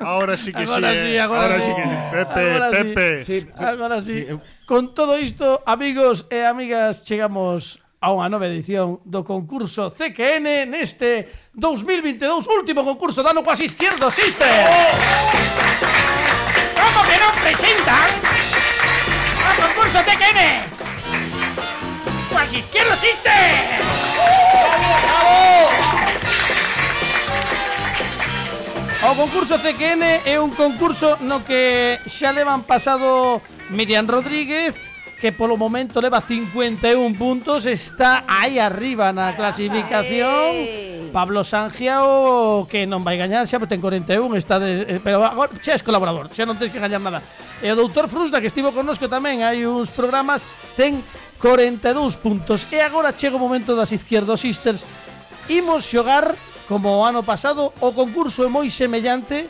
Ahora sí que agora sí, sí eh. agora, agora sí. sí que sí. Pepe, agora Pepe. Sí. Sí. Agora sí. Eh. Con todo isto, amigos e amigas, chegamos a unha nova edición do concurso CQN neste 2022, último concurso dano coas izquierdo Sister. Como que non presentan o concurso CQN? Coas izquierdo Sister. O concurso CQN é un concurso no que xa levan pasado Miriam Rodríguez que polo momento leva 51 puntos, está aí arriba na clasificación. Eh. Pablo Sangiao que non vai gañar, xa ten 41, está de, eh, pero agora xa es colaborador, xa non tens que gañar nada. E o doutor Frusda que estivo connosco tamén, hai uns programas, ten 42 puntos. E agora chega o momento das izquierdo sisters. Imos xogar como o ano pasado, o concurso é moi semellante,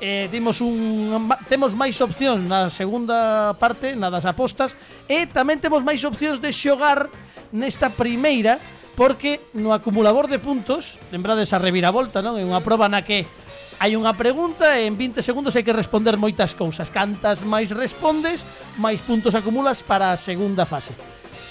eh, dimos un temos máis opcións na segunda parte, na das apostas, e tamén temos máis opcións de xogar nesta primeira porque no acumulador de puntos, lembrades a reviravolta, non? É unha proba na que hai unha pregunta e en 20 segundos hai que responder moitas cousas. Cantas máis respondes, máis puntos acumulas para a segunda fase.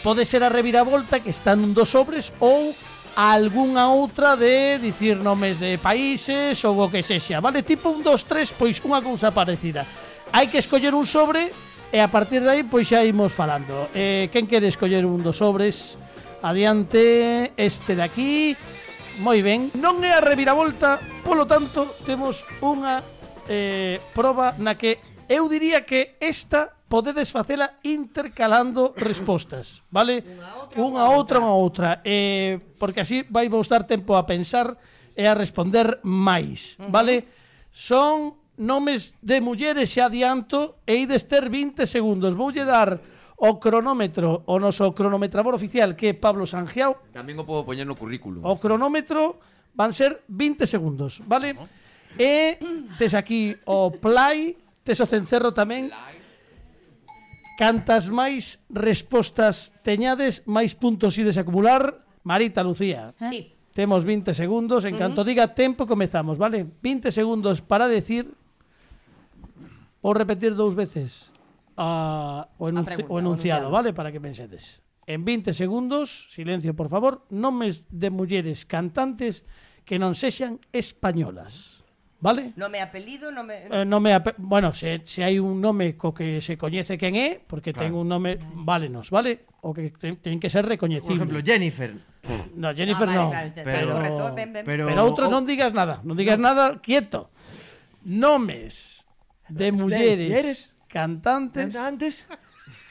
Pode ser a reviravolta que está nun dos sobres ou algunha outra de dicir nomes de países ou o que sexa, vale? Tipo un, dos, tres, pois unha cousa parecida. Hai que escoller un sobre e a partir de aí pois xa imos falando. Eh, quen quere escoller un dos sobres? Adiante, este de aquí. Moi ben. Non é a reviravolta, polo tanto, temos unha eh, proba na que eu diría que esta podedes facela intercalando respostas, vale? Unha a outra, unha a outra. Eh, porque así vai vos dar tempo a pensar e a responder máis, vale? Son nomes de mulleres xa adianto e ides ter 20 segundos. Voulle dar o cronómetro, o noso cronometrador oficial que é Pablo Sangiao. Tamén o podo poñer no currículum. O cronómetro van ser 20 segundos, vale? E tes aquí o play, tes o cencerro tamén. Play. Cantas máis respostas teñades, máis puntos ides a acumular. Marita, Lucía. Eh? Sí. Temos 20 segundos. En canto uh -huh. diga tempo, comezamos, vale? 20 segundos para decir... Vou repetir dous veces a, o, enunci, pregunta, o enunciado, vale? Para que pensedes. En 20 segundos, silencio, por favor, nomes de mulleres cantantes que non sexan españolas. Vale? Nome apelido, nome... Eh, nome ape... Bueno, se, se hai un nome co que se coñece quen é, porque claro. ten un nome, válenos, vale? O que ten, ten que ser recoñecible. Por exemplo, Jennifer. No, Jennifer ah, vale, no. Claro, pero, pero, correcto, ben, ben. pero, pero outro non digas nada, non digas no. nada, quieto. Nomes de mulleres cantantes, cantantes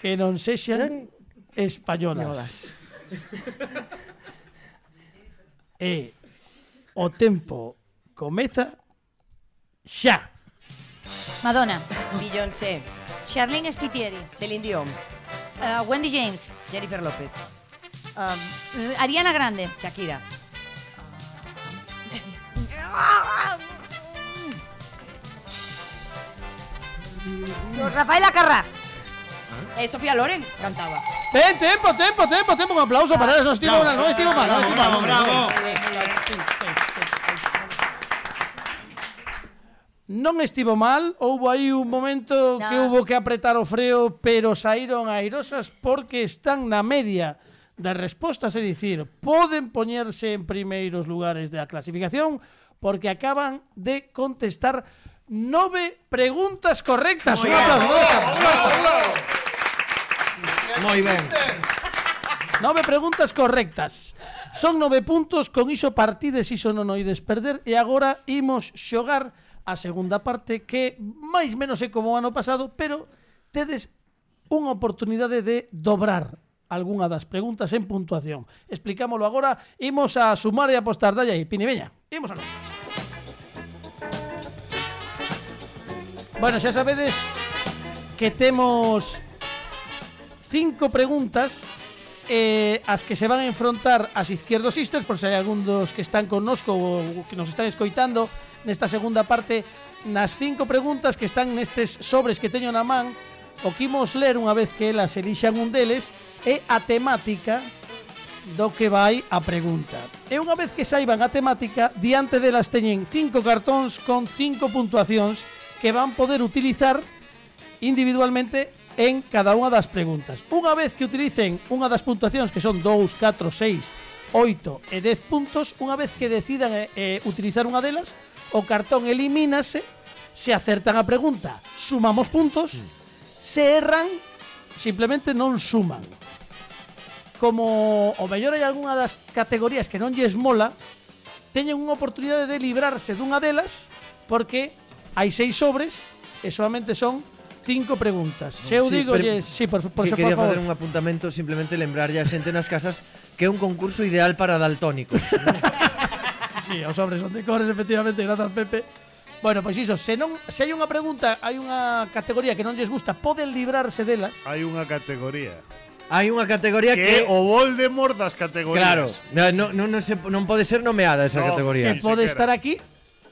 que non sexan ¿Eh? españolas. e eh, o tempo comeza xa. Madonna, Beyoncé, Charlene Spiteri, Celine Dion, uh, Wendy James, Jennifer López, um, Ariana Grande, Shakira, Rafael Acarrá, eh, Sofía Loren cantaba. Ten, tempo, tempo, tempo, tempo, un aplauso para non estivo mal, non estivo mal. bravo, Non estivo mal, houbo aí un momento nah. que houbo que apretar o freo, pero saíron airosas porque están na media das respostas, é dicir, poden poñerse en primeiros lugares da clasificación porque acaban de contestar nove preguntas correctas. Un aplauso. Moi ben. Nove preguntas correctas. Son nove puntos, con iso partides, iso non oides perder, e agora imos xogar a segunda parte que máis menos é como o ano pasado, pero tedes unha oportunidade de dobrar algunha das preguntas en puntuación. Explicámoslo agora, imos a sumar e apostar. Dalle aí, Pini, veña, imos algo. Bueno, xa sabedes que temos cinco preguntas eh, as que se van a enfrontar as izquierdosistas, por se hai algún dos que están connosco ou que nos están escoitando nesta segunda parte, nas cinco preguntas que están nestes sobres que teño na man, o que imos ler unha vez que elas elixan un deles é a temática do que vai a pregunta. E unha vez que saiban a temática, diante delas teñen cinco cartóns con cinco puntuacións que van poder utilizar individualmente en cada unha das preguntas. Unha vez que utilicen unha das puntuacións que son 2, 4, 6, 8 e 10 puntos, unha vez que decidan eh, eh, utilizar unha delas, o cartón elimínase, se acertan a pregunta, sumamos puntos, mm. se erran, simplemente non suman. Como o mellor hai algunha das categorías que non lles mola, teñen unha oportunidade de librarse dunha delas porque hai seis sobres e solamente son cinco preguntas. Se eu sí, digo, per, sí, por, por, que so, por quería favor. facer un apuntamento simplemente lembrarlle a xente nas casas que é un concurso ideal para daltónicos. sí, os hombres son de cores, efectivamente, grazas Pepe. Bueno, pois pues iso, se non se hai unha pregunta, hai unha categoría que non lles gusta, poden librarse delas. Hai unha categoría. Hai unha categoría que, que o Voldemort das categorías. Claro, non, non, non, se, non pode ser nomeada esa no, categoría. Que pode estar aquí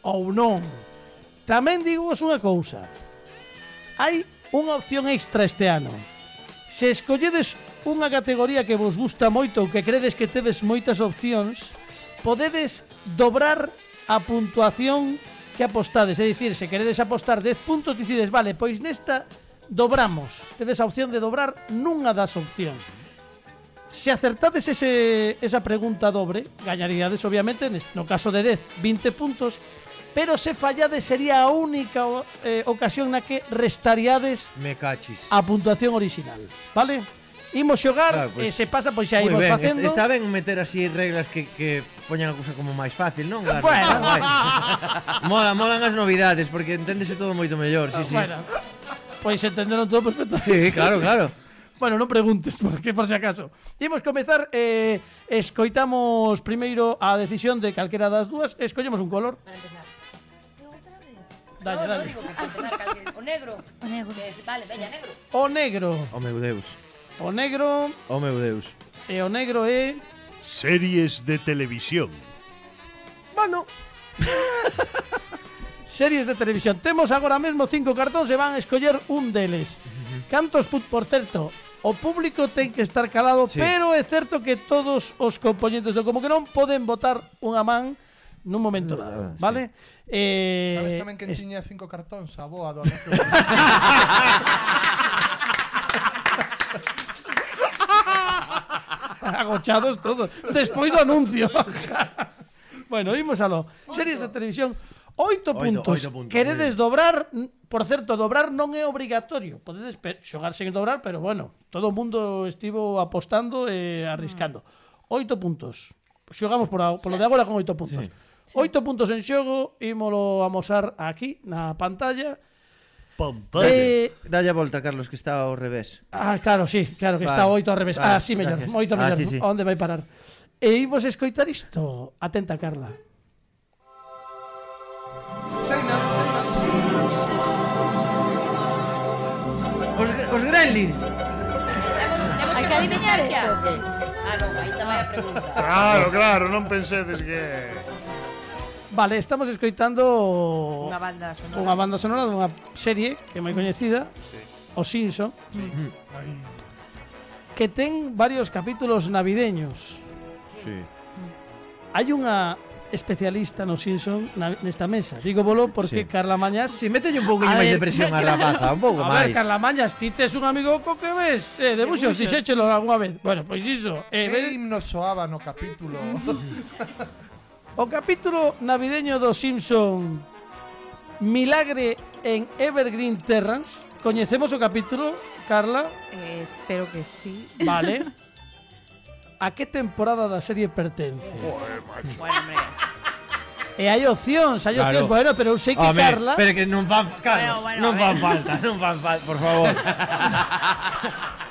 ou non. Tamén digo vos unha cousa. Hai unha opción extra este ano. Se escolledes unha categoría que vos gusta moito ou que credes que tedes moitas opcións, podedes dobrar a puntuación que apostades. É dicir, se queredes apostar 10 puntos, dicides, vale, pois nesta dobramos. Tedes a opción de dobrar nunha das opcións. Se acertades ese, esa pregunta dobre, gañaríades obviamente, no caso de 10, 20 puntos, Pero se fallades sería a única eh, ocasión na que restaríades Me cachis. a puntuación original, vale? Imos xogar claro, pues, e se pasa pois xa imos ben. facendo. Está ben meter así reglas que, que poñan a cousa como máis fácil, non? Claro, bueno. bueno. Mola, molan as novidades porque enténdese todo moito mellor, sí, si. sí. Bueno. Pois entenderon todo perfecto. Sí, claro, claro. Bueno, non preguntes, porque por si acaso. Imos comezar, eh, escoitamos primeiro a decisión de calquera das dúas, escollemos un color. Para empezar. Dale, no, dale. No, digo que pode calquera. O negro. O negro. Que, vale, veña, negro. O negro. O meu Deus. O negro. O meu Deus. E o negro é... Series de televisión. Bueno. Series de televisión. Temos agora mesmo cinco cartóns e van a escoller un deles. Cantos, put, por certo, o público ten que estar calado, sí. pero é certo que todos os componentes do Como que non poden botar unha man nun momento ah, dado, vale? Sí. Eh, Sabes tamén que es... tiña cinco cartóns a boa do anuncio? Agochados todos. Despois do anuncio. bueno, imos alo. Series de televisión. Oito puntos. Oito, oito puntos. Queredes dobrar, por certo, dobrar non é obrigatorio. Podedes xogar sen dobrar, pero bueno, todo o mundo estivo apostando e arriscando. Mm. Oito puntos. Xogamos por, a, por lo de agora con oito puntos. Sí. Oito puntos en xogo, ímolo amosar aquí na pantalla. Pantalla. Eh, Dalle a volta, Carlos, que está ao revés. Ah, claro, sí, claro, que vale. está oito ao revés. Vale, ah, sí, mellor, gracias. ah, mellor. Sí, sí. Onde vai parar? E imos escoitar isto. Atenta, Carla. Os, os Gremlins. Hai que adivinhar isto. Ah, non, aí tamén a pregunta. Claro, claro, non pensedes que... Vale, estamos escoitando unha banda sonora, unha banda sonora dunha serie que é moi coñecida, sí. O Simpson, sí. que ten varios capítulos navideños. Sí. Hai unha especialista no Simpson na, nesta mesa. Digo bolo porque sí. Carla Mañas... Si, sí, mételle un pouco máis de presión a rapaza, un pouco máis. A ver, Carla Mañas, ti tes un amigo co que ves eh, de buxos, dixéchelo algunha vez. Bueno, pois iso. Eh, que ves... himno soaba no capítulo? O capítulo navideño do Simpson Milagre en Evergreen Terrans Coñecemos o capítulo, Carla? Eh, espero que sí Vale A que temporada da serie pertence? Bueno, hombre. E hai opcións, hai claro. opcións, bueno, pero eu sei que Home, Carla... Pero que non fan, Carlos, bueno, bueno, non fan falta, non fan falta, por favor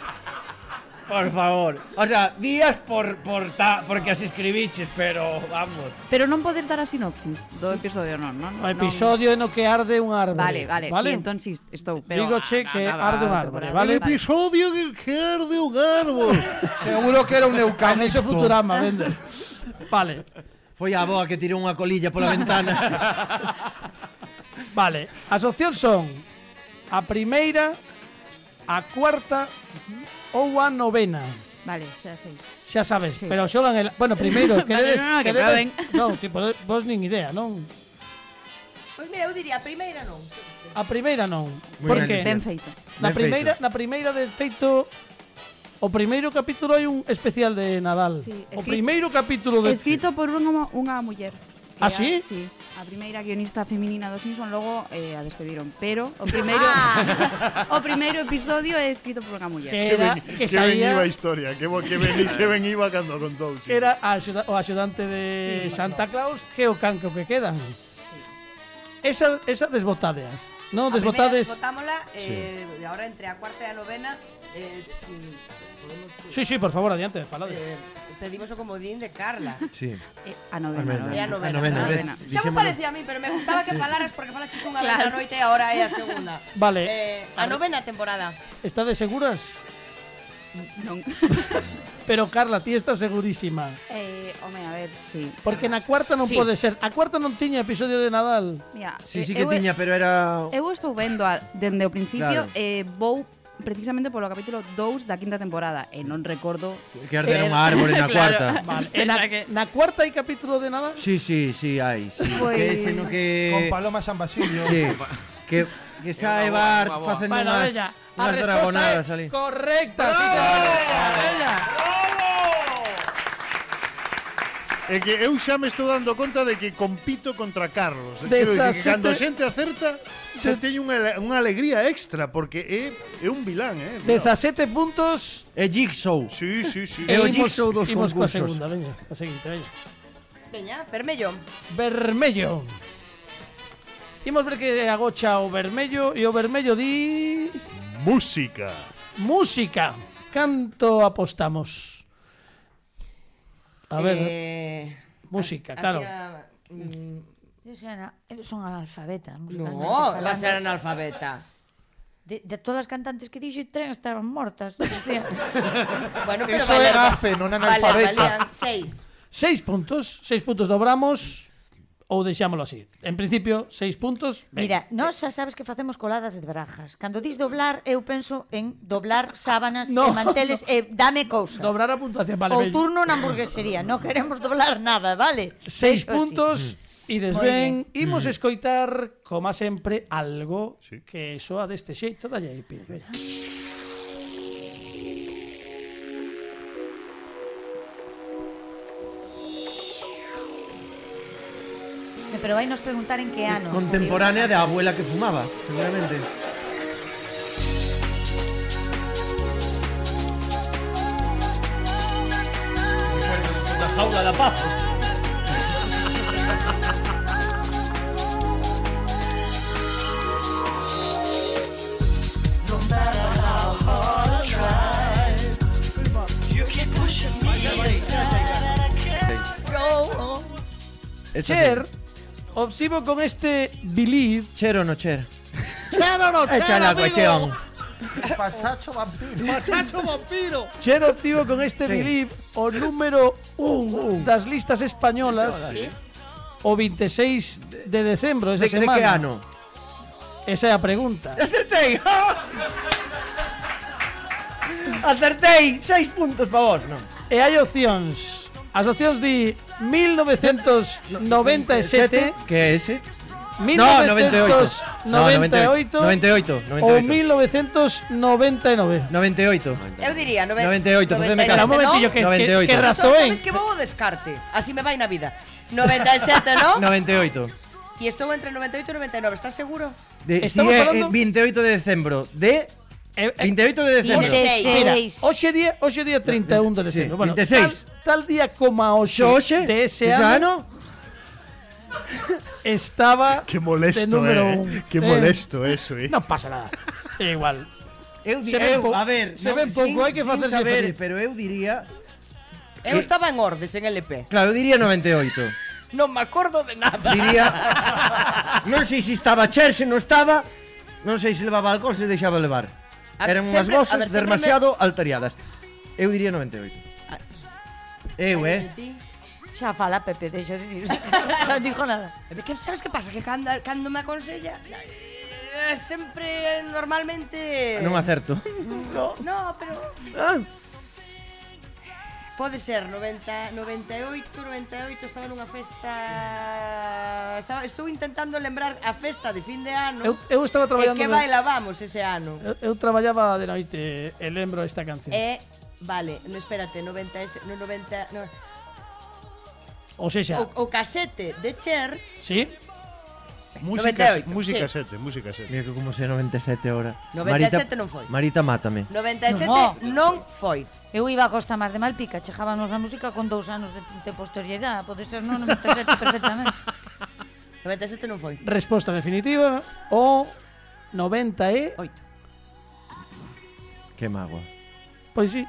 Por favor. O sea, días por, por ta, porque as escribiches, pero vamos. Pero non podes dar a sinopsis do episodio, non, non? O episodio non... no que arde un árbore. Vale, vale, vale? sí, entón sí, estou. Pero, Digo che que ah, arde un árbore, vale? vale. episodio en que arde un árbol. Seguro que era un neucampo. Eso Futurama, vende. Vale. Foi a boa que tirou unha colilla pola ventana. vale, as opcións son a primeira, a cuarta, ou a novena. Vale, xa sei. Xa sabes, sí. pero xogan el... Bueno, primeiro, queredes... vale, no, no, que queredes... proben. Non, tipo, vos nin idea, non? Pois mira, eu diría, a primeira non. A primeira non. Muy Por que? Ben feito. Na ben primeira, feito. na primeira de feito O primeiro capítulo hai un especial de Nadal. Sí, escrito, o primeiro capítulo de Escrito por unha unha muller. Ah, sí? sí? A primeira guionista feminina do Simpson logo eh, a despediron, pero o primeiro ah! o primeiro episodio é escrito por unha muller. Que, era, que, que ben iba a historia, que, que, ben, que ben iba cando contou. Sí. Era a, o axudante de sí, Santa Claus que o canco que quedan. Sí. Esa, esa desbotadeas. No, desbotades. Desbotámola eh, sí. ahora entre a cuarta e a novena eh, mm, podemos Sí, sí, por favor, adiante, falade. Eh, pedimos o comodín de Carla. Sí. Eh, a novena, E a novena. A novena, claro. Xa me parecía a mí, pero me gustaba que falaras porque falaches unha vez na noite e agora é a segunda. Vale. Eh, a novena temporada. Estades seguras? Non. Pero Carla, ti estás segurísima. Eh, home, a ver, sí. Porque na cuarta non Sí. pode ser. A cuarta non tiña episodio de Nadal. Mira, Sí, eh, sí que eu- tiña, pero era... Eu estou vendo a, dende o principio Claro. e eh, vou precisamente polo capítulo 2 da quinta temporada eh, e non recordo que arde unha árbore na cuarta. Vale. E na, que... na cuarta hai capítulo de nada? Sí, sí, sí, hai. Sí. Pues... Que ese no que Con Paloma San Basilio. Sí. que que sae bar facendo bueno, unas, unas dragonadas ali. Correcta, sí, señor. É que eu xa me estou dando conta de que compito contra Carlos. De Quero dicir, que cando a xente acerta, xa teño unha, unha alegría extra, porque é, é un vilán, eh? Cuidado. 17 puntos e Jigsaw. Sí, sí, sí. E o Jigsaw dos imos concursos. Imos coa segunda, veña, a seguinte, veña. Veña, vermello. Vermello. Imos ver que agocha o vermello e o vermello di... Música. Música. Canto apostamos? A ver, Eh, música, así claro. mm, son, ana- eu son analfabeta. musicalmente No, va a ser analfabeta. De, de todas as cantantes que dixo, tres estaban mortas. Decía. Bueno, Eso é gafe, non analfabeta. Valían seis. Seis puntos, seis puntos dobramos ou deixámoslo así. En principio, seis puntos. Ben. Mira, nós xa sabes que facemos coladas de brajas. Cando dis doblar, eu penso en doblar sábanas no. e manteles e dame cousa. Dobrar a puntuación, vale. Ou turno na hamburguesería, non queremos doblar nada, vale? Seis Eso puntos. Sí. E desben, imos mm. escoitar, como sempre, algo sí. que soa deste xeito da JP. Veña. Pero vai nos preguntar en que ano. Contemporánea de abuela que fumaba, seguramente. La jaula da paz. No matter how hard I try, you keep pushing me aside. I can't go on. Cher obtivo con este Believe. Chero no Cher Chero no chero. Échala, amigo. cuestión Pachacho vampiro. Pachacho vampiro. Cher obtivo con este sí. Believe o número 1 das listas españolas. ¿Sí? O 26 de decembro, esa de, semana. De que ano? Esa é a pregunta. Acertei. Acertei, seis puntos, por favor. No. E hai opcións As opcións di 1997 Que ese? 1998 No, 98. 98. ou 98. 1999. 98. Eu diría 90, 98, facedme caso. Espera un momentillo, que, que, 98. que razón. Sabes que vou descarte. Así me vai na vida. 97, ¿no? 98. E estou entre 98 e 99, estás seguro? De, si Estamos é falando- eh, 28 de decembro de Eh, 28 de decembro. 26. Mira, hoxe día, hoxe día 31 de Sí, decembro. bueno, 26. Tal, tal día como a de ese ano, estaba Qué molesto, de número eh. un. Qué Eh, molesto eso, eh. Non pasa nada. É igual. eu, Se ven pou- a ver, se no, ven pouco, sin- hai que sin facerse saber, feliz. pero eu diría, Eu estaba en ordes en LP. claro, eu diría 98. Non me acordo de nada. Diría Non sei se estaba Cher, se non estaba Non sei se levaba alcohol, se deixaba levar A- Eran unhas sempre- a vozas ver, sempre demasiado altariadas Eu diría 98 Eu, eh? Xa fala Pepe, deixo de dicir. Xa non dijo nada. Que, sabes que pasa? Que cando, cando me aconsella eh, sempre normalmente ah, Non acerto. No, no pero ah. Pode ser 90, 98, 98 estaba nunha festa estaba, Estou intentando lembrar a festa de fin de ano Eu, eu estaba traballando E que bailábamos ese ano Eu, eu traballaba de noite e lembro esta canción E Vale, no, espérate, 90, no, 90, no. O sexa, O, o casete de Cher sí? Música, 98, música sí. 7, música 7. Mira que como se 97 hora. 97 Marita, non foi. Marita mátame. 97 No. non foi. Eu iba a Costa Mar de Malpica, chegábamos a música con dous anos de, de posterioridade, pode ser no 97 perfectamente. 97 non foi. Resposta definitiva o 90 e... 8. Que mágoa. Pois sí,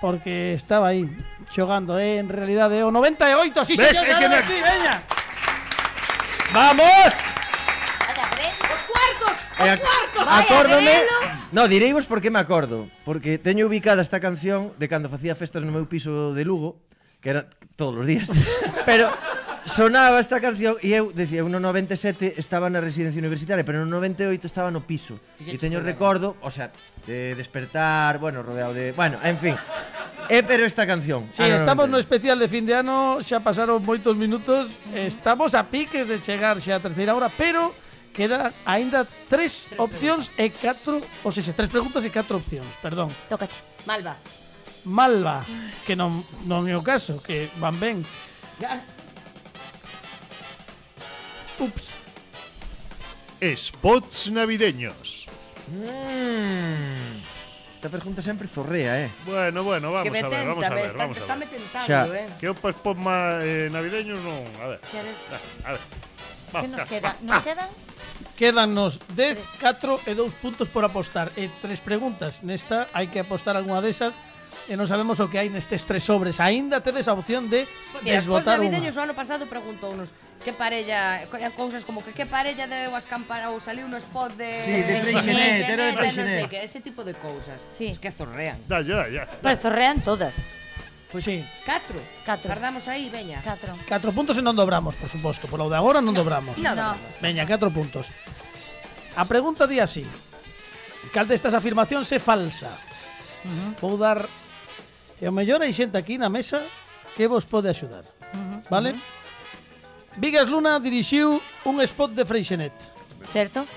porque estaba aí xogando, eh, en realidade o 98, si, sí, Ves, señor, que sí, veña. Vamos. Os cuartos, os eh, cuartos. Acórdome. No, direivos por que me acordo, porque teño ubicada esta canción de cando facía festas no meu piso de Lugo, que era todos os días. Pero sonaba esta canción e eu decía, eu no 97 estaba na residencia universitaria, pero no 98 estaba no piso. E teño recordo, o sea, de despertar, bueno, rodeado de, bueno, en fin. É pero esta canción. Sí, ah, no, estamos no, no especial de fin de ano, xa pasaron moitos minutos, estamos a piques de chegar xa a terceira hora, pero quedan aínda tres, tres opcións preguntas. e catro, ou sexa, tres preguntas e catro opcións, perdón. Tócache. Malva. Malva que non, non é o caso que van ben Ups Spots navideños mm. Esta pregunta sempre zorrea, eh. Bueno, bueno, vamos que me a ver, tenta, vamos a ver, está, vamos está eh. eh, a ver. Me tentando, xa. eh. Que o paspón má eh, navideño non, a ver. Queres... A ver. Va, que nos queda? Va, nos quedan? Quédanos 10, 4 e 2 puntos por apostar. E tres preguntas. Nesta hai que apostar algunha desas de e non sabemos o que hai nestes tres sobres. Aínda tedes a opción de Mira, desbotar unha. O ano pasado preguntounos que parella, cousas como que que parella deu as campanas ou saliu no spot de sí, de Freixinet, de Freixinet, que ese tipo de cousas. Sí. Es que zorrean. Da, ya, ya. Pues zorrean todas. Pois pues sí. 4. 4. Guardamos aí, veña. 4. 4 puntos e non dobramos, por suposto. Por lo de agora non dobramos. No, no. Veña, 4 puntos. A pregunta di así. Cal destas afirmacións é falsa? Uh -huh. Vou dar E o mellor hai xente aquí na mesa que vos pode axudar. Uh -huh, vale? Uh -huh. Vigas Luna dirixiu un spot de Freixenet. Certo.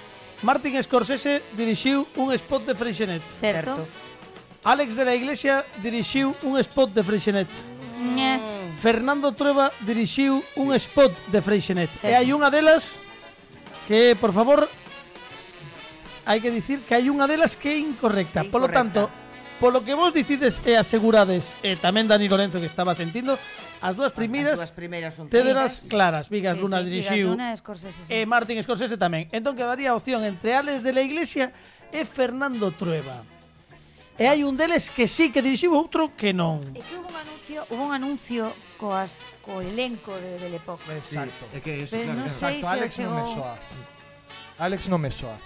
Martin Scorsese dirixiu un spot de Freixenet. Certo. Alex de la Iglesia dirixiu un spot de Freixenet. Mm. Fernando Trueba dirixiu un spot de Freixenet. Certo. E hai unha delas que, por favor, hai que dicir que hai unha delas que é incorrecta. incorrecta. Por lo tanto, polo que vos dicides e eh, asegurades, e tamén Dani Lorenzo que estaba sentindo, as dúas primeiras, as dúas primeiras son tederas claras, Vigas sí, Luna sí, dirixiu. Vigas Luna, Scorsese, sí. E Martin Scorsese tamén. Entón quedaría a opción entre Alex de la Iglesia e Fernando Trueba. E hai un deles que sí que dirixiu, outro que non. É que hubo un anuncio, hubo un anuncio coas co elenco de Belle Époque. Exacto. É que eso, Pero claro, non claro. sei Exacto, se Alex chegou... non me soa. Alex non me soa.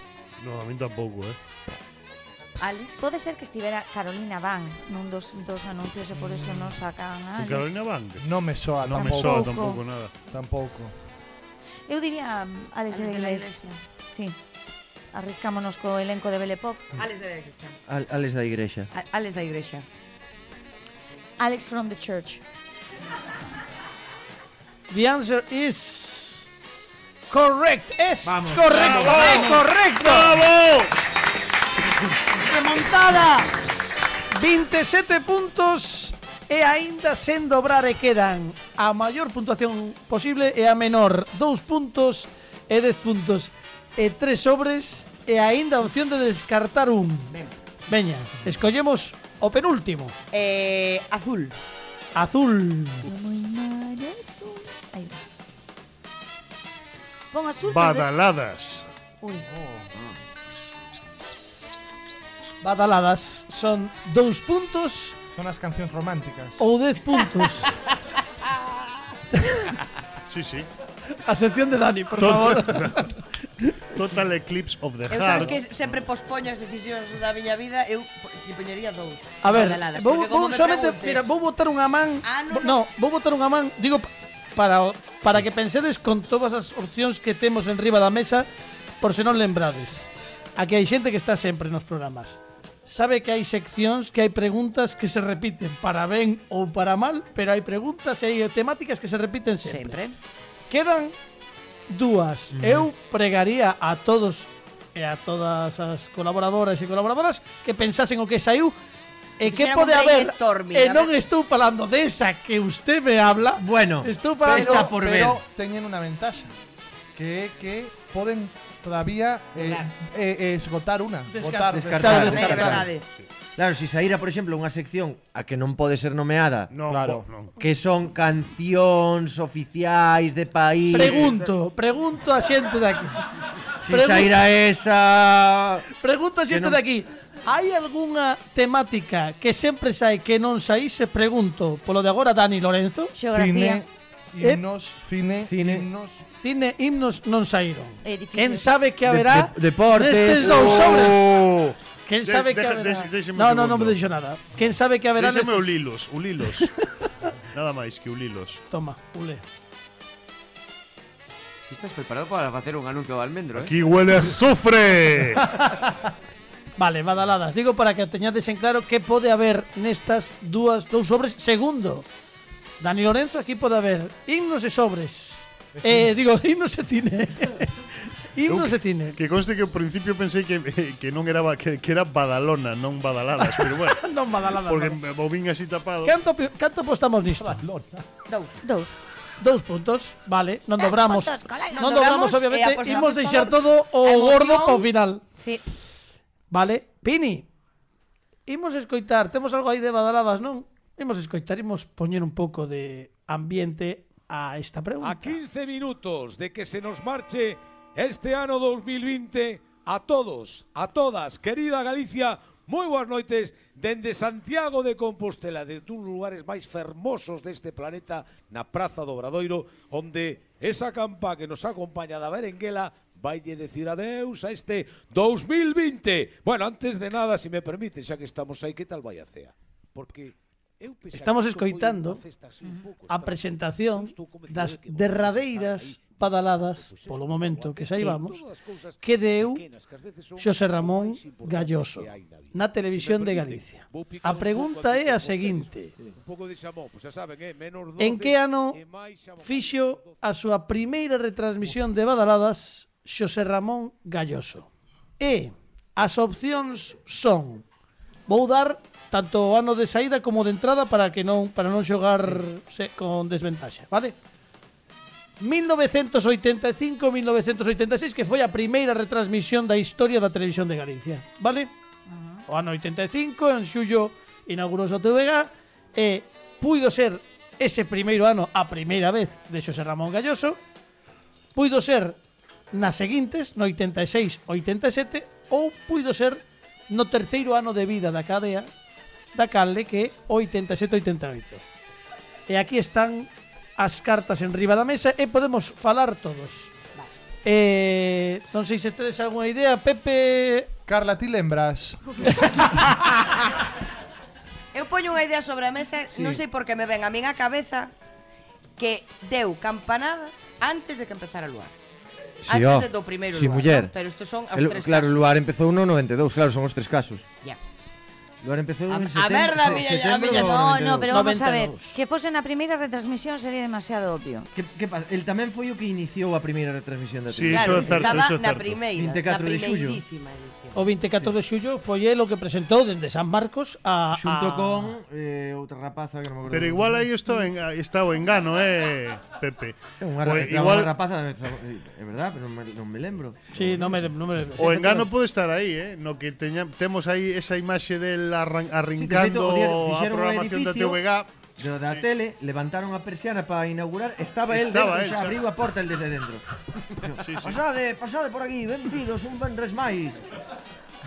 No, a mí tampouco, eh. Alex. Pode ser que estivera Carolina Van nun dos, dos anuncios e por eso non sacan a Alex. Carolina Van? Non me soa Non me soa tampouco nada. Tampouco. Eu diría Alex, Alex de de la la Iglesia. Sí. Arriscámonos co elenco de Belle Époque. Alex de la Iglesia. Al- Alex da Igrexa. A- Alex da Iglesia. Alex from the Church. The answer is correct. Es Vamos, correcto. bravo. es correcto. remontada 27 puntos e aínda sen dobrar e quedan a maior puntuación posible e a menor 2 puntos e 10 puntos e 3 sobres e aínda a opción de descartar un ben. Veña, escollemos o penúltimo eh, Azul Azul Pon azul que- Badaladas. Uy. Oh badaladas son 2 puntos Son as cancións románticas ou 10 puntos. Sí, sí A sección de Dani, por favor. Total Eclipse of the Eu sabes Heart que sempre pospoño as decisións da miña vida, eu lle poñería dous. A ver, badaladas, vou, porque vou como me solamente, preguntes- mira, vou botar unha man, Ah, non, bo- no. vou botar unha man, digo pa- para para que pensedes con todas as opcións que temos en riba da mesa, por se non lembrades. Aquí hai xente que está sempre nos programas sabe que hai seccións, que hai preguntas que se repiten para ben ou para mal, pero hai preguntas e hai temáticas que se repiten sempre. Sempre. Quedan dúas. Mm. Eu pregaría a todos e a todas as colaboradoras e colaboradoras que pensasen o que saiu E que pode haber E non estou falando desa que usted me habla Bueno, estou falando pero, por pero ver. teñen unha ventaxa Que é que poden todavía eh, eh, eh, esgotar una. Descartar, descartar, descartar. verdade. Claro, si saíra, por exemplo, unha sección a que non pode ser nomeada, No, Claro. po- no. que son cancións oficiais de país. Pregunto, pregunto a xente de aquí. si saíra esa Pregunto a xente non- de aquí. Hai algunha temática que sempre sai que non saíse? Pregunto, polo de agora Dani Lorenzo. Xeografía. Cine, eh? himnos, cine, Cine. himnos, Cine, himnos non saíron. Quen sabe que haberá De- de- deportes. nestes dous sobres? Oh. Quen De- sabe que deja- haberá? un No, no, non me dixo nada. Quen sabe que haberá Déxame nestes... ulilos, ulilos. Nada máis que ulilos. Toma, ule. Si estás preparado para facer un anuncio de almendro, eh? Aquí huele a azufre. Vale, badaladas. Digo para que teñades en claro que pode haber nestas dúas dous sobres. Segundo, Dani Lorenzo, aquí pode haber himnos e sobres. eh, digo, himnos e cine. Himnos e cine. Que conste que ao principio pensei que, eh, que non era que, que era Badalona, non Badaladas, pero bueno. non Badaladas. Porque no. o vin así tapado. Canto canto apostamos nisto? Badalona. Dous, dous. Dous puntos, vale, non dobramos. Puntos, colega, non dobramos, eh, obviamente, imos deixar todo o gordo ao final. Sí. Vale, Pini. Imos escoitar, temos algo aí de Badalabas, non? Imos escoitar, imos poñer un pouco de ambiente a esta pregunta. A 15 minutos de que se nos marche este ano 2020 a todos, a todas, querida Galicia, moi boas noites dende Santiago de Compostela, de dos lugares máis fermosos deste planeta, na Praza do Obradoiro, onde esa campa que nos acompaña da Berenguela vaille decir adeus a este 2020. Bueno, antes de nada, se si me permite, xa que estamos aí, que tal vai a CEA? Porque Estamos escoitando a presentación das derradeiras padaladas, polo momento que saibamos, que deu Xosé Ramón Galloso na televisión de Galicia. A pregunta é a seguinte. En que ano fixo a súa primeira retransmisión de badaladas Xosé Ramón Galloso? E as opcións son... Vou dar tanto o ano de saída como de entrada para que non para non xogar sí. se, con desventaxa, vale? 1985-1986 que foi a primeira retransmisión da historia da televisión de Galicia, vale? O ano 85 en xullo inaugurou a TVG e puido ser ese primeiro ano a primeira vez de Xosé Ramón Galloso, puido ser nas seguintes, no 86, 87 ou puido ser no terceiro ano de vida da cadea da Calde que é 87-88. E aquí están as cartas en riba da mesa e podemos falar todos. Vale. Eh, non sei se tedes algunha idea, Pepe... Carla, ti lembras? Eu poño unha idea sobre a mesa, sí. non sei por que me ven a min a cabeza que deu campanadas antes de que empezara a luar. Sí, antes oh. do primeiro sí, luar, muller. ¿no? pero estes son os el, tres Claro, casos. o luar empezou no 92, claro, son os tres casos. Ya. Yeah. Agora empezou a, en setembro. A merda, milla, a milla. No, no, pero vamos 92. a ver, que fose na primeira retransmisión sería demasiado obvio. Que, que pasa? El tamén foi o que iniciou a primeira retransmisión da TV. Sí, claro, eso é certo, Estaba eso é certo. na primeira, 24 na de xullo. O 24 sí. de xullo foi el o que presentou dende San Marcos a xunto a... con eh, outra rapaza que non me acordo. Pero igual aí está en está o engano, eh, Pepe. Unha o, igual unha rapaza, eh, é verdad, pero non me, non me lembro. Sí, non me non me O engano pode estar aí, eh, no que teña, temos aí esa imaxe del arran, arrincando sí, feito, o día, a programación da TVG do da sí. tele, levantaron a persiana para inaugurar, estaba, estaba el dentro, xa abriu a porta el desde dentro. sí, sí. Pasade, pasade por aquí, benvidos, un vendres máis.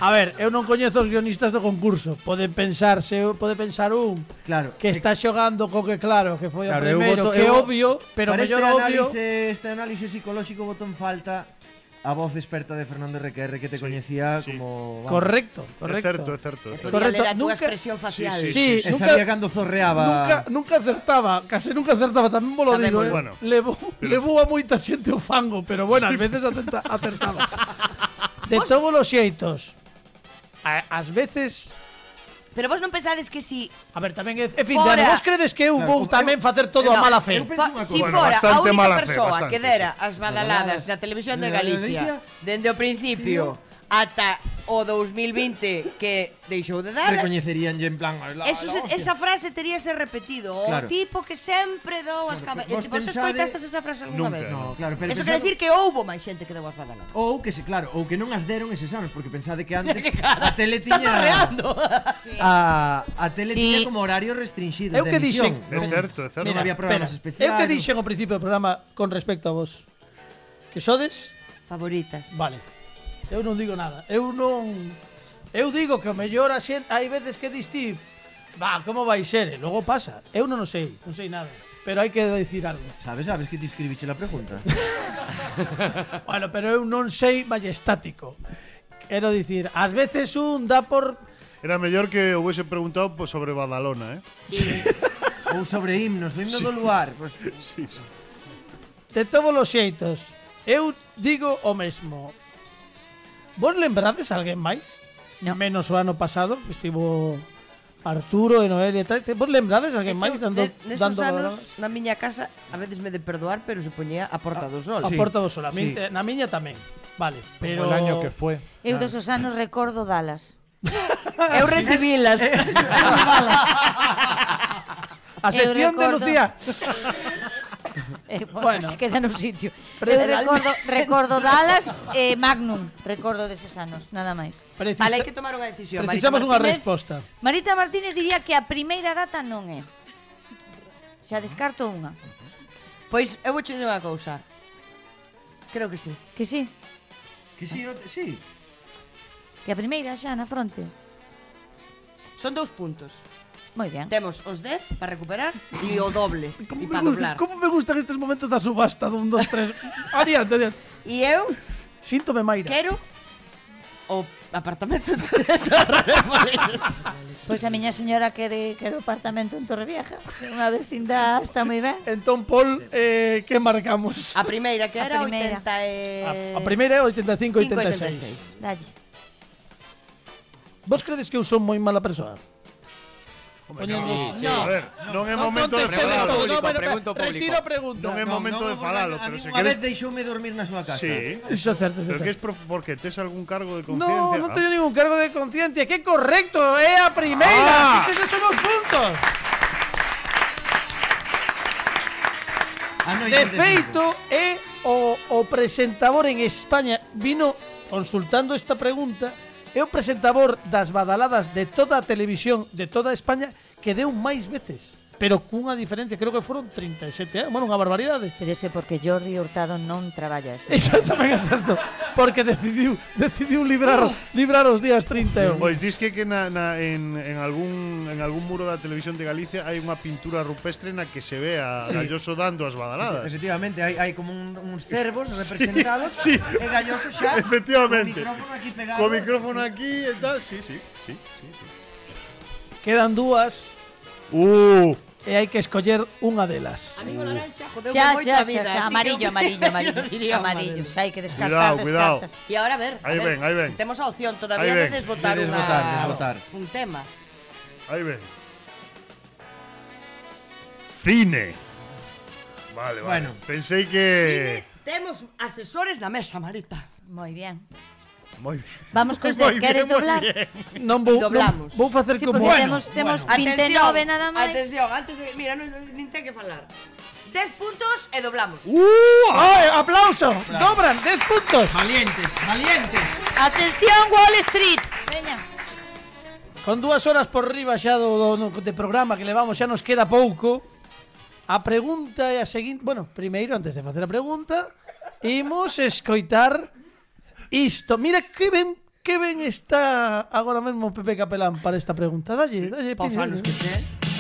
A ver, eu non coñezo os guionistas do concurso. Poden pensar, se pode pensar un claro, que eh, está xogando co que claro, que foi claro, o primeiro, voto, que obvio, pero mellor este obvio. Análise, este análise psicolóxico botón falta a voz experta de Fernando RQR que te sí, coñecía sí. como... Vamos. Correcto, correcto. É certo, é certo. É certo. Correcto. Era a túa expresión facial. Sí, sí, sí, sí. Nunca, sabía cando zorreaba. Nunca, nunca acertaba, case nunca acertaba, tamén vos lo digo. Eh. Bueno, levou, levou a moita xente o fango, pero bueno, sí. ás veces acerta, acertaba. de todos os xeitos, a, as veces Pero vos non pensades que si A ver, tamén é, é fin de Fora. ano. Vos credes que eu vou tamén facer todo a No, mala fe? eu penso- Fa, si Bueno, fora a bastante única mala fe, persoa bastante, que dera as badaladas da televisión de Galicia dende o principio ata o 2020 que deixou de dar. Recoñecerían en plan... La, Eso, la hostia. esa frase teríase repetido. O tipo que sempre dou as claro, cabezas. Vos escoitastes esa frase alguna nunca, vez? No, claro, pero Eso pensado... quer decir que houbo máis xente que deu as badaladas. Ou que se, claro, ou que non as deron eses anos, porque pensade que antes a tele tiña... Estás arreando. A, a tele sí. tiña como horario restringido Eu que dixen... É certo, é certo. Non había programas Pera, especiales. Eu que dixen ao principio do programa con respecto a vos. Que sodes... Favoritas. Vale. Eu non digo nada. Eu non... Eu digo que o mellor a xente... Hai veces que dis ti... Va, como vai ser? E logo pasa. Eu non o sei. Non sei nada. Pero hai que decir algo. Sabes, sabes que te escribiche la pregunta? bueno, pero eu non sei majestático. Quero dicir, ás veces un dá por... Era mellor que houvese preguntado pues, sobre Badalona, eh? Sí. Ou sobre himnos, o himno sí, do lugar. Pues... Sí, sí. De todos os xeitos, eu digo o mesmo. Vos lembrades a alguén máis? No. Menos o ano pasado, estivo Arturo e Noelia e tal. Vos lembrades alguén máis dando de, nesos dando anos na miña casa a veces me de perdoar, pero se poñía a Porta do Sol. A, sí. Porta do Sol, a min, sí. na miña tamén. Vale, pero Como el año que foi. Eu dos os anos recordo dalas. Eu recibilas. a sección de Lucía. Eh, bueno, bueno, se queda no sitio. Eu recordo, recordo Dallas e eh, Magnum, recordo deses anos, nada máis. Precisa, vale, hai que tomar unha decisión. Precisamos unha resposta. Marita Martínez diría que a primeira data non é. Xa descarto unha. Pois eu vou dicir unha cousa. Creo que sí. Que sí? Que sí, o, sí. Que a primeira xa na fronte. Son dous puntos. Moi ben. Temos os 10 para recuperar e o doble e para doblar. Como me gustan estes momentos da subasta dun, dos, tres. adiante, adiante. E eu Síntome Maira. quero o apartamento de Torremolinos. Pois a miña señora quere quere o apartamento en Torrevieja. É Unha vecindad está moi ben. Entón, Paul, eh, que marcamos? A primeira que era A primeira. 80 e... A, a primeira é 85 86. 86. Dalle. Vos credes que eu son moi mala persoa? Poñemos- Poñemos- A ver, non é momento de todo, no, pero- pregunto público. Retiro pregunta. Non é momento de falalo, pero se Unha queres vez deixoume dormir na súa casa. Sí. Iso certo, é Pero que es certo. porque tes algún cargo de No, conciencia. non teño ningún cargo de conciencia. Que correcto, é a primeira. Ah. Eses son os puntos. A noite De de feito, é o, o presentador en España vino consultando esta pregunta é o presentador das badaladas de toda a televisión de toda España que deu máis veces. Pero cunha diferencia, creo que foron 37 anos, bueno, unha barbaridade. Pero ese porque Jordi Hurtado non traballa ese. Exactamente, certo, porque decidiu decidiu librar librar os días 31. Pois dis que, que na, na, en, en, algún, en algún muro da televisión de Galicia hai unha pintura rupestre na que se ve a Sí. Galloso dando as badaladas. Efectivamente, hai, hai como un, uns cervos representados sí. e Galloso xa Efectivamente. co micrófono aquí pegado. Co micrófono aquí e tal, sí, sí, sí, sí, sí. Quedan dúas Uh, e hai que escoller unha delas. Amigo Laranxa, jodeu xa, moito xa, a vida. Xa, xa, amarillo, amarillo, amarillo, amarillo, amarillo. Xa hai que descartar, cuidado, descartas. E agora a ver, a ver, aí ven. temos a opción todavía de desbotar, unha, desbotar, desbotar un tema. Aí ven. Cine. Vale, vale. Bueno. Pensei que... Cine, temos asesores na mesa, Marita. Moi bien. Moi bien. Vamos cos moi bien, queres doblar? Bien. Non vou, Doblamos. Non, vou facer sí, como... Bueno, temos, temos bueno. 29 nada máis. Atención, antes de... Mira, non, nin ten que falar. 10 puntos e doblamos. ¡Uh! ¡Ay, aplauso! Dobran 10 puntos. Valientes, valientes. Atención Wall Street. Veña. Con dúas horas por riba xa do, do, de programa que levamos xa nos queda pouco. A pregunta é a seguinte, bueno, primeiro antes de facer a pregunta, imos escoitar isto. Mira que ben que ben está agora mesmo Pepe Capelán para esta pregunta. Dalle, dalle, que te...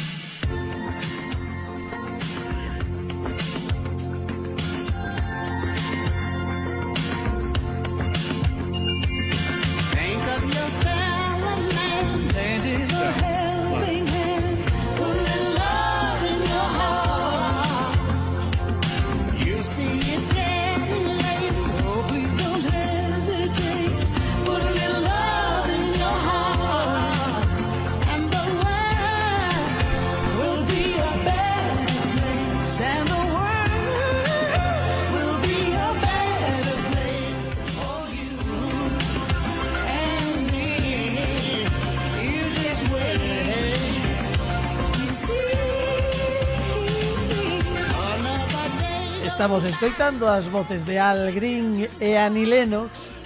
Estamos escoitando as voces de Al Green e Annie Lennox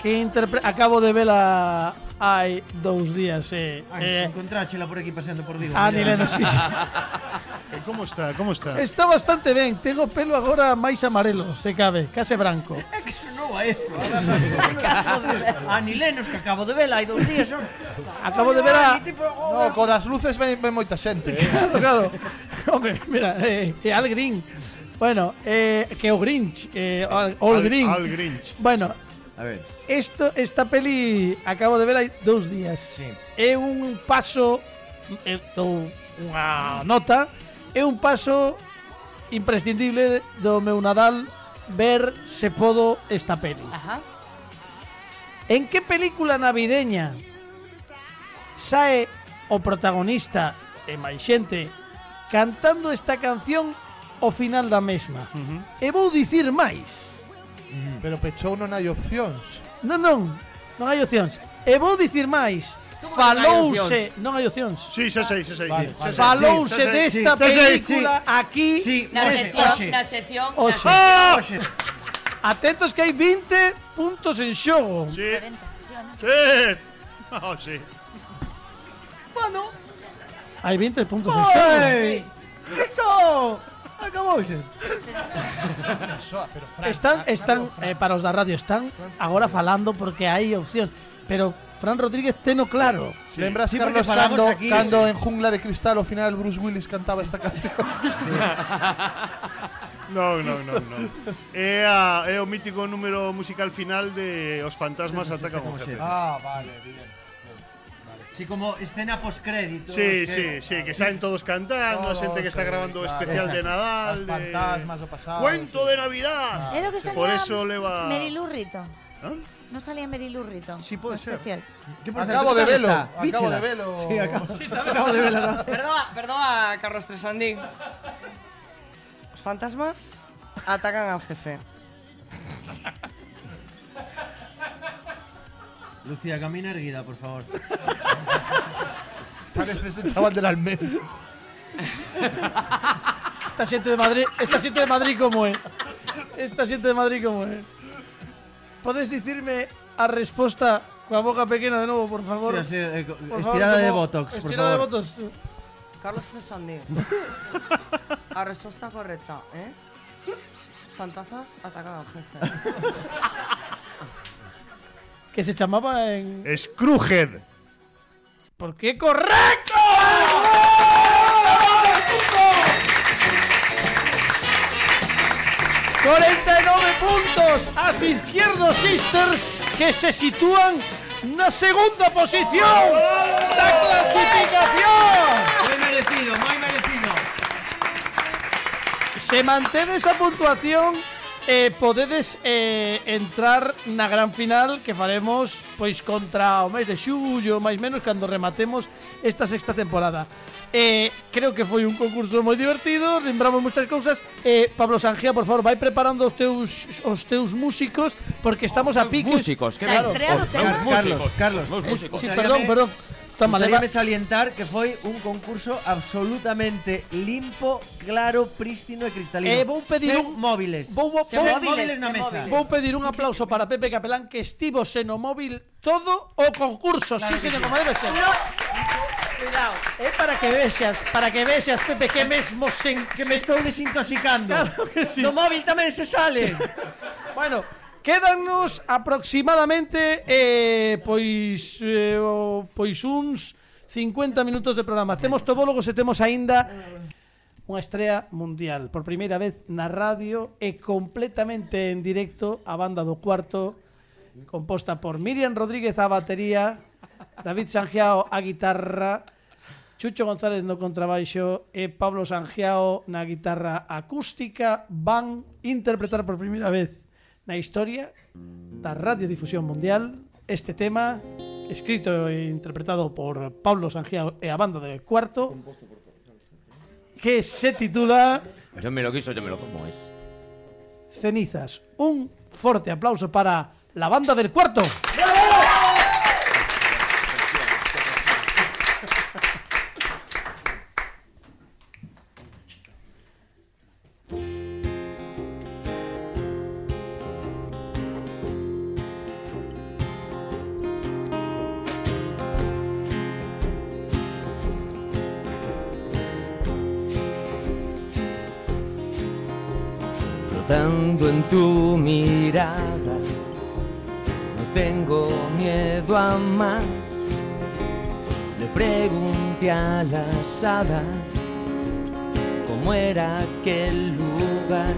que interpre... acabo de vela hai dous días e, Ai, eh, encontráchela por aquí paseando por Vigo. Annie Lennox. Sí, sí. Eh, Como está? Como está? Está bastante ben. Tengo pelo agora máis amarelo, se cabe, case branco. É que sonou a eso. Ani Lenos que acabo de vela hai dous días. Son... Acabo de ver a... No, co das luces ven, ven moita xente. Eh. Claro, claro. Home, mira, eh, eh, Al Green Bueno, eh, que o Grinch, eh, sí. All, Grinch. All Grinch. Bueno, a ver. Esto, esta peli acabo de ver hai dous días. Sí. É un paso, eh, é, dou unha nota, é un paso imprescindible do meu Nadal ver se podo esta peli. Ajá. En que película navideña sae o protagonista e máis xente cantando esta canción ao final da mesma? E vou dicir máis. Pero pechou non hai opcións. Non, non, non hai opcións. E vou dicir máis. Como Falouse, non hai opcións. Sí, xa sei, xa sei. Vale, xa sei. Falouse Sí, desta sí, película aquí Sí, Na sección, na sección... Oxe. na- Oxe. Atentos que hai 20 puntos en xogo. Sí. Sí. Oh, sí. Bueno, hai 20 puntos en xogo. Oi! Isto Fran, Están, están eh, para os da radio están agora falando porque hai opción, pero Fran Rodríguez teno claro. Lembras Sí, Carlos cando, aquí- cando en Jungla de Cristal ao final Bruce Willis cantaba esta canción? Non, non, non, non. É, a, é o mítico número musical final de Os fantasmas atacan ao jefe. ah, vale, bien. Sí, como escena postcrédito. Sí, sí, sí, que saen todos cantando, a xente que está sí, grabando o claro. especial de Nadal, Os de fantasmas do pasado. Cuento de Navidad. É lo que por eso leva Merilu Rito. ¿Ah? No salía Merilu Rito. Sí, puede ser. Especial. Acabo de velo, acabo de velo. Sí, acabo, acabo de verlo. Perdona, perdona, Carlos Tresandín. Los fantasmas atacan al jefe. Lucía, camina erguida, por favor. Pareces el chaval del almendro. Esta xente de Madrid, esta xente de Madrid como é. Esta xente de Madrid como é. Podes dicirme a resposta coa boca pequena de novo, por favor? Sí, así, eh, Por estirada de botox, por Estirada de favor. botox. Carlos Tresandín. La respuesta correcta, ¿eh? Fantasmas atacan al jefe. Que se chamaba en... Screwhead. ¿Por qué correcto? ¡49 puntos! As Izquierdo Sisters que se sitúan na segunda posición da clasificación. Moi merecido, moi merecido. Se manteve esa puntuación eh, podedes eh, entrar na gran final que faremos pois contra o mes de xullo, máis menos cando rematemos esta sexta temporada. Eh, creo que foi un concurso moi divertido, lembramos moitas cousas. Eh, Pablo Sanjea, por favor, vai preparando os teus os teus músicos porque estamos a piques. músicos, que claro. Os- os Carlos, Carlos. Meus Eh, músicos. sí, perdón, perdón. Toma, Gustaríame salientar que foi un concurso absolutamente limpo, claro, prístino e cristalino. Eh, vou pedir sen un móviles. Vou, vou, sen vou, móviles na mesa. Móviles. Vou pedir un aplauso para Pepe Capelán que estivo seno móvil todo o concurso, claro, sí, sí, como debe ser. No. Cuidado. É eh, para que vexas, para que vexas, Pepe, que mesmo sen, que sí. me estou desintoxicando. Claro que sí. No móvil tamén se sale. bueno, Quédanos aproximadamente eh, pois eh, o, pois uns 50 minutos de programa. Temos tobólogos e temos aínda unha estrela mundial por primeira vez na radio e completamente en directo a banda do cuarto composta por Miriam Rodríguez a batería, David Sangiao a guitarra, Chucho González no contrabaixo e Pablo Sangiao na guitarra acústica van interpretar por primeira vez na historia da radiodifusión mundial este tema escrito e interpretado por Pablo Sangiao e a banda del Cuarto que se titula Yo me lo quiso, yo me lo como es Cenizas. Un fuerte aplauso para la banda del Cuarto. ¡Bravo! Hadas cómo era aquel lugar.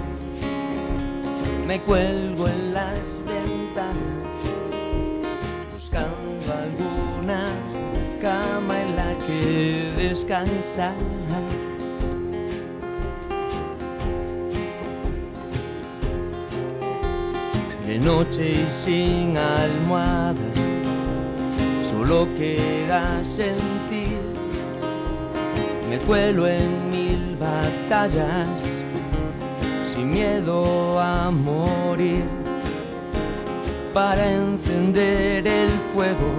Me cuelgo en las ventanas, buscando alguna cama en la que descansar. De noche y sin almohada, solo queda sentir. Me cuelo en mil batallas, sin miedo a morir. Para encender el fuego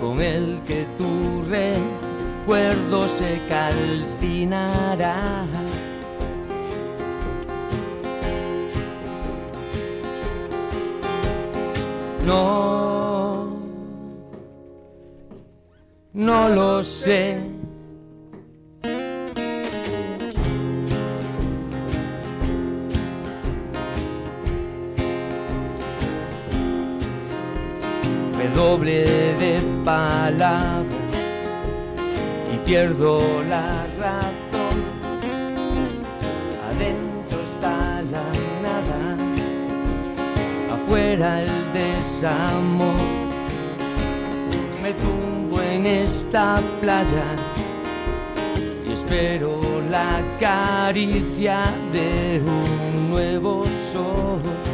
con el que tu recuerdo se calcinará. No, no lo sé. Doble de palabras y pierdo la razón. Adentro está la nada, afuera el desamor. Me tumbo en esta playa y espero la caricia de un nuevo sol.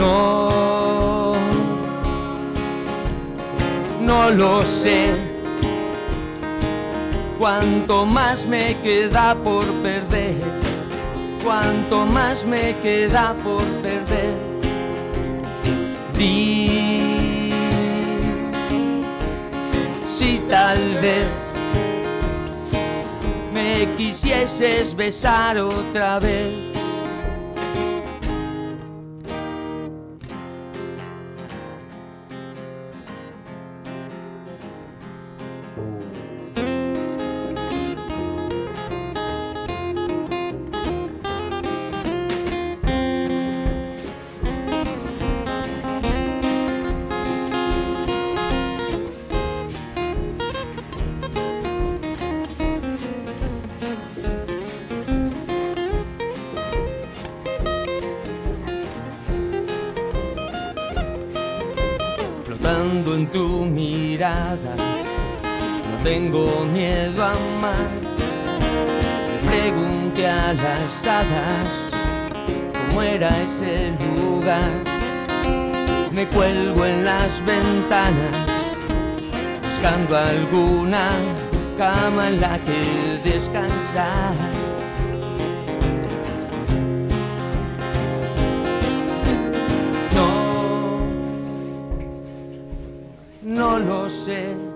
No, no lo sé. Cuanto más me queda por perder, cuanto más me queda por perder. Di si tal vez me quisieses besar otra vez. Buscando alguna cama en la que descansar. No, no lo sé.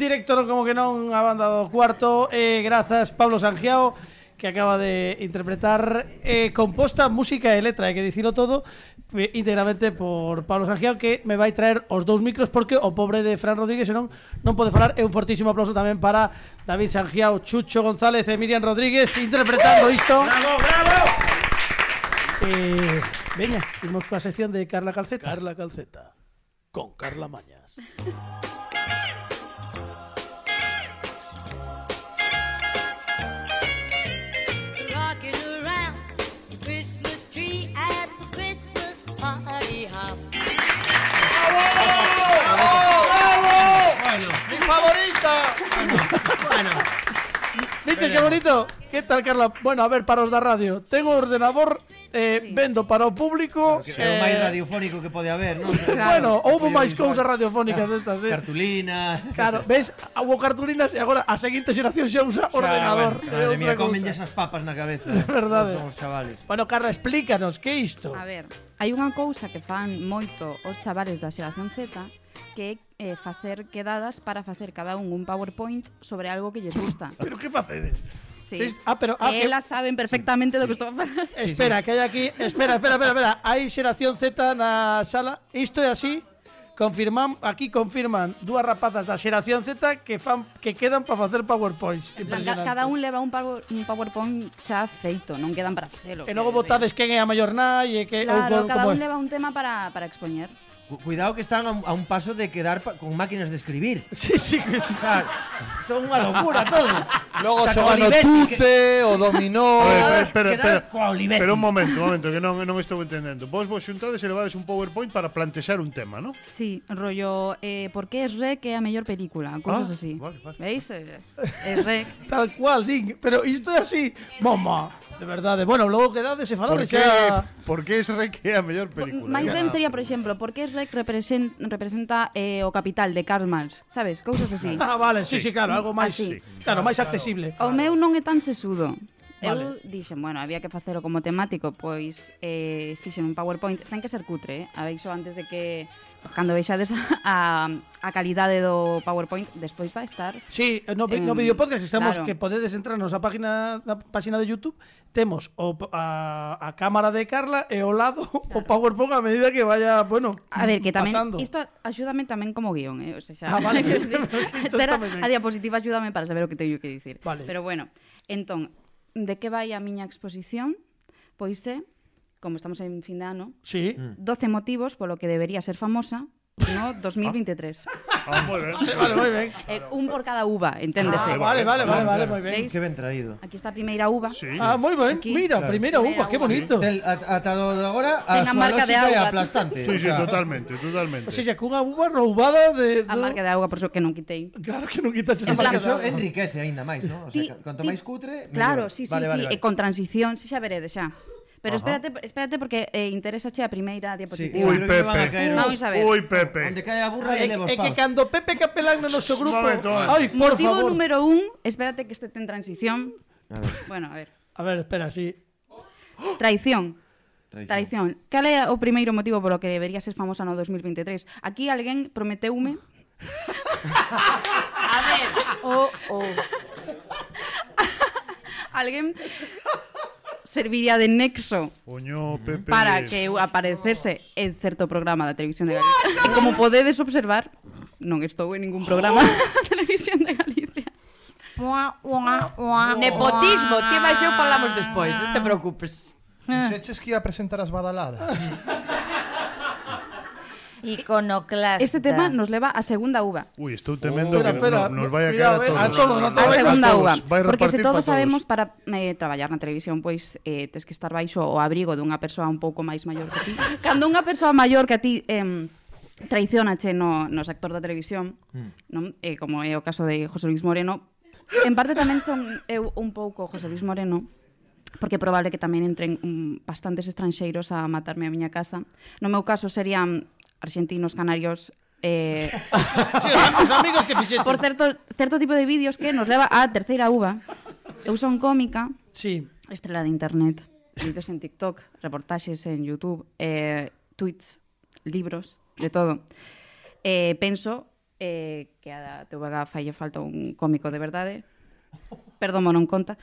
Directo, como que non a banda do cuarto. Eh, Grazas Pablo Sangiao que acaba de interpretar eh, composta música e letra, hai que dicilo todo eh, íntegramente por Pablo Sangiao que me vai traer os dous micros porque o pobre de Fran Rodríguez senón non pode falar. E un fortísimo aplauso tamén para David Sangiao, Chucho González e Miriam Rodríguez interpretando isto Bravo, bravo eh, Veña, imos coa sección de Carla Calceta. Carla Calceta con Carla Mañas bueno. Dixe que bonito. Que tal, Carla? Bueno, a ver, para os da radio. Tengo o ordenador eh, sí. vendo para o público que é o máis radiofónico que pode haber, non? Claro, bueno, houve máis cousas radiofónicas claro. destas, eh? Cartulinas. Claro, ves, houve cartulinas e agora a seguinte xeración xa usa ordenador. Xa, bueno, madre mía, comenlle esas papas na cabeza. É verdade. ¿eh? Somos chavales. Bueno, Carla, explícanos que é isto. A ver, hai unha cousa que fan moito os chavales da xeración Z que é eh, facer quedadas para facer cada un un PowerPoint sobre algo que lles gusta. Pero que facedes? Sí. sí. Ah, pero ah, que- Elas saben perfectamente do que estou a falar. Espera, que hai aquí, espera, espera, espera, espera. Hai xeración Z na sala. Isto é así. Confirman, aquí confirman dúas rapazas da xeración Z que fan que quedan para facer PowerPoints. En Impresionante. Cada un leva un, power, un PowerPoint xa feito, non quedan para facelo. E logo votades quen é a maior nai e que ou Claro, ou, cada como un é. leva un tema para, para expoñer. Cu- Cuidado que están a un, a paso de quedar con máquinas de escribir. Sí, sí, que está. Todo unha locura, todo. Xogan o con Olivetti, que- tute, o dominó. A ver, espera, espera, espera. Pero un momento, un momento, que non, non estou entendendo. Vos vos xuntades e levades un PowerPoint para plantexar un tema, ¿no? Sí, rollo, eh, por que es Rec é a mellor película? Cousas Ah, así. vale, vale. Veis? Eh, Es Rec. Tal cual, din. Pero isto é así. Mama, De verdade. Bueno, logo quedades e falades xa... Por que es Rec é a mellor película? Máis ben sería, por exemplo, por que es Rec represent, representa eh, o capital de Karl Marx, sabes? Cousas así. ah, vale, sí, sí, sí claro, algo máis... Sí. Claro, máis accesible. O meu non é tan sesudo. Vale. Eu dixen, bueno, había que facelo como temático, pois eh, fixen un PowerPoint. Ten que ser cutre, eh? Aveixo antes de que cando vexades a, a calidade do PowerPoint, despois vai estar... Sí, no, en, no vídeo podcast estamos claro. que podedes entrar na a página, na página de YouTube, temos o, a, a cámara de Carla e ao lado claro. o PowerPoint a medida que vaya, bueno, A ver, que tamén, pasando. isto axúdame tamén como guión, eh? O sea, xa, ah, vale. que, a diapositiva axúdame para saber o que teño que dicir. Vale. Pero bueno, entón, de que vai a miña exposición? Pois é como estamos en fin de ano, sí. Mm. 12 motivos polo que debería ser famosa no 2023. Ah, ah moi ben. Vale, moi ben. Eh, un por cada uva, enténdese. Ah, vale, vale, vale, vale, moi ben. Que ben traído. Aquí está a primeira uva. Sí. Ah, moi ben. Aquí, Mira, claro. primeira uva, que bonito. Del, atado de agora a Tenga marca de auga aplastante. Sí, sí, totalmente, totalmente. O sea, cunha uva roubada de, de... A marca de auga, por eso que non quitei. Claro que non quitaches a marca de auga. enriquece aínda máis, non? O sea, ti, canto máis cutre, Claro, sí, sí, vale, sí, vale, eh, vale. e con transición, xa veredes xa. Pero Ajá. espérate, espérate porque eh, interesache a primeira diapositiva. Sí. Ui, Pepe. Caer... Vamos a ver. Uy, Pepe. Onde cae a burra e, e, É que cando Pepe Capelán no noso grupo... Momento, no, Ay, por Motivo favor. número un, espérate que este ten transición. A ver. Bueno, a ver. A ver, espera, sí. Traición. Traición. Traición. Cal é o primeiro motivo polo que debería ser famosa no 2023? Aquí alguén prometeume... a ver. O, oh, o. Oh. alguén serviría de nexo Oño, Pepe. para que aparecese en certo programa da televisión de Galicia. E como podedes observar, non estou en ningún programa da televisión de Galicia. Nepotismo, ah. que máis eu falamos despois, non te preocupes. Dixeches que ia presentar as badaladas. Iconoclasta. Este tema nos leva a segunda uva. Uy, estou temendo oh, que espera, no, nos vai a caer a todos. A, todos, a, todos, a segunda a todos. uva. Vai porque se todos para sabemos para eh, traballar na televisión, pois eh, tes que estar baixo o abrigo dunha persoa un pouco máis maior que ti. Cando unha persoa maior que a ti eh, traicionache no, no sector da televisión, mm. non? Eh, como é o caso de José Luis Moreno, en parte tamén son eu un pouco José Luis Moreno, porque é probable que tamén entren um, bastantes estranxeiros a matarme a miña casa. No meu caso serían argentinos, canarios, Eh, sí, os, amigos que fixeche. Por certo, certo tipo de vídeos que nos leva á terceira uva. Eu son cómica, sí. estrela de internet, vídeos en TikTok, reportaxes en YouTube, eh, tweets, libros, de todo. Eh, penso eh, que a TVG falle falta un cómico de verdade, perdón, non conta.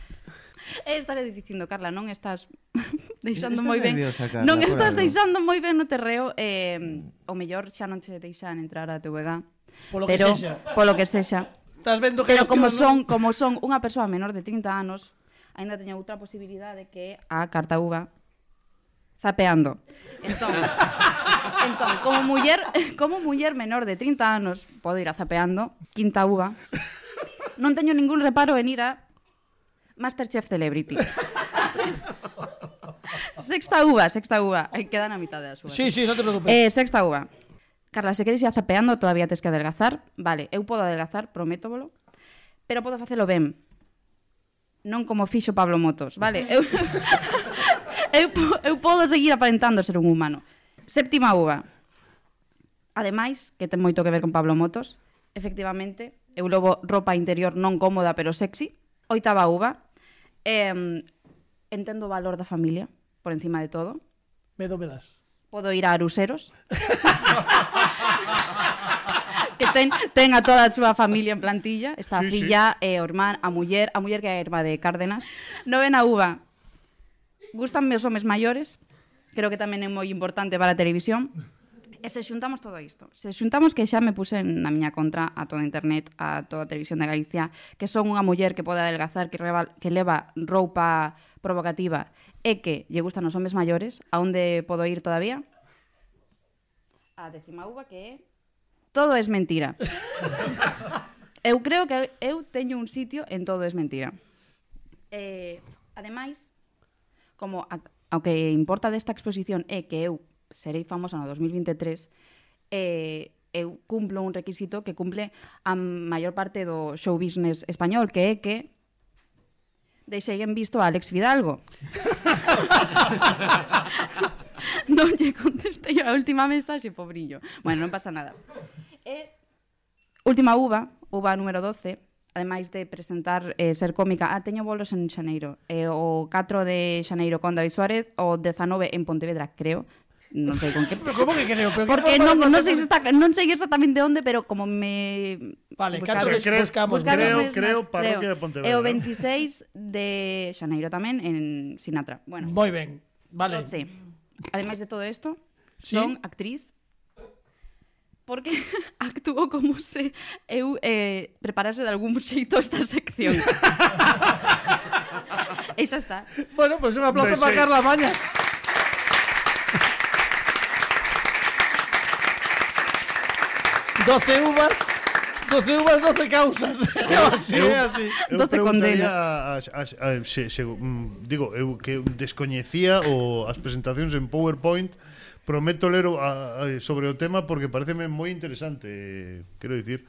E estaré dicindo, Carla, non estás deixando estás moi ben. Nerviosa, Carla, non estás algo. deixando moi ben no terreo, eh, o mellor xa non che deixan entrar a TVG. Polo pero, que sexa. Polo que sexa. Estás vendo que Pero como son, como son unha persoa menor de 30 anos, aínda teño outra posibilidade que a carta uva zapeando. Entón, entón como muller, como muller menor de 30 anos, podo ir a zapeando, quinta uva. Non teño ningún reparo en ir a Masterchef Celebrity. sexta uva, sexta uva. Aí quedan a mitad das uvas. Sí, sí, non te preocupes. Eh, sexta uva. Carla, se queres ir azapeando, todavía tes que adelgazar. Vale, eu podo adelgazar, prométovolo. Pero podo facelo ben. Non como fixo Pablo Motos, vale? Eu, eu, eu podo seguir aparentando ser un humano. Séptima uva. Ademais, que ten moito que ver con Pablo Motos, efectivamente, eu lobo ropa interior non cómoda pero sexy. Oitava uva, Eh, entendo o valor da familia, por encima de todo. Medo me das. Podo ir a Aruseros. que ten, ten a toda a súa familia en plantilla. Está sí, a filla, sí. e eh, o irmán, a muller, a muller que é a irmá de Cárdenas. Novena uva. Gústanme os homes maiores. Creo que tamén é moi importante para a televisión. E se xuntamos todo isto, se xuntamos que xa me puse na miña contra a toda internet, a toda a televisión de Galicia, que son unha muller que pode adelgazar, que, reba, que leva roupa provocativa e que lle gustan os homes maiores, a onde podo ir todavía? A décima uva que é... Todo é mentira. eu creo que eu teño un sitio en todo é mentira. Eh, ademais, como a, o que importa desta exposición é que eu serei famosa no 2023, eh, eu cumplo un requisito que cumple a maior parte do show business español, que é que deixei en visto a Alex Fidalgo. non lle contestei a última mensaxe, pobrillo. Bueno, non pasa nada. E, última uva, uva número 12, ademais de presentar eh, ser cómica, ah, teño bolos en Xaneiro, eh, o 4 de Xaneiro con David Suárez, o 19 en Pontevedra, creo, non sei con que Como que creo, pero Porque que non, non, sei está, non sei exactamente onde, pero como me Vale, cacho que creo, buscamos, creo, mesma, creo parroquia de Pontevedra. É o 26 de Xaneiro tamén en Sinatra. Bueno. Moi ben. Vale. Entonces, ademais de todo isto, ¿Sí? son actriz, porque actúo como se eu eh, preparase de algún xeito esta sección. Esa está. Bueno, pues un aplauso para Carla Mañas. 12 uvas 12 uvas, 12 causas. Así, eu, así. Eu 12 condenas. A, a, a, se, se, mm, digo, eu que descoñecía o as presentacións en PowerPoint, prometo ler o, a, a, sobre o tema porque pareceme moi interesante, quero dicir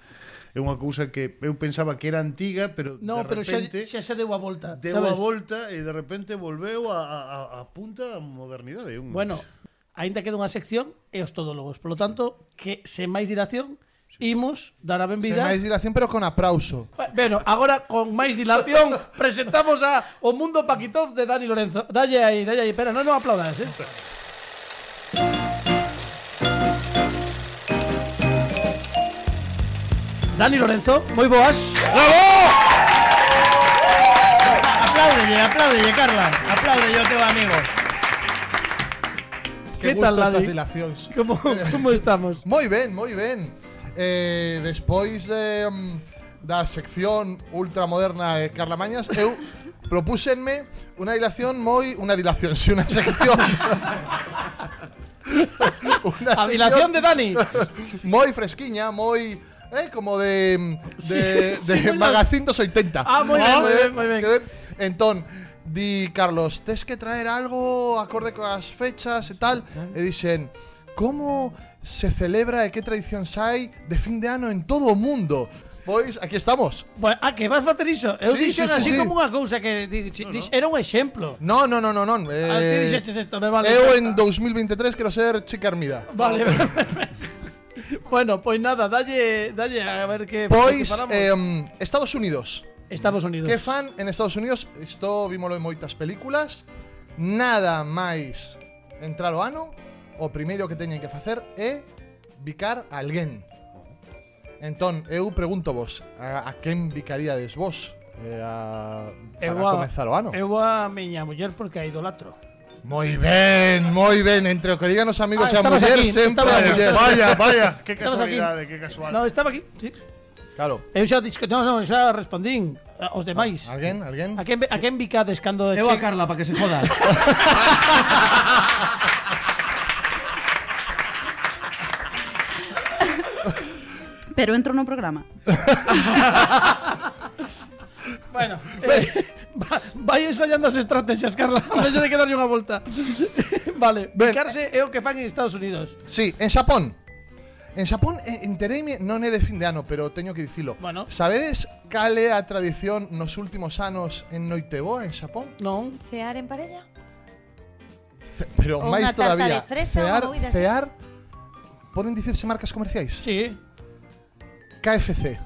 é unha cousa que eu pensaba que era antiga, pero no, de pero repente xa, xa, xa deu a volta, deu sabes? a volta e de repente volveu a, a, a punta a modernidade. Un... Bueno, aínda queda unha sección e os todólogos, polo tanto, que sen máis dilación, imos dar a Sen benvida. máis dilación, pero con aplauso. Bueno, agora con máis dilación presentamos a O Mundo Paquitov de Dani Lorenzo. Dalle aí, dalle aí, espera, non non aplaudas, eh. Dani Lorenzo, moi boas. ¡Bravo! Apláudelle, apláudelle, Carla. Apláudelle ao teu amigo. Que Que tal, Dani? Como, como estamos? Moi ben, moi ben. Eh, despois de, mm, da sección ultramoderna de Carla Mañas, eu propúxenme unha dilación moi... Unha dilación, si, unha sección... Una A dilación de Dani. moi fresquiña, moi... Eh, como de de, Sí, de sí, moi magazín dos 80. Ah, moi ben, moi ben, moi ben. Entón, di Carlos, tes que traer algo acorde coas fechas e tal. E dixen, como se celebra e que tradicións hai de fin de ano en todo o mundo. Pois aquí estamos. Bueno, a ah, que vas facer iso? Eu sí, dixen sí, así sí. como unha cousa que di, di, no, no. era un exemplo. No, no, no, no, non. Eh, a ti dixeches isto, me vale. Eu en 2023 quero ser Chica Armida. Vale. bueno, pois nada, dalle, dalle a ver que Pois eh, Estados Unidos. Estados Unidos. Que fan en Estados Unidos? Isto vímolo en moitas películas. Nada máis entrar o ano o primeiro que teñen que facer é bicar a alguén. Entón, eu pregunto vos, a, a quen vicaríades vos? Eh, a, para eu a, comenzar o ano. Eu a miña muller porque a idolatro. Moi ben, moi ben, entre o que digan os amigos ah, e a muller, aquí, sempre a muller. Vaya, vaya, que casualidade, que casual. No, estaba aquí, sí. Claro. Eu xa disco, no, no, xa respondín eh, os ah, demais. Ah, alguén, alguén? A quen, a quen bicades cando Eu a Carla para que se joda. pero entro no programa. bueno, eh, va, vai ensayando as estrategias, Carla. Vou de que darlle unha volta. vale, ben, bicarse é o que fan en Estados Unidos. Sí, en Xapón. En Xapón entereime, non é de fin de ano, pero teño que dicilo. Bueno. Sabedes cal é a tradición nos últimos anos en Noiteboa, en Xapón? Non. Cear en parella? Ce, pero máis todavía. Cear, cear, poden dicirse marcas comerciais? Sí. KFC.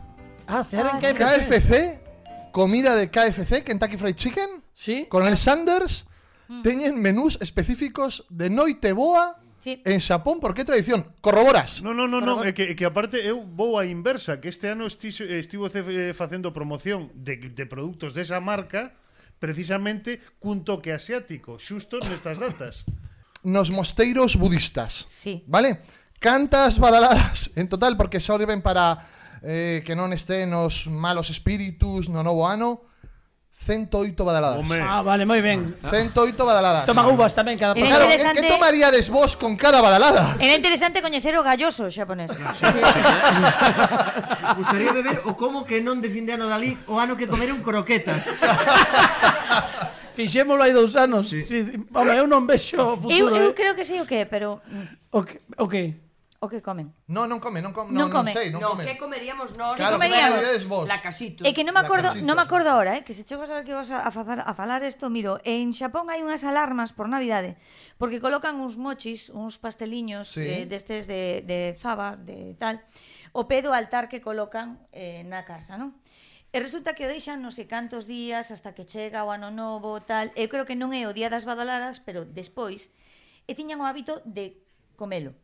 Ah, cenar en ah, KFC. KFC, comida de KFC, Kentucky Fried Chicken. Sí. Con el ah. Sanders. Mm. Teñen menús específicos de noite boa Sí. En Xapón, por que tradición? Corroboras. No, no, no, no, é eh, que, é que aparte eu vou a inversa, que este ano estivo, estivo eh, facendo promoción de, de produtos desa marca precisamente cun toque asiático, xusto nestas datas. Nos mosteiros budistas. Sí. Vale? Cantas badaladas en total porque sirven para eh, que non este os malos espíritus no novo ano 108 badaladas. Home. Ah, vale, moi ben. 108 badaladas. Toma uvas tamén cada Era Claro, que, interesante- que tomaríades vos con cada badalada? Era interesante coñecer o galloso xaponés. Ah, Gustaría de ver o como que non de fin de ano dali o ano que comeron croquetas. Fixémolo hai dous anos. Sí. Sí. Home, eu non vexo o Eu, futuro. eu eh. creo que sei o que, pero mm. O que, o que? O que comen? No, non come, non come, non, non come. Non sei, non, no, come. que comeríamos nós? Claro, que comeríamos? Vos. La casito. É que non me acordo, non me acordo ahora, eh, que se chego a saber que vas a, fazar, a falar isto, miro, en Xapón hai unhas alarmas por Navidade, porque colocan uns mochis, uns pasteliños sí. eh, destes de, de fava, de tal, o pé do altar que colocan eh, na casa, non? E resulta que o deixan non sei cantos días hasta que chega o ano novo, tal. Eu creo que non é o día das badaladas, pero despois, e tiñan o hábito de comelo.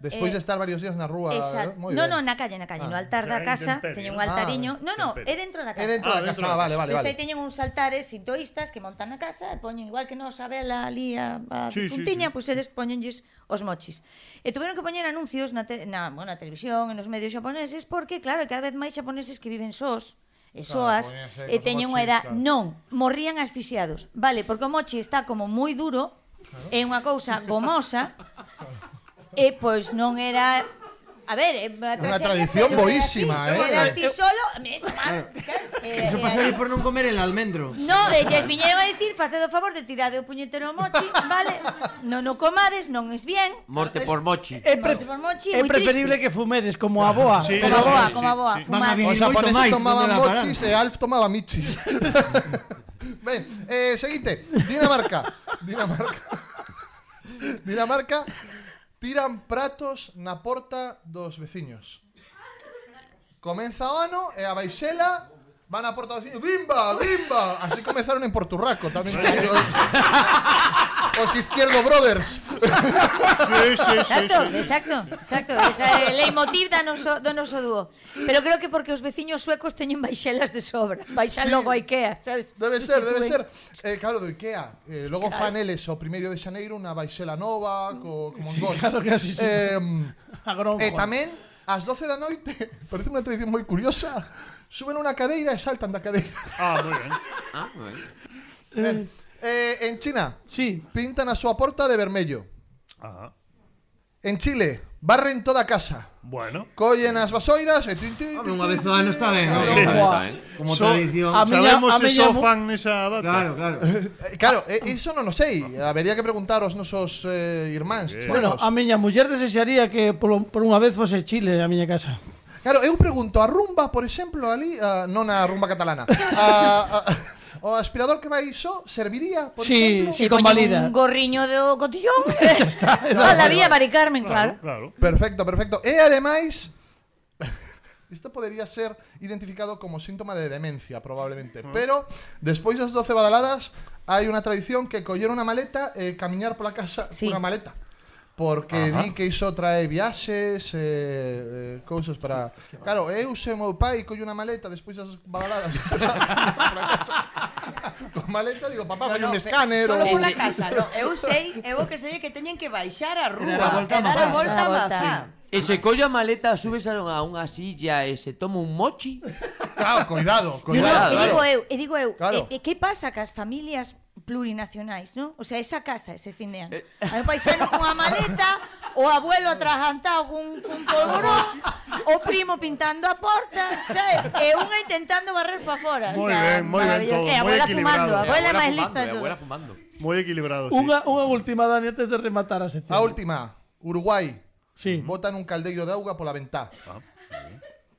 Despois eh, de estar varios días na rúa, moi no, ben. No, na calle, na calle, ah, no altar da casa, teñen un altariño. Ah, no, no, é dentro da casa. É dentro ah, da casa, dentro ah, vale, vale, vale. teñen uns altares sintoístas que montan na casa e poñen igual que nos a vela ali a, a sí, puntiña, sí, sí. pois pues, eles poñenlles os mochis. Eh, e tuveron que poñer anuncios na, te, na, bueno, na televisión e nos medios xaponeses porque claro, cada vez máis xaponeses que viven sós, e soas claro, e teñen unha edad, claro. non, morrían asfixiados. Vale, porque o mochi está como moi duro, claro. é unha cousa gomosa Eh, e pois non era A ver, é unha, Unha tradición boísima, eh. Era ti solo, me, eh, Eso pasa eh, aí por non comer el almendro. No, e viñeron a decir, faced o favor de tirade o puñetero mochi, vale? Non o comades, non es bien. Morte por mochi. É, pre Morte por mochi, é moi preferible que fumedes como a boa. Sí, como a sí, boa, sí, como a boa, sí. fumar. Os japoneses tomaban mochis e eh, Alf tomaba michis. Ben, eh, seguinte, Dinamarca. Dinamarca. Dinamarca tiran pratos na porta dos veciños. Comeza o ano e a baixela Van a Porto Veciño, bimba, bimba. Así comenzaron en Porturraco tamén. Os, os Izquierdo Brothers. Sí, sí, sí, exacto, sí. exacto, exacto. Esa é eh, leitmotiv da noso, do noso dúo. Pero creo que porque os veciños suecos teñen baixelas de sobra. Baixan sí. logo a Ikea, sabes? Debe ser, debe ser. Eh, claro, do Ikea. Eh, logo claro. fan eles o primeiro de Xaneiro unha baixela nova co, como un Sí, claro que así, sí. Eh, e eh, tamén, ás 12 da noite, parece unha tradición moi curiosa, suben unha cadeira e saltan da cadeira. Ah, moi ben. ah, moi ben. ben. Eh, en China, sí. pintan a súa porta de vermello. Ajá. En Chile, barren toda a casa. Bueno. Collen as vasoiras e tin, tin, tin, Unha vez ao ano está ben. Sí. Como so, tradición. A miña, Sabemos a se miña... so fan nesa data. Claro, claro. Eh, claro, eh, iso non o sei. Habería que preguntar aos nosos eh, irmáns. Bueno, a miña muller desexaría que por, por unha vez fose Chile a miña casa. Claro, eu pregunto, a rumba, por exemplo, ali, uh, non a rumba catalana, a, a, o aspirador que vai iso serviría, por sí, exemplo? Sí, convalida. Un gorriño do cotillón. Xa está. Ah, la vía Mari Carmen, claro. claro. claro. Perfecto, perfecto. E ademais, Isto podería ser identificado como síntoma de demencia, probablemente. Pero, despois das 12 badaladas, hai unha tradición que coller unha maleta e eh, camiñar pola casa sí. cunha maleta porque Ajá. vi que iso trae viaxes eh, eh, cousas para... Claro, eu se meu pai colle unha maleta despois das baladas con maleta digo, papá, no, no, un escáner solo ou... pola casa, no, eu sei eu que sei que teñen que baixar a rúa e dar a volta a mazá E se colla maleta, subes a unha silla e se toma un mochi? Claro, cuidado, cuidado. No. E digo eu, e digo eu, claro. e, e que pasa que as familias plurinacionais, non? O sea, esa casa ese fin de ano. Eh. Hai un paisano cunha maleta, o abuelo atragantado cun, cun polvorón, o primo pintando a porta, sabe? E eh, unha intentando barrer para fora. Moi o sea, ben, moi ben todo, eh, E a abuela fumando, a abuela é máis lista de todo. abuela fumando. Moi equilibrado, sí. Unha, unha última, Dani, antes de rematar a sección. A última, Uruguai. Sí. Botan un caldeiro de auga pola ventá. Ah.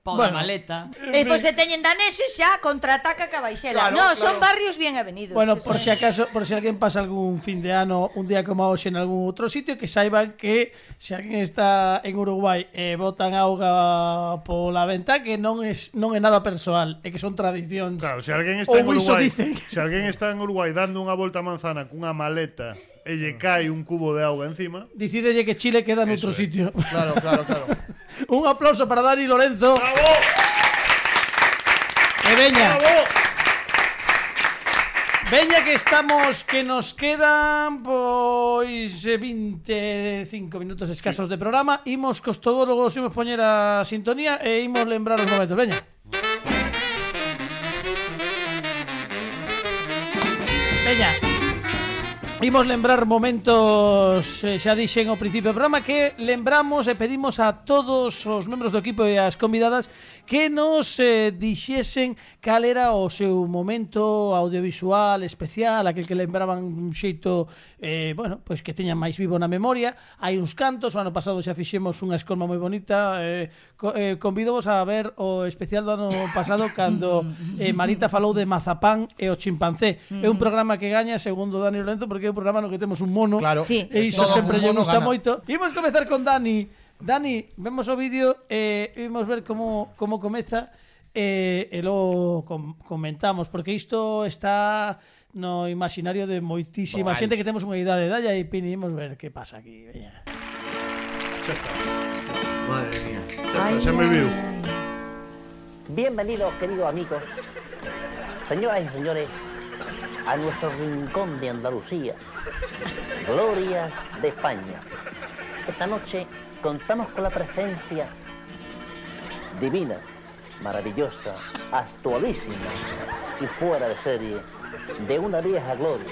Pobre bueno, maleta. E pois se teñen daneses xa contraataca Cabaixela. Claro, no, claro. son barrios bien avenidos. Bueno, por si acaso, por si alguén pasa algún fin de ano, un día como hoxe en algún outro sitio, que saiban que se alguén está en Uruguai e eh, botan auga pola venta que non es non é nada persoal, é que son tradicións. Claro, se alguén está Ou en Uruguai, dicen. se alguén está en Uruguai dando unha volta a manzana cunha maleta e lle cae un cubo de auga encima. Dicídelle que Chile queda noutro eh. sitio. Claro, claro, claro. un aplauso para Dani Lorenzo. ¡Bravo! Eh, e veña. ¡Bravo! Veña que estamos que nos quedan pois eh, 25 minutos escasos sí. de programa. Imos cos todólogos, imos poñer a sintonía e imos lembrar os momentos. Veña. Imos lembrar momentos, eh, xa dixen ao principio do programa Que lembramos e pedimos a todos os membros do equipo e as convidadas Que nos eh, dixesen cal era o seu momento audiovisual especial, aquel que lembraban un xeito eh, bueno, pois que teña máis vivo na memoria. Hai uns cantos, o ano pasado xa fixemos unha escolma moi bonita. Eh, co, eh, convidovos a ver o especial do ano pasado cando eh, Marita falou de Mazapán e o chimpancé. Mm. É un programa que gaña segundo Dani Lorenzo porque é un programa no que temos un mono claro, sí, e iso Todo sempre lle gusta gana. moito. Imos comezar con Dani. Dani, vemos o vídeo e eh, imos ver como como comeza e, e logo com, comentamos, porque isto está no imaginario de moitísima Vale. xente que temos unha idade dalla e pinimos ver que pasa aquí. Veña. Madre mía. Xa está, xa me viu. Bienvenidos, queridos amigos, señoras y señores, a nuestro rincón de Andalucía, Glorias de España. Esta noche contamos con la presencia divina, maravillosa, actualísima y fuera de serie de una vieja gloria,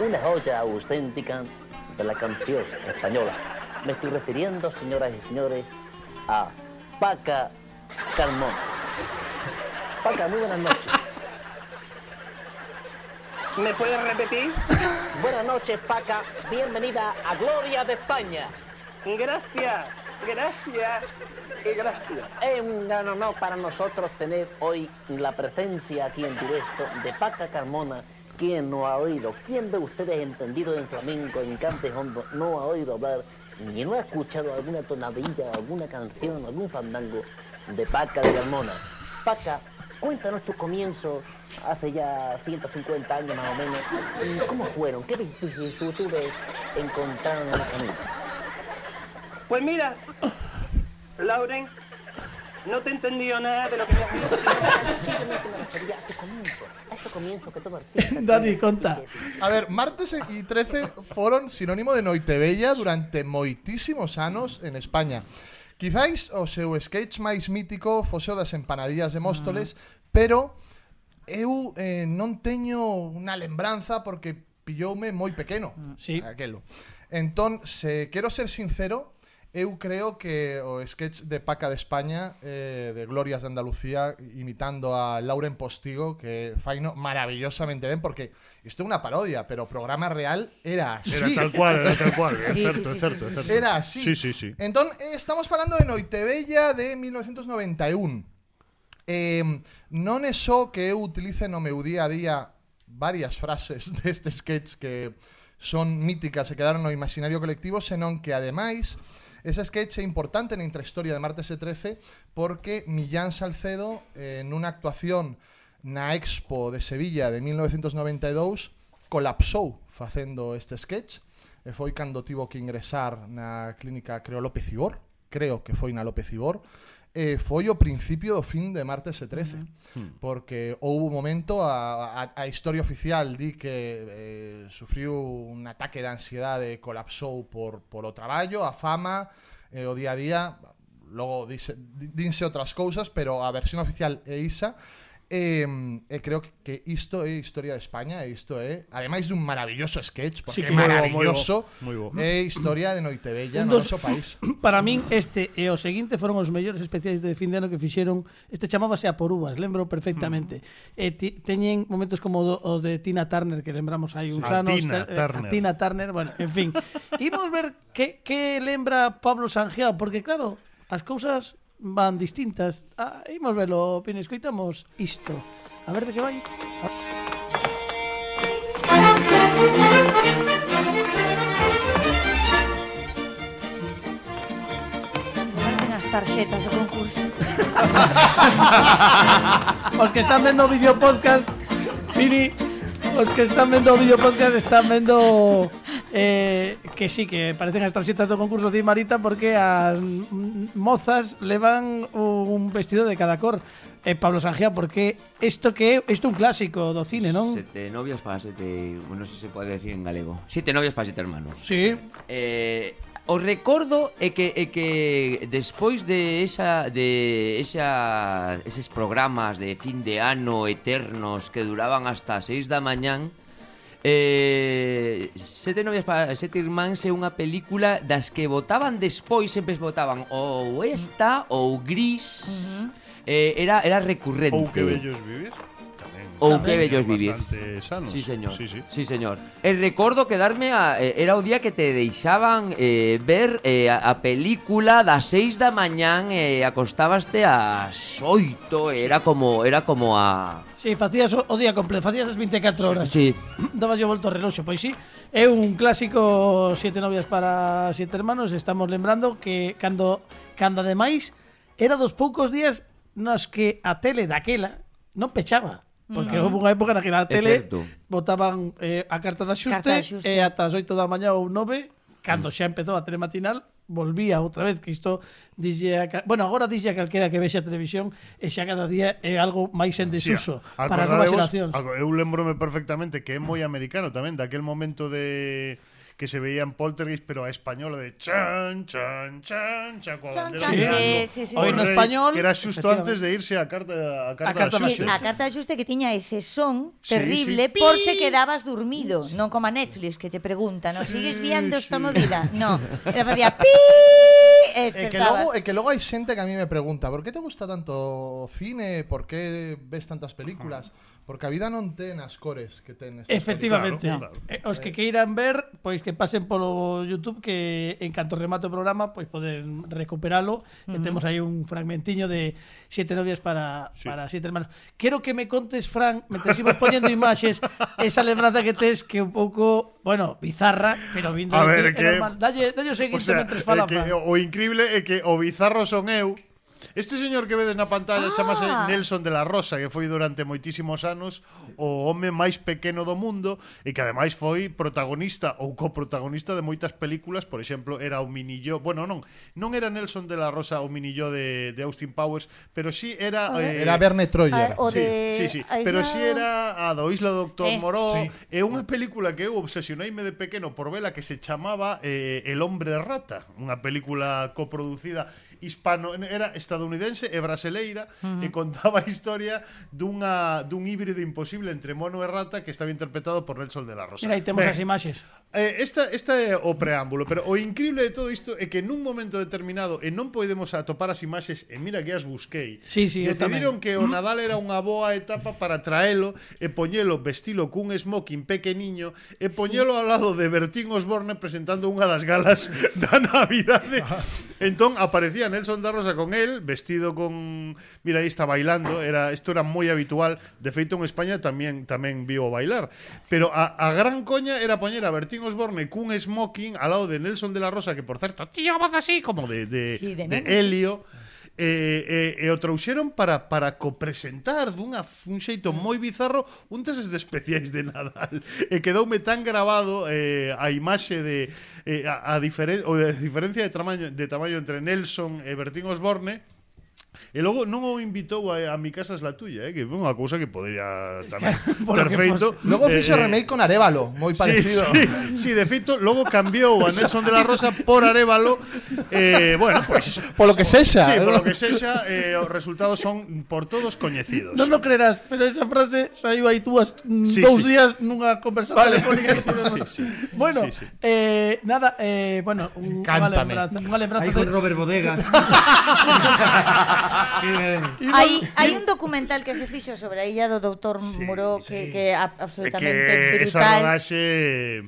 una joya auténtica de la canción española. Me estoy refiriendo, señoras y señores, a Paca Carmona. Paca, muy buenas noches. ¿Me puedes repetir? Buenas noches, Paca. Bienvenida a Gloria de España. Gracias, gracias gracias. Es un gran honor para nosotros tener hoy la presencia aquí en directo de Paca Carmona. ¿Quién no ha oído? ¿Quién de ustedes entendido en flamenco, en cante hondo, no ha oído hablar ni no ha escuchado alguna tonadilla, alguna canción, algún fandango de Paca de Carmona? Paca, cuéntanos tus comienzos hace ya 150 años más o menos. ¿Cómo fueron? ¿Qué vicisitudes encontraron en el camino? Pues mira, Lauren, no te he entendido nada de lo que me has dicho. Eso comienzo, eso comienzo, que todo artista. Dani, conta. A ver, martes y 13 fueron sinónimo de Noitebella durante moitísimos anos en España. Quizáis o seu sketch máis mítico fose o das empanadillas de Móstoles, mm. pero eu eh, non teño unha lembranza porque pilloume moi pequeno. Ah, sí. Aquelo. Entón, se quero ser sincero, eu creo que o sketch de Paca de España eh, de Glorias de Andalucía imitando a Lauren Postigo que faino maravillosamente ben porque isto é unha parodia, pero o programa real era así. Era tal cual, era tal cual, é sí, certo, sí, sí, certo, sí, sí, certo. Era así. Sí, sí, sí. Entón eh, estamos falando de Noitebella de 1991. Eh, non é só que eu utilice no meu día a día varias frases deste sketch que son míticas e quedaron no imaginario colectivo, senón que ademais Ese sketch é importante na intrahistoria de Martes e 13 porque Millán Salcedo, eh, nunha actuación na Expo de Sevilla de 1992, colapsou facendo este sketch e foi cando tivo que ingresar na clínica, creo, López Ibor, creo que foi na López Ibor, eh, foi o principio do fin de martes e 13 uh -huh. porque houve un momento a, a, a historia oficial di que eh, sufriu un ataque de ansiedade colapsou por, por o traballo a fama eh, o día a día logo dice, dinse outras cousas pero a versión oficial é isa E, e eh, creo que isto é historia de España e isto é, ademais dun maravilloso sketch, porque sí, é maravilloso, moi bo, moi bo. é historia de Noitebella un no dos, noso país. Para min este e o seguinte foron os mellores especiais de fin de ano que fixeron, este chamábase a por uvas, lembro perfectamente. Mm. E ti, teñen momentos como do, os de Tina Turner que lembramos hai uns sí, anos, Tina, ter, eh, Turner. A Tina Turner, bueno, en fin. Imos ver que que lembra Pablo Sanjeo, porque claro, as cousas van distintas. Ah, imos velo, Pino, escoitamos isto. A ver de que vai. as tarxetas do concurso. Os que están vendo o vídeo podcast, Pini os que están vendo o vídeo podcast están vendo eh, que sí, que parecen as tarxetas do concurso de Marita porque as mm, mozas levan un vestido de cada cor. Eh, Pablo Sanjea, porque isto que é isto un clásico do cine, non? Sete novias para sete... Non sei se pode decir en galego. Siete novias para sete hermanos. Sí. Eh, O recordo é que é que despois de esa de esa eses programas de fin de ano eternos que duraban hasta 6 da mañán Eh, sete novias para sete irmáns é unha película das que votaban despois sempre votaban ou esta ou gris uh -huh. eh, era era recurrente ou que bellos vivir ou que vellos vivir. Sanos. Sí, señor. Sí, sí. sí, señor. E recordo quedarme a, eh, era o día que te deixaban eh, ver eh, a, a película das 6 da mañán e eh, acostabaste ás 8, sí. era como era como a sí, facías o, o día completo, facías as 24 horas. Sí. Dabas yo volto ao reloxo, pois si. Sí. É un clásico Siete novias para siete hermanos, estamos lembrando que cando cando ademais era dos poucos días nos que a tele daquela non pechaba. Porque mm. houve unha época na que na tele botaban eh, a carta de axuste, carta de axuste. e ata as 8 da mañá ou 9 cando xa empezou a telematinal volvía outra vez que isto dixe a, bueno, agora dixe a calquera que vexe a televisión e xa cada día é algo máis en desuso sí, para as novas xeracións. Eu lembrome perfectamente que é moi americano tamén daquel momento de que se veía en Poltergeist, pero a española de chan, chan, chan, chan, Chan, chan, sí, sí, sí, sí. Hoy no español, que Era efectivamente. antes de irse a carta a carta, carta de. A carta de axuste que tiña ese son Sí, terrible sí. por se quedabas dormido, non como a Netflix que te pregunta, ¿no sigues viendo esta movida? No, e facía pi e É que, logo, despertabas. é que logo hai xente que a mí me pregunta ¿Por que te gusta tanto cine? ¿Por que ves tantas películas? Porque a vida non ten as cores que ten esta Efectivamente. Claro, claro. Os que eh. queiran ver, pois que pasen polo YouTube que en canto remate o programa, pois poden recuperalo. Uh -huh. E temos aí un fragmentiño de Siete novias para, sí. para Siete hermanos. Quero que me contes, Fran, mentre ibas poñendo imaxes, esa lembranza que tes que un pouco, bueno, bizarra, pero vindo a ver, que, que... normal. Dalle, dalle o seguinte o sea, mentres fala, que, Fran. O increíble é que o bizarro son eu, Este señor que vedes na pantalla ah. chamase Nelson de la Rosa, que foi durante moitísimos anos o home máis pequeno do mundo e que ademais foi protagonista ou coprotagonista de moitas películas, por exemplo, era o minillo, bueno, non, non era Nelson de la Rosa o minillo de, de Austin Powers, pero sí era eh, era Verne Troyer. A, o sí, de... sí, sí, Isla... pero sí era a do Isla do Doctor eh. Moró, sí. é unha película que eu obsesioneime de pequeno por vela que se chamaba eh, El hombre rata, unha película coproducida hispano era estadounidense e brasileira uh -huh. e contaba a historia dunha dun híbrido imposible entre mono e rata que estaba interpretado por Nelson de la Rosa. Mira, aí temos ben, as imaxes. Eh, esta esta é o preámbulo, pero o increíble de todo isto é que nun momento determinado e non podemos atopar as imaxes e mira que as busquei. Sí, sí, decidiron que o Nadal era unha boa etapa para traelo e poñelo vestilo cun smoking pequeniño e poñelo sí. ao lado de Bertín Osborne presentando unha das galas da Navidade. Entón aparecía Nelson da Rosa con él, vestido con mira aí está bailando, era isto era moi habitual, de feito en España tamén tamén viu bailar, pero a, a gran coña era poñer a Bertín Osborne cun smoking ao lado de Nelson de la Rosa, que por certo, tío, voz así como de de, Sí, de de Helio. e, e, e o trouxeron para para copresentar dunha un xeito moi bizarro un teses de especiais de Nadal. E quedoume tan grabado eh, a imaxe de eh, a, a diferen, o de diferencia de tamaño de tamaño entre Nelson e Bertín Osborne E logo non o invitou a, a mi casa es la tuya, eh, que é unha cousa que podría tamén ter feito. Fos... Logo fixo eh, remake con Arevalo, moi parecido. Sí, sí, sí, de feito, logo cambiou a Nelson de la Rosa por Arevalo. Eh, bueno, pois pues, polo que sexa. Sí, polo que sexa, eh, os resultados son por todos coñecidos. Non lo creerás, pero esa frase saiu aí túas mm, sí, dous sí. días nunha conversación vale. telefónica. sí, sí. Bueno, sí, sí. Eh, nada, eh, bueno, un, Cántame. Una lembranza, una lembranza Ahí de... con Robert Bodegas. hai, hai un documental que se fixo sobre a illa do doutor sí, Muro que, sí. que é absolutamente que brutal. Esa rodaxe...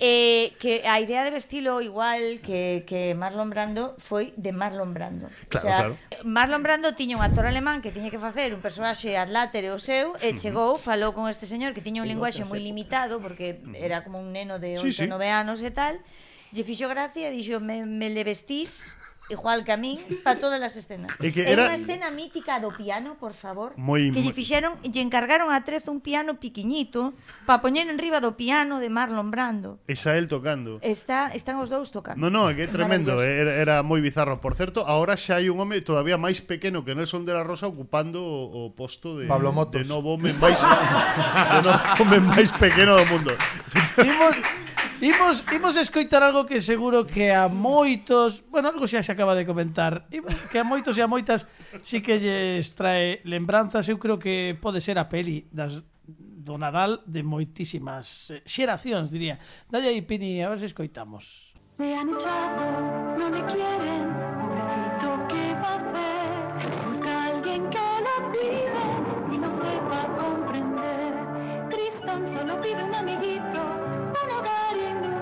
Eh, que a idea de vestilo igual que, que Marlon Brando foi de Marlon Brando. Claro, o sea, claro. Marlon Brando tiña un actor alemán que tiña que facer un personaxe adlátere o seu e chegou, falou con este señor que tiña un linguaxe moi limitado porque era como un neno de 8 sí, sí. 9 anos e tal. Lle fixo gracia e dixo me, me le vestís igual que a min, para todas as escenas. E que era... É unha escena mítica do piano, por favor, moi, que lle fixeron, lle encargaron a Trez un piano piquiñito para poñer en riba do piano de Marlon Brando. E Sael tocando. Está, están os dous tocando. No, no, é que é tremendo, era, era moi bizarro. Por certo, agora xa hai un home todavía máis pequeno que Nelson de la Rosa ocupando o, o posto de Pablo Motos. de novo home máis de novo home máis pequeno do mundo. Imos Imos, imos escoitar algo que seguro que a moitos, bueno, algo xa se acaba de comentar, imos, que a moitos e a moitas sí que lles trae lembranzas, eu creo que pode ser a peli das, do Nadal de moitísimas eh, xeracións, diría. Dalle aí, Pini, a ver se escoitamos. Me han echado, no me quieren, pobrecito, que va a hacer? Busca alguien que lo pide y no sepa comprender. Tristán solo pide un amiguito,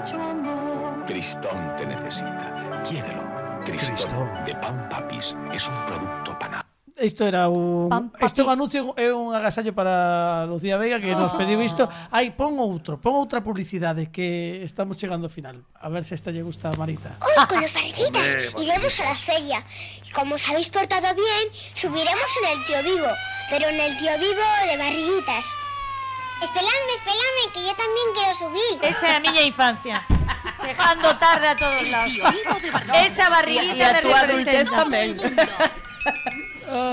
mucho amor. Tristón te necesita. Quiérelo. Tristón, Tristón. de Pan Papis es un producto panal. Isto era un é un anuncio é un agasallo para Lucía Veiga que nos pediu isto. Ai, pon outro, pon outra publicidade que estamos chegando ao final. A ver se esta lle gusta a Marita. Hoy con los barriguitas iremos a la feria. Y como os habéis portado bien, subiremos en el tío vivo. Pero en el tío vivo de barriguitas. Esperadme, esperadme, que yo también quiero subir. Esa a miña infancia. Chegando tarde a todos lados. Esa barriguita E tua adultez representa. tamén.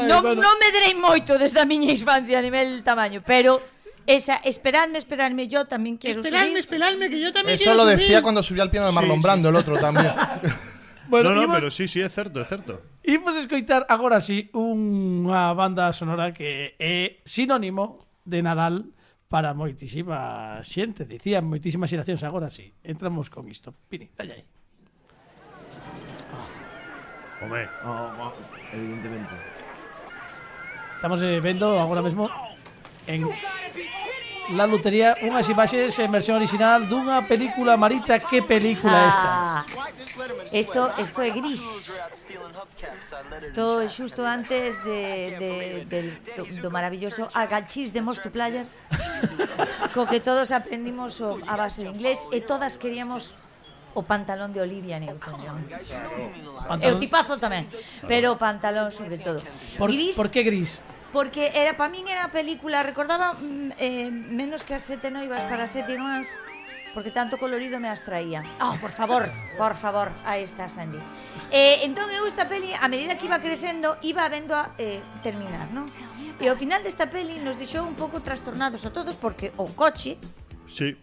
non, bueno. non me drei moito desde a miña infancia a nivel tamaño, pero esa, esperadme, esperadme, yo también quiero Esperadme, subir. esperadme, que yo Eso lo decía cuando subió al piano de Marlon Brando, el otro también. Bueno, no, no, imos- pero sí, sí, é certo, é certo. Imos escoitar agora sí unha banda sonora que é sinónimo de Nadal para moitísima xente, dicían moitísimas xeracións agora sí. Entramos con isto. Pini, dalle aí. Home. Oh, evidentemente. Estamos eh, vendo agora mesmo en la lotería unhas imaxes en versión original dunha película marita que película ah, esta Isto isto é gris Isto xusto antes de, de, del, do, do maravilloso agachis de Mostu Player co que todos aprendimos o, a base de inglés e todas queríamos o pantalón de Olivia Newton John. E o tipazo tamén, pero o pantalón sobre todo. Por, gris, por que gris? porque era para min era a película, recordaba mm, eh, menos que as sete noivas para sete irmás, porque tanto colorido me as traía. Oh, ah, por favor, por favor, aí está Sandy. Eh, entón eu esta peli, a medida que iba crecendo, iba vendo a eh, terminar, non? E ao final desta peli nos deixou un pouco trastornados a todos porque o coche Sí.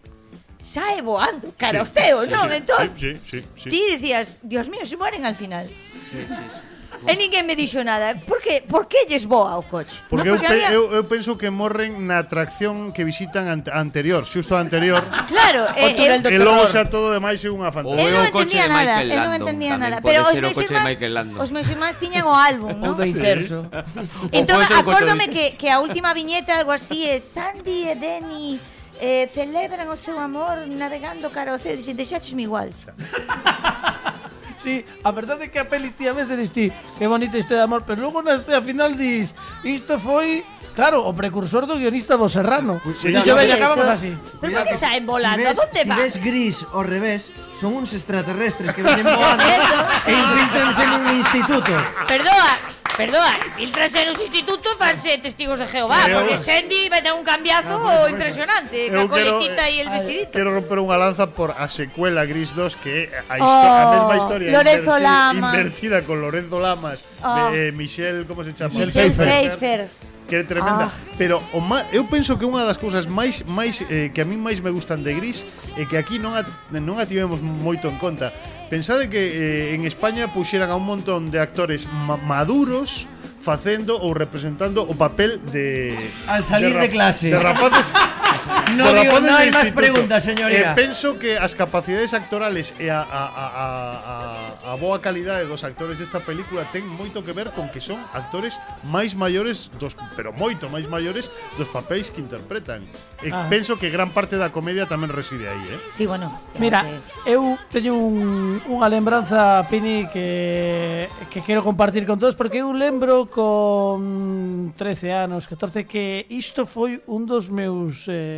xa é voando cara sí, ao ceo, sí, non? Sí, entón, sí, sí, sí, sí. ti dicías, Dios mío, se mueren al final. Sí, sí, sí. E ninguén me dixo nada. Por que, por que lles voa o coche? Porque, Non, eu, pe, había- eu, eu penso que morren na atracción que visitan ante, anterior, xusto anterior. Claro, O eh, túnel eu- e logo xa todo demais é unha fantasía. Él non entendía nada, él non entendía nada, pero os meus irmáns, os meus irmáns tiñan o álbum, non? Do inserso. Entón, o acórdome do que, que a última viñeta algo así é Sandy e Denny eh, celebran o seu amor navegando cara ao ceo, dixen, deixáchesme igual. Sí, a verdade é que a peli ti a veces dis ti, que bonita este de amor, pero logo na este a final dis, isto foi Claro, o precursor do guionista do Serrano. Pues, sí, yo sí, acabamos esto... así. Pero por que saen volando? Si ves, si va? Si ves gris ao revés, son uns extraterrestres que venen volando e infiltranse nun instituto. Perdoa, perdoa, filtrase nos institutos fanse testigos de Jehová, Pero- porque Sandy vai dar un cambiazo impresionante, Eu ca quero- coletita e el vestidito. Quero romper unha lanza por a secuela Gris 2 que a, histo a Oh, mesma historia Lorenzo inverti- Lamas. invertida con Lorenzo Lamas, Oh. eh, Michelle, como se chama? Michelle Pfeiffer. que é tremenda, ah. pero o má, eu penso que unha das cousas máis máis eh, que a min máis me gustan de Gris é que aquí non a, non a tivemos moito en conta. Pensade que eh, en España puxeran a un montón de actores ma maduros facendo ou representando o papel de al salir de, de clase. De rapaces Non, digo, non hai máis preguntas, señoría. Eh, penso que as capacidades actorales e a, a, a, a, a boa calidade dos actores desta película ten moito que ver con que son actores máis maiores dos, pero moito máis maiores dos papéis que interpretan. E ah. penso que gran parte da comedia tamén reside aí, eh? Sí, bueno. Mira, que... eu teño un, unha lembranza, Pini, que, que quero compartir con todos, porque eu lembro con 13 anos, 14, que isto foi un dos meus... Eh,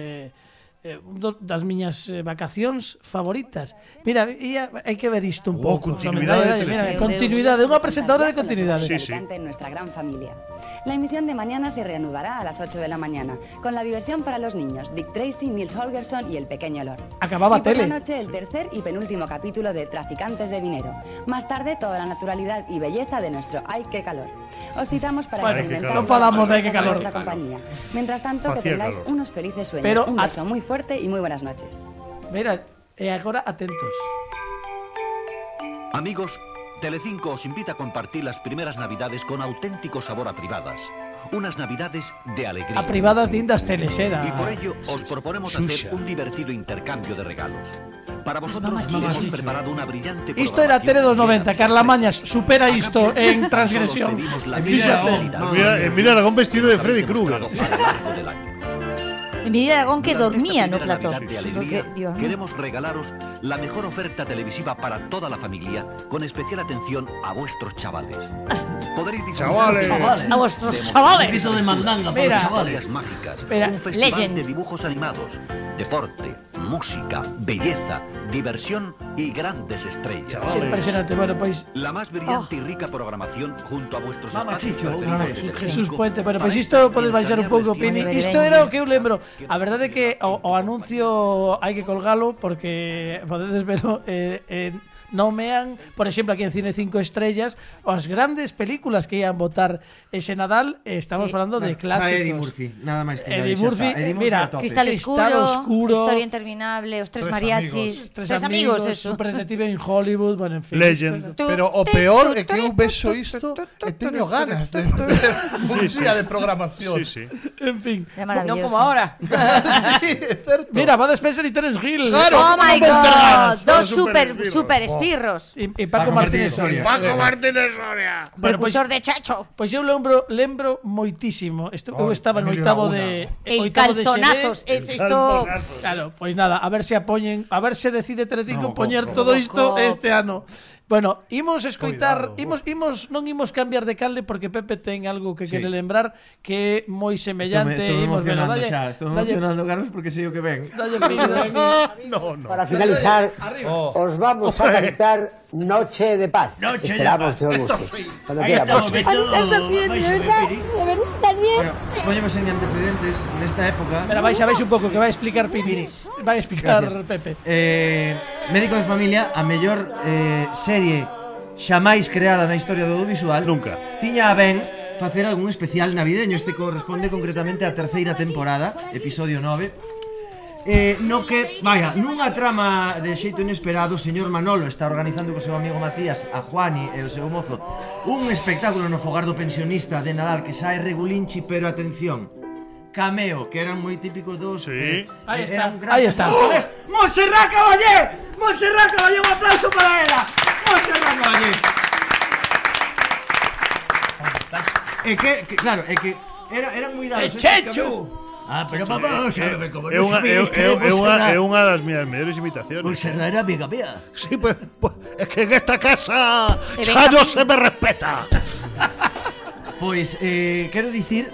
eh, un dos, das miñas eh, vacacións favoritas. Mira, ia, hai que ver isto un Oh, pouco. continuidade Mira, de mira, continuidade, unha presentadora de continuidade. en nuestra gran familia. La emisión de mañana se reanudará a las 8 de la mañana, con la diversión para los niños, Dick Tracy, Nils Holgersson y el pequeño Lord. Acababa y por tele. la noche el tercer y penúltimo capítulo de Traficantes de Dinero. Más tarde toda la naturalidad y belleza de nuestro Ay, qué calor. Os citamos para Bueno, experimentar no falamos de en calor. nuestra compañía. Mientras tanto, que tengáis calor. unos felices sueños. Pero un a- beso muy fuerte y muy buenas noches. Mira, e agora atentos. Amigos, Telecinco os invita a compartir las primeras navidades con auténtico sabor a privadas. Unas navidades de alegría. A privadas lindas telesera. Y por ello os proponemos Xuxa. hacer un divertido intercambio de regalos. Para vosotros mamachicho. hemos preparado una brillante Isto era Tele dos 90, Carla Mañas supera isto en transgresión. Mira, eh, mira Aragón vestido de Freddy Krueger. Emilia Aragón que dormía no plató. Alegría, Dios queremos regalaros la mejor oferta televisiva para toda la familia, con especial atención a vuestros chavales. Podréis disfrutar Chavales. de- A vuestros de chavales. Piso de mandanga para Mira. chavales. mágicas. Mira, un festival Legend. de dibujos animados, deporte, música, belleza, diversión y grandes estrellas. Impresionante. Bueno, pois La más brillante y rica programación junto a vuestros Mama espacios Chicho. Jesús. Puente, bueno, esta isto podes baixar un pouco, Pini. Isto era o que eu lembro. A verdade é que o, o anuncio hai que colgalo porque podedes verlo eh, en nomean, por exemplo, aquí en Cine 5 Estrellas, as grandes películas que ian votar ese Nadal, eh, estamos Sí. falando de clásicos. Eddie Murphy, nada máis que Eddie Murphy. Eddie eh, Murphy mira, a. Cristal Oscuro, Oscuro. Historia Interminable, Os Tres, Tres Mariachis. Tres, Tres amigos, eso. Super detective en Hollywood, bueno, en fin. Legend. Tú, Pero o peor é que eu vexo isto e teño ganas de ver un día de programación. Sí, sí. En fin. Era maravilloso. No como ahora. sí, é certo. Mira, va Spencer y Terence Hill. Claro. Oh my ¿Cómo god, dos Super super, super Pirros. E, Paco, Paco Martínez Soria. Paco Martínez Soria. Bueno, Precursor pues, de Chacho. Pois pues eu lembro lembro moitísimo. Isto oh, eu estaba no oitavo de e oitavo calzonazos, de Xeré. Isto Claro, pois pues nada, a ver se apoñen, a ver se decide Tretico no, poñer todo isto este ano. Bueno, imos escoitar, Cuidado, imos, imos, non imos cambiar de calde porque Pepe ten algo que Sí. quere lembrar que é moi semellante. Estou imos dalle, xa, estou dalle, emocionando, Carlos, porque sei o que ven. dalle dalle- No, no. Para finalizar, Oh. os vamos a cantar Noche de Paz. Noche de Esperamos Paz. que os guste. Cuando quiera, estamos, bien, de verdad. De verdad, estás bien. Bueno, poñemos en antecedentes nesta época. Espera, vais a ver un pouco que vai explicar Pini. Vai explicar Gracias. Pepe. Eh, Médico de familia, a mellor eh, serie xamais creada na historia do audiovisual Nunca Tiña a ben facer algún especial navideño Este corresponde concretamente á terceira temporada, episodio 9 Eh, no que, vaya, nunha trama de xeito inesperado, o señor Manolo está organizando co seu amigo Matías, a Juani e o seu mozo, un espectáculo no fogar do pensionista de Nadal que sae regulinchi, pero atención, cameo, que eran moi típicos dos. Sí. Eh, aí está, gran... aí está. ¡Oh! Monserrat Caballé, Monserrat Caballé, un aplauso para ela. José Ramóñez. É que, que, claro, é que era, eran moi dados. E ¿eh? Chechu! Ah, pero papá, xa, como é unha, é, é, é, unha, é unha das miñas mellores imitaciones. Un serra era amiga mía. Sí, pues, pues, é que en esta casa xa non se me respeta. Pois, eh, quero dicir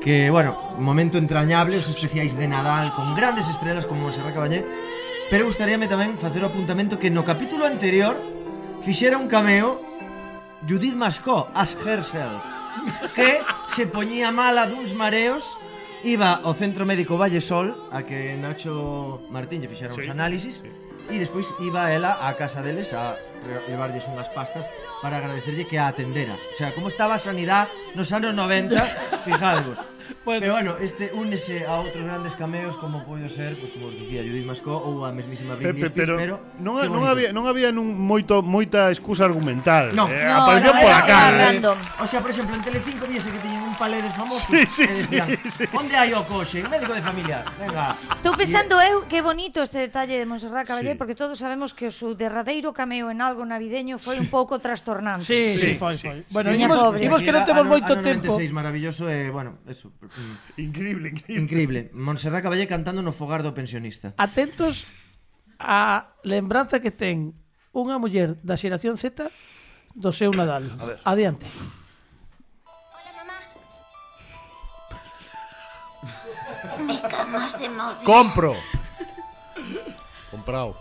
que, bueno, momento entrañable, os especiais de Nadal con grandes estrelas como Monserrat Caballé, pero gustaríame tamén facer o apuntamento que no capítulo anterior fixera un cameo Judith Mascó as herself que se poñía mala duns mareos iba ao Centro Médico Valle Sol a que Nacho Martín lle fixera sí, os análisis sí. e despois iba ela á casa deles a levarlles unhas pastas para agradecerlle que a atendera o sea, como estaba a sanidade nos anos 90 fijadevos bueno. Pero bueno, este únese a outros grandes cameos como pode ser, pois pues, como os dicía Judith Mascó ou a mesmísima Britney Pe, Spears, pero, pero non, non había non había nun moito moita excusa argumental. No, eh, no, apareció no, por acá. Era, eh. Random. O sea, por exemplo, en Telecinco viese que tiñen un palé de famosos sí, sí, eh, e decían, sí, sí. "Onde hai o coxe? Médico de familia." Venga. Estou pensando eu que bonito este detalle de Monserrat Caballé sí. porque todos sabemos que o seu derradeiro cameo en algo navideño foi un pouco trastornante. Sí, sí, sí foi, sí. foi. Bueno, sí, imos, imos que non temos moito tempo. 96 maravilloso e, bueno, eso. Mm, increíble, increíble. Increíble. Montserrat Caballé cantando no fogar do pensionista. Atentos a lembranza que ten unha muller da xeración Z do seu Nadal. A ver. Adiante. Hola, mamá. Mi cama se movió. Compro. Comprao.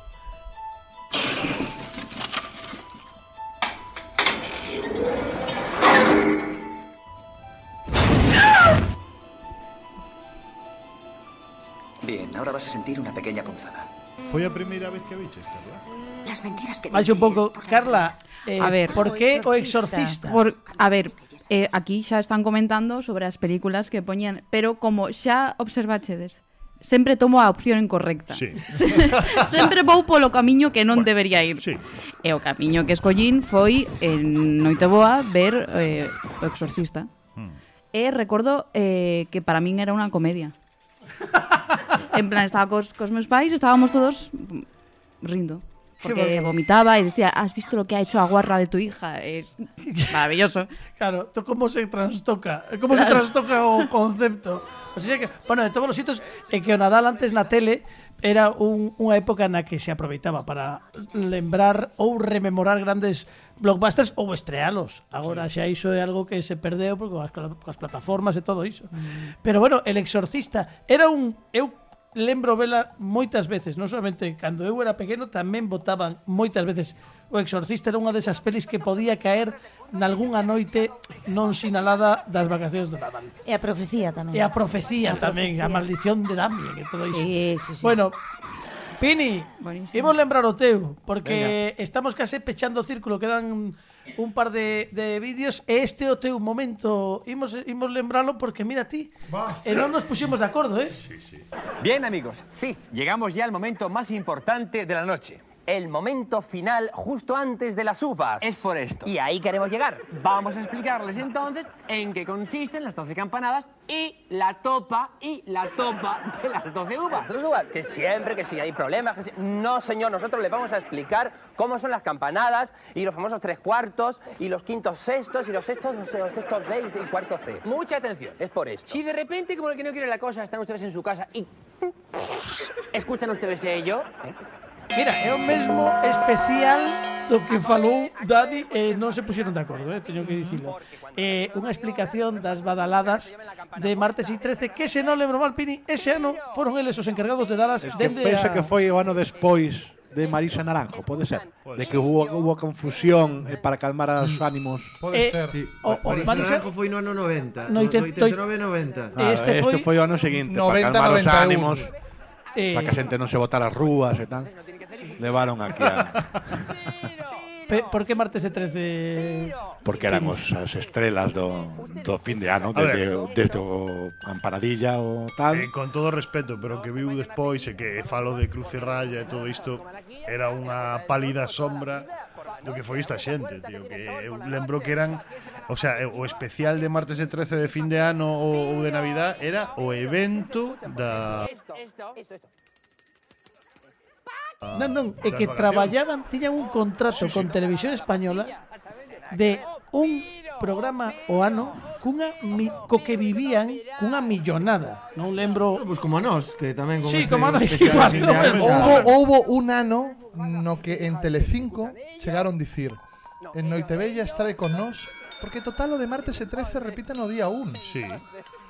Bien, ahora vas a sentir una pequeña punzada. Foi a primeira vez que a viches, Carla? Las mentiras que Vais un pouco, Carla, eh, a ver, por que o exorcista? Por, a ver, eh, aquí xa están comentando sobre as películas que poñían, pero como xa observachedes, sempre tomo a opción incorrecta. Sí. sempre vou polo camiño que non bueno, debería ir. Sí. E o camiño que escollín foi en Noiteboa ver eh, o exorcista. Hmm. Eh, e recordo eh, que para min era unha comedia. en plan, estaba cos, cos meus pais, estábamos todos rindo. Porque vomitaba e decía, ah, has visto lo que ha hecho a guarra de tu hija, es maravilloso. Claro, tú como se trastoca, como claro. se trastoca o concepto. O sea que, bueno, de todos os sitios, en que o Nadal antes na tele era un, unha época na que se aproveitaba para lembrar ou rememorar grandes blockbusters ou estrealos. Agora xa iso é algo que se perdeu porque coas, coas plataformas e todo iso. Mm. Pero bueno, El Exorcista era un eu lembro vela moitas veces, non solamente cando eu era pequeno, tamén votaban moitas veces O Exorcista era unha desas pelis que podía caer nalgunha noite non sinalada das vacacións do Nadal. E a profecía tamén. E a profecía a tamén, profecía. a maldición de Damien e todo iso. Sí, sí, sí. Bueno, Pini, Buenísimo. imos lembrar o teu, porque Venga. estamos case pechando o círculo, quedan un par de, de vídeos e este o teu momento. Imos, imos lembralo porque mira ti, e non nos puxemos de acordo, eh? Bien, amigos, sí, llegamos ya al momento más importante de la noche. El momento final justo antes de las uvas. Es por esto. Y ahí queremos llegar. Vamos a explicarles entonces en qué consisten las 12 campanadas y la topa y la topa de las 12 uvas. Las uvas, que siempre, que si hay problemas, que si- No, señor, nosotros le vamos a explicar cómo son las campanadas y los famosos tres cuartos y los quintos sextos y los sextos, los sextos D y cuarto C. Mucha atención, es por esto. Si de repente, como el que no quiere la cosa, están ustedes en su casa y... ¿Escuchan ustedes ello? Mira, é o mesmo especial do que falou Dani e eh, non se puxeron de acordo, eh, teño que dicilo. Eh, unha explicación das badaladas de martes e 13 que se non lembro mal Pini, ese ano foron eles os encargados de dalas es que dende pensa a... que foi o ano despois de Marisa Naranjo, pode ser, de que hubo, hubo confusión eh, para calmar os mm. ánimos. Pode eh, ser. Sí. O, o Marisa, Marisa Naranjo foi no ano 90, no 89-90. Claro, este, este foi o ano seguinte, 90, para calmar 91. os ánimos, eh, para que a eh, xente non se botara as rúas e tal. Levaron aquí a... Pe, por que martes e 13? Porque eran os, as estrelas do, do fin de ano, desde, desde o Ampanadilla o tal. Eh, con todo respeto, pero que viu despois e que falo de Cruz e Raya e todo isto, era unha pálida sombra do que foi esta xente, tío, que eu lembro que eran, o sea, eh, o especial de martes e 13 de fin de ano ou, ou de Navidad era o evento da... Esto, esto, esto, esto. Non, non, é que traballaban, tiñan un contrato sí, sí. con Televisión Española de un programa o ano cunha mi, co que vivían cunha millonada. Non lembro, pois pues como a nós, que tamén como Sí, como a nós. Houbo houbo un ano no que en Telecinco chegaron dicir En Noitebella está de con nós Porque total o de martes e 13 repiten o día 1 Sí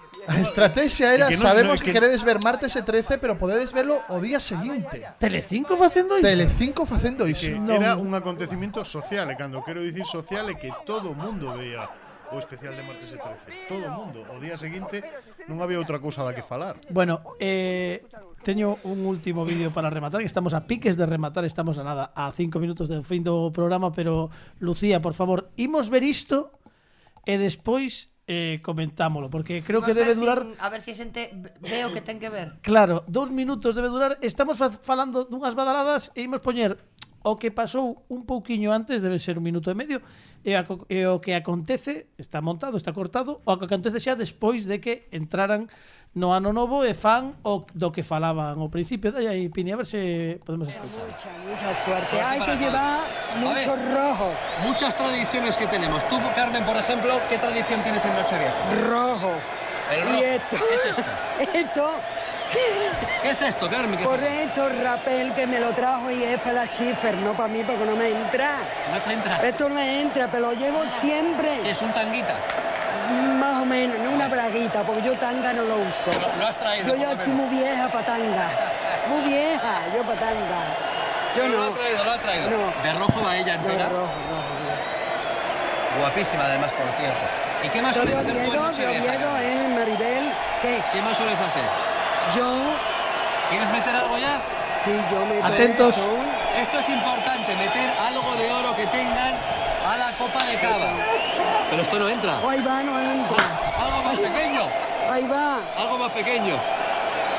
A estrategia era, que no, sabemos no, es que... que queredes ver martes e 13, pero podedes velo o día seguinte. Telecinco facendo iso? Telecinco facendo iso. Era un acontecimiento social, e cando quero dicir social é que todo o mundo veía o especial de martes e 13. Todo o mundo. O día seguinte non había outra cousa da que falar. Bueno, eh, teño un último vídeo para rematar, que estamos a piques de rematar, estamos a nada, a cinco minutos do fin do programa, pero, Lucía, por favor, imos ver isto e despois eh, comentámoslo, porque creo Imos que debe durar... Sin, a ver se si a xente ve o que ten que ver. Claro, dous minutos debe durar. Estamos falando dunhas badaladas e imos poñer o que pasou un pouquiño antes, debe ser un minuto e medio, e, a, e o que acontece, está montado, está cortado, o que acontece xa despois de que entraran no ano novo e fan o do que falaban ao principio. Dai aí, Pini, a ver se podemos escuchar. Mucha suerte. Suerte Hay que llevar mucho ver. rojo. Muchas tradiciones que tenemos. Tú, Carmen, por ejemplo, ¿qué tradición tienes en Nochevieja? Rojo. El rojo. Y esto. ¿Qué es esto? esto. ¿Qué es esto, Carmen? ¿Qué es Por esto, rapel que me lo trajo y es para la chifer, no para mí, porque no me entra. No te entra. Esto no me entra, pero lo llevo siempre. ¿Es un tanguita? Más o menos, no una braguita, porque yo tanga no lo uso. Lo has traído, Yo ya lo soy muy vieja para tanga. Muy vieja, yo para tanga. Yo Lo no. ha traído, lo ha traído. No. De rojo va ella entera. rojo, rojo. Guapísima, además, por cierto. ¿Y qué más sueles de hacer tú en de Maribel, ¿qué? ¿Qué más sueles hacer? Yo, ¿Quieres meter algo ya? sí, yo me Atentos. Esto es importante, meter algo de oro que tengan a la copa de cava. Pero esto no entra. Ahí va, no entra. Algo más pequeño. Ahí va. Algo más pequeño.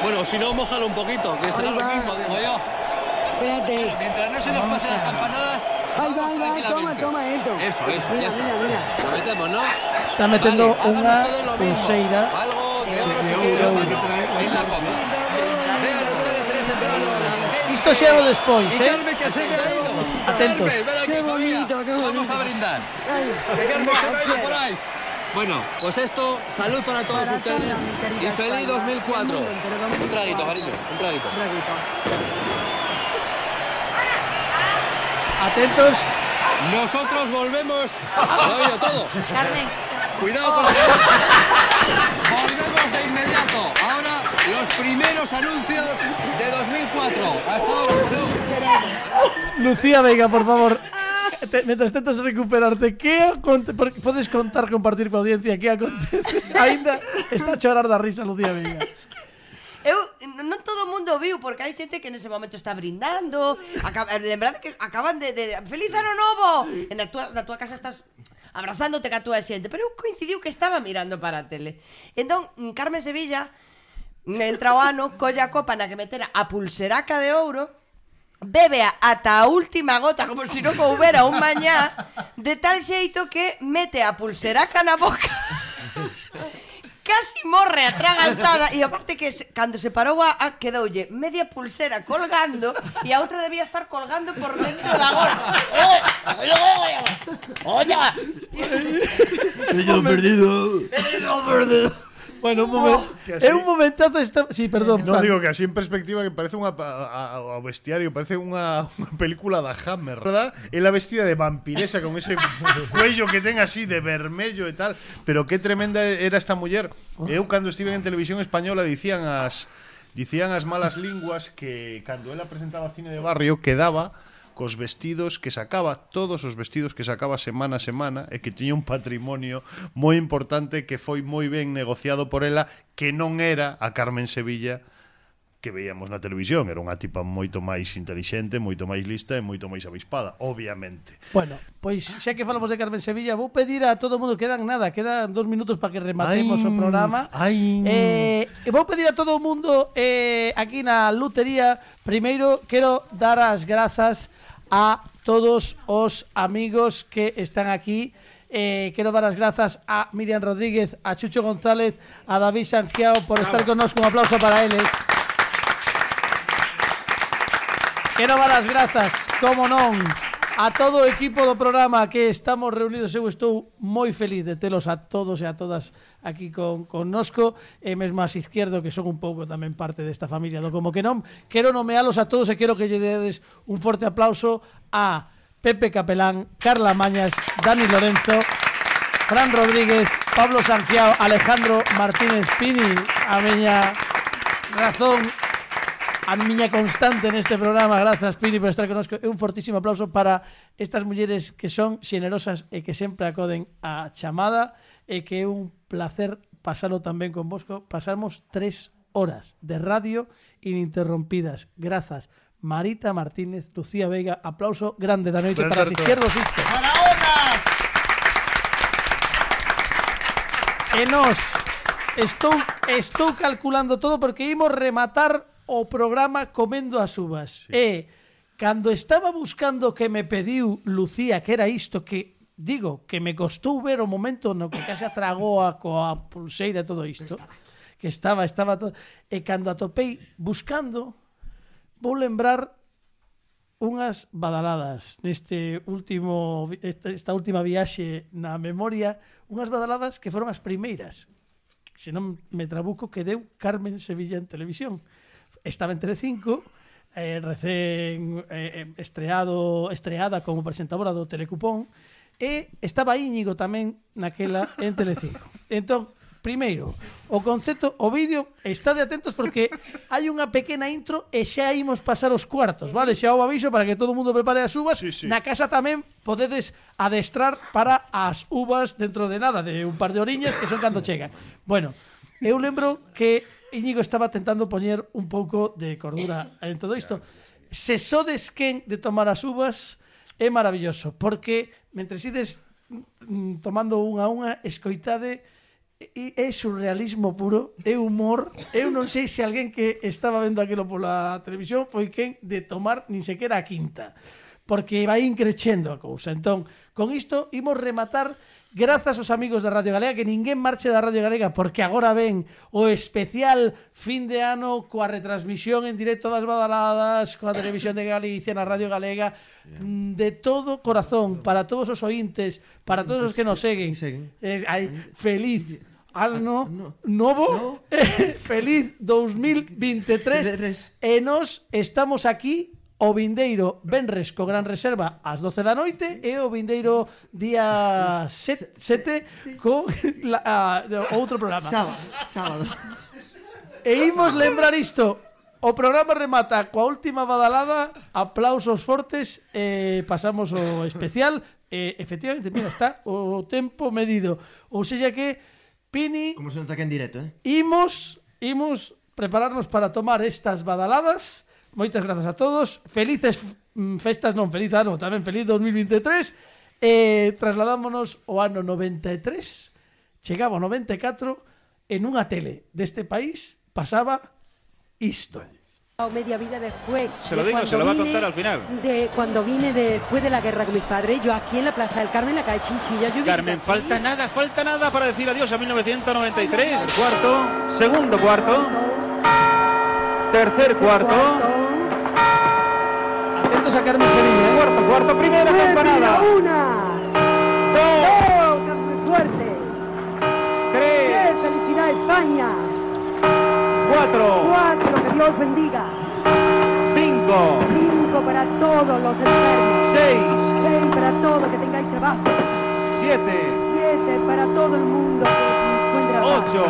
Bueno, si no, mójalo un poquito, que será Ahí lo va. mismo, digo yo. Espérate. Mientras no se nos pasen las campanadas. Ahí va, ahí va, toma, toma esto. Eso, eso, Mira, ya está. mira, mira. Lo metemos, ¿no? Está metendo Vale, mismo. pulseira. Algo de oro De si oro, tienen a oro. mano en la copa. Vean ustedes en ese plano. Isto xa o despois, eh? Que se me ha ido. Atentos. Ven aquí, Qué familia. bonito, qué Vamos a brindar. Que Carmen se me ha ido por ahí. Bueno, pues esto, salud para todos Para ustedes y feliz España. 2004. Del mundo Un traguito, 2004. cariño, un traguito. Atentos. Nosotros volvemos. ¿Lo he oído todo? Carmen. Cuidado con la Volvemos de inmediato. Ahora los primeros anuncios de 2004. Hasta salud. Lucía Veiga, por favor. te, mientras tentas recuperarte, que aconte... podes contar, compartir coa audiencia que acontece? Ainda está a chorar da risa, Lucía Veiga. Es que eu non todo o mundo viu porque hai xente que nese momento está brindando, acaba, lembrade eh, que acaban de, de feliz ano novo. En a tua, na tua casa estás abrazándote ca tua xente, pero eu coincidiu que estaba mirando para a tele. Entón, Carmen Sevilla entra o ano, colla a copa na que metera a pulseraca de ouro, bebe a- ata a última gota como se si non houbera un mañá, de tal xeito que mete a pulseraca na boca casi morre atragantada e aparte que se, cando se parou a, a quedoulle media pulsera colgando e a outra debía estar colgando por dentro da gorra. Perdido. Bueno, un momento, oh, así, é un momentazo esta... Sí, perdón. No Fran. digo que así en perspectiva que parece unha a, a, a bestiario, parece unha, unha película da Hammer, ¿verdad? É la vestida de vampiresa con ese cuello que ten así de vermello e tal, pero qué tremenda era esta muller. Oh. Eu cando estive en televisión española dicían as dicían as malas linguas que cando ela presentaba cine de barrio quedaba cos vestidos que sacaba, todos os vestidos que sacaba semana a semana e que tiña un patrimonio moi importante que foi moi ben negociado por ela que non era a Carmen Sevilla que veíamos na televisión, era unha tipa moito máis intelixente, moito máis lista e moito máis avispada, obviamente. Bueno, pois xa que falamos de Carmen Sevilla, vou pedir a todo mundo, quedan nada, quedan dos minutos para que rematemos ai, o programa. Ai. Eh, vou pedir a todo o mundo eh, aquí na lutería, primeiro quero dar as grazas a todos os amigos que están aquí Eh, quero dar as grazas a Miriam Rodríguez, a Chucho González, a David Santiago por estar con nós. Un aplauso para eles. Quero dar as grazas, como non, a todo o equipo do programa que estamos reunidos. Eu estou moi feliz de telos a todos e a todas aquí con, con nosco, e mesmo as izquierdo que son un pouco tamén parte desta familia do Como que non. Quero nomealos a todos e quero que lle dedes un forte aplauso a Pepe Capelán, Carla Mañas, Dani Lorenzo, Fran Rodríguez, Pablo Sanciao, Alejandro Martínez Pini, a miña razón a miña constante neste programa. Grazas, Pini, por estar conosco. E un fortísimo aplauso para estas mulleres que son xenerosas e que sempre acoden á chamada e que é un placer pasalo tamén con vosco. Pasamos tres horas de radio ininterrompidas. Grazas. Marita Martínez, Lucía Veiga, aplauso grande da noite para as izquierdos isto. ¡Para horas! E nos, estou, estou calculando todo porque imos rematar o programa Comendo as Uvas. Sí. E cando estaba buscando que me pediu Lucía, que era isto que digo, que me costou ver o momento no que case atragou a coa pulseira todo isto, que estaba, estaba todo, e cando atopei buscando, vou lembrar unhas badaladas neste último esta última viaxe na memoria, unhas badaladas que foron as primeiras. Se non me trabuco que deu Carmen Sevilla en televisión estaba en Telecinco, eh, recén eh, eh, estreado, estreada como presentadora do Telecupón, e estaba Íñigo tamén naquela en Telecinco. Entón, primeiro, o concepto, o vídeo, estade atentos porque hai unha pequena intro e xa imos pasar os cuartos, vale? Xa o aviso para que todo o mundo prepare as uvas. Sí, sí. Na casa tamén podedes adestrar para as uvas dentro de nada, de un par de oriñas que son cando chegan. Bueno, eu lembro que Íñigo estaba tentando poñer un pouco de cordura en todo isto. Se sodes quen de tomar as uvas é maravilloso, porque mentre ides mm, tomando unha a unha, escoitade e é surrealismo puro, é humor. Eu non sei se alguén que estaba vendo aquilo pola televisión foi quen de tomar nin sequera a quinta, porque vai increchendo a cousa. Entón, con isto imos rematar Grazas aos amigos da Radio Galega Que ninguén marche da Radio Galega Porque agora ven o especial fin de ano Coa retransmisión en directo das badaladas Coa televisión de Galicia na Radio Galega mm, De todo corazón Para todos os ointes Para todos os que nos seguen. Es, ai, Feliz ah, ano novo. Feliz 2023 E nos estamos aquí o vindeiro Benres co Gran Reserva ás 12 da noite e o vindeiro día 7 co la, a, outro programa. Sábado, sábado. E imos lembrar isto. O programa remata coa última badalada, aplausos fortes e eh, pasamos o especial. Eh, efectivamente, mira, está o tempo medido. Ou seja que Pini Como se nota que en directo, eh? Imos, imos prepararnos para tomar estas badaladas Moitas grazas a todos. Felices mm, festas, non, feliz ano, tamén feliz 2023. E trasladámonos ao ano 93. Chegaba ao 94 en unha tele deste país pasaba isto. media vida después. Se lo de digo, se lo va a contar al final. De cuando vine después de la guerra con mis padres, yo aquí en la Plaza del Carmen, en la calle Chinchilla, yo Carmen, falta nada, falta nada para decir adiós a 1993. Cuarto, segundo cuarto, tercer cuarto. Atentos a Carmen Sevilla. Cuarto, cuarto, primera campanada. Una, dos, suerte. Tres. felicidad España. Cuatro. Cuatro, que Dios bendiga. Cinco. Cinco para todos los enfermos. Seis. Seis para todos que tengáis trabajo. Siete. Siete para todo el mundo que se encuentra paz. Ocho.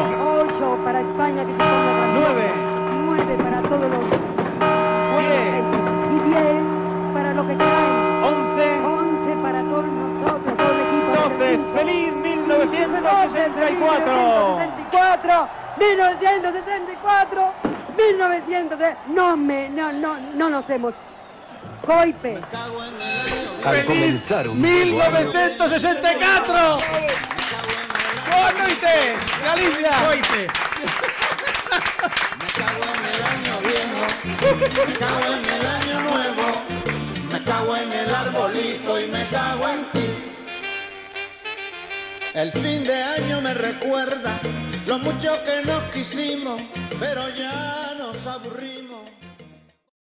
Ocho para España que se ponga grandiosa. Nueve. Nueve para todos los. Y diez para lo que queráis. Once. Once para todos nosotros, todo el equipo. Doce. Feliz 1964. 1964, 1964, 1900. No me, no, no, no nos hemos. Coipe. Al comenzar un 1964. Boa noite, Galicia. Noite. Me cago en el año nuevo, me cago en el arbolito y me cago en ti. El fin de año me recuerda lo mucho que nos quisimos, pero ya nos aburrimos.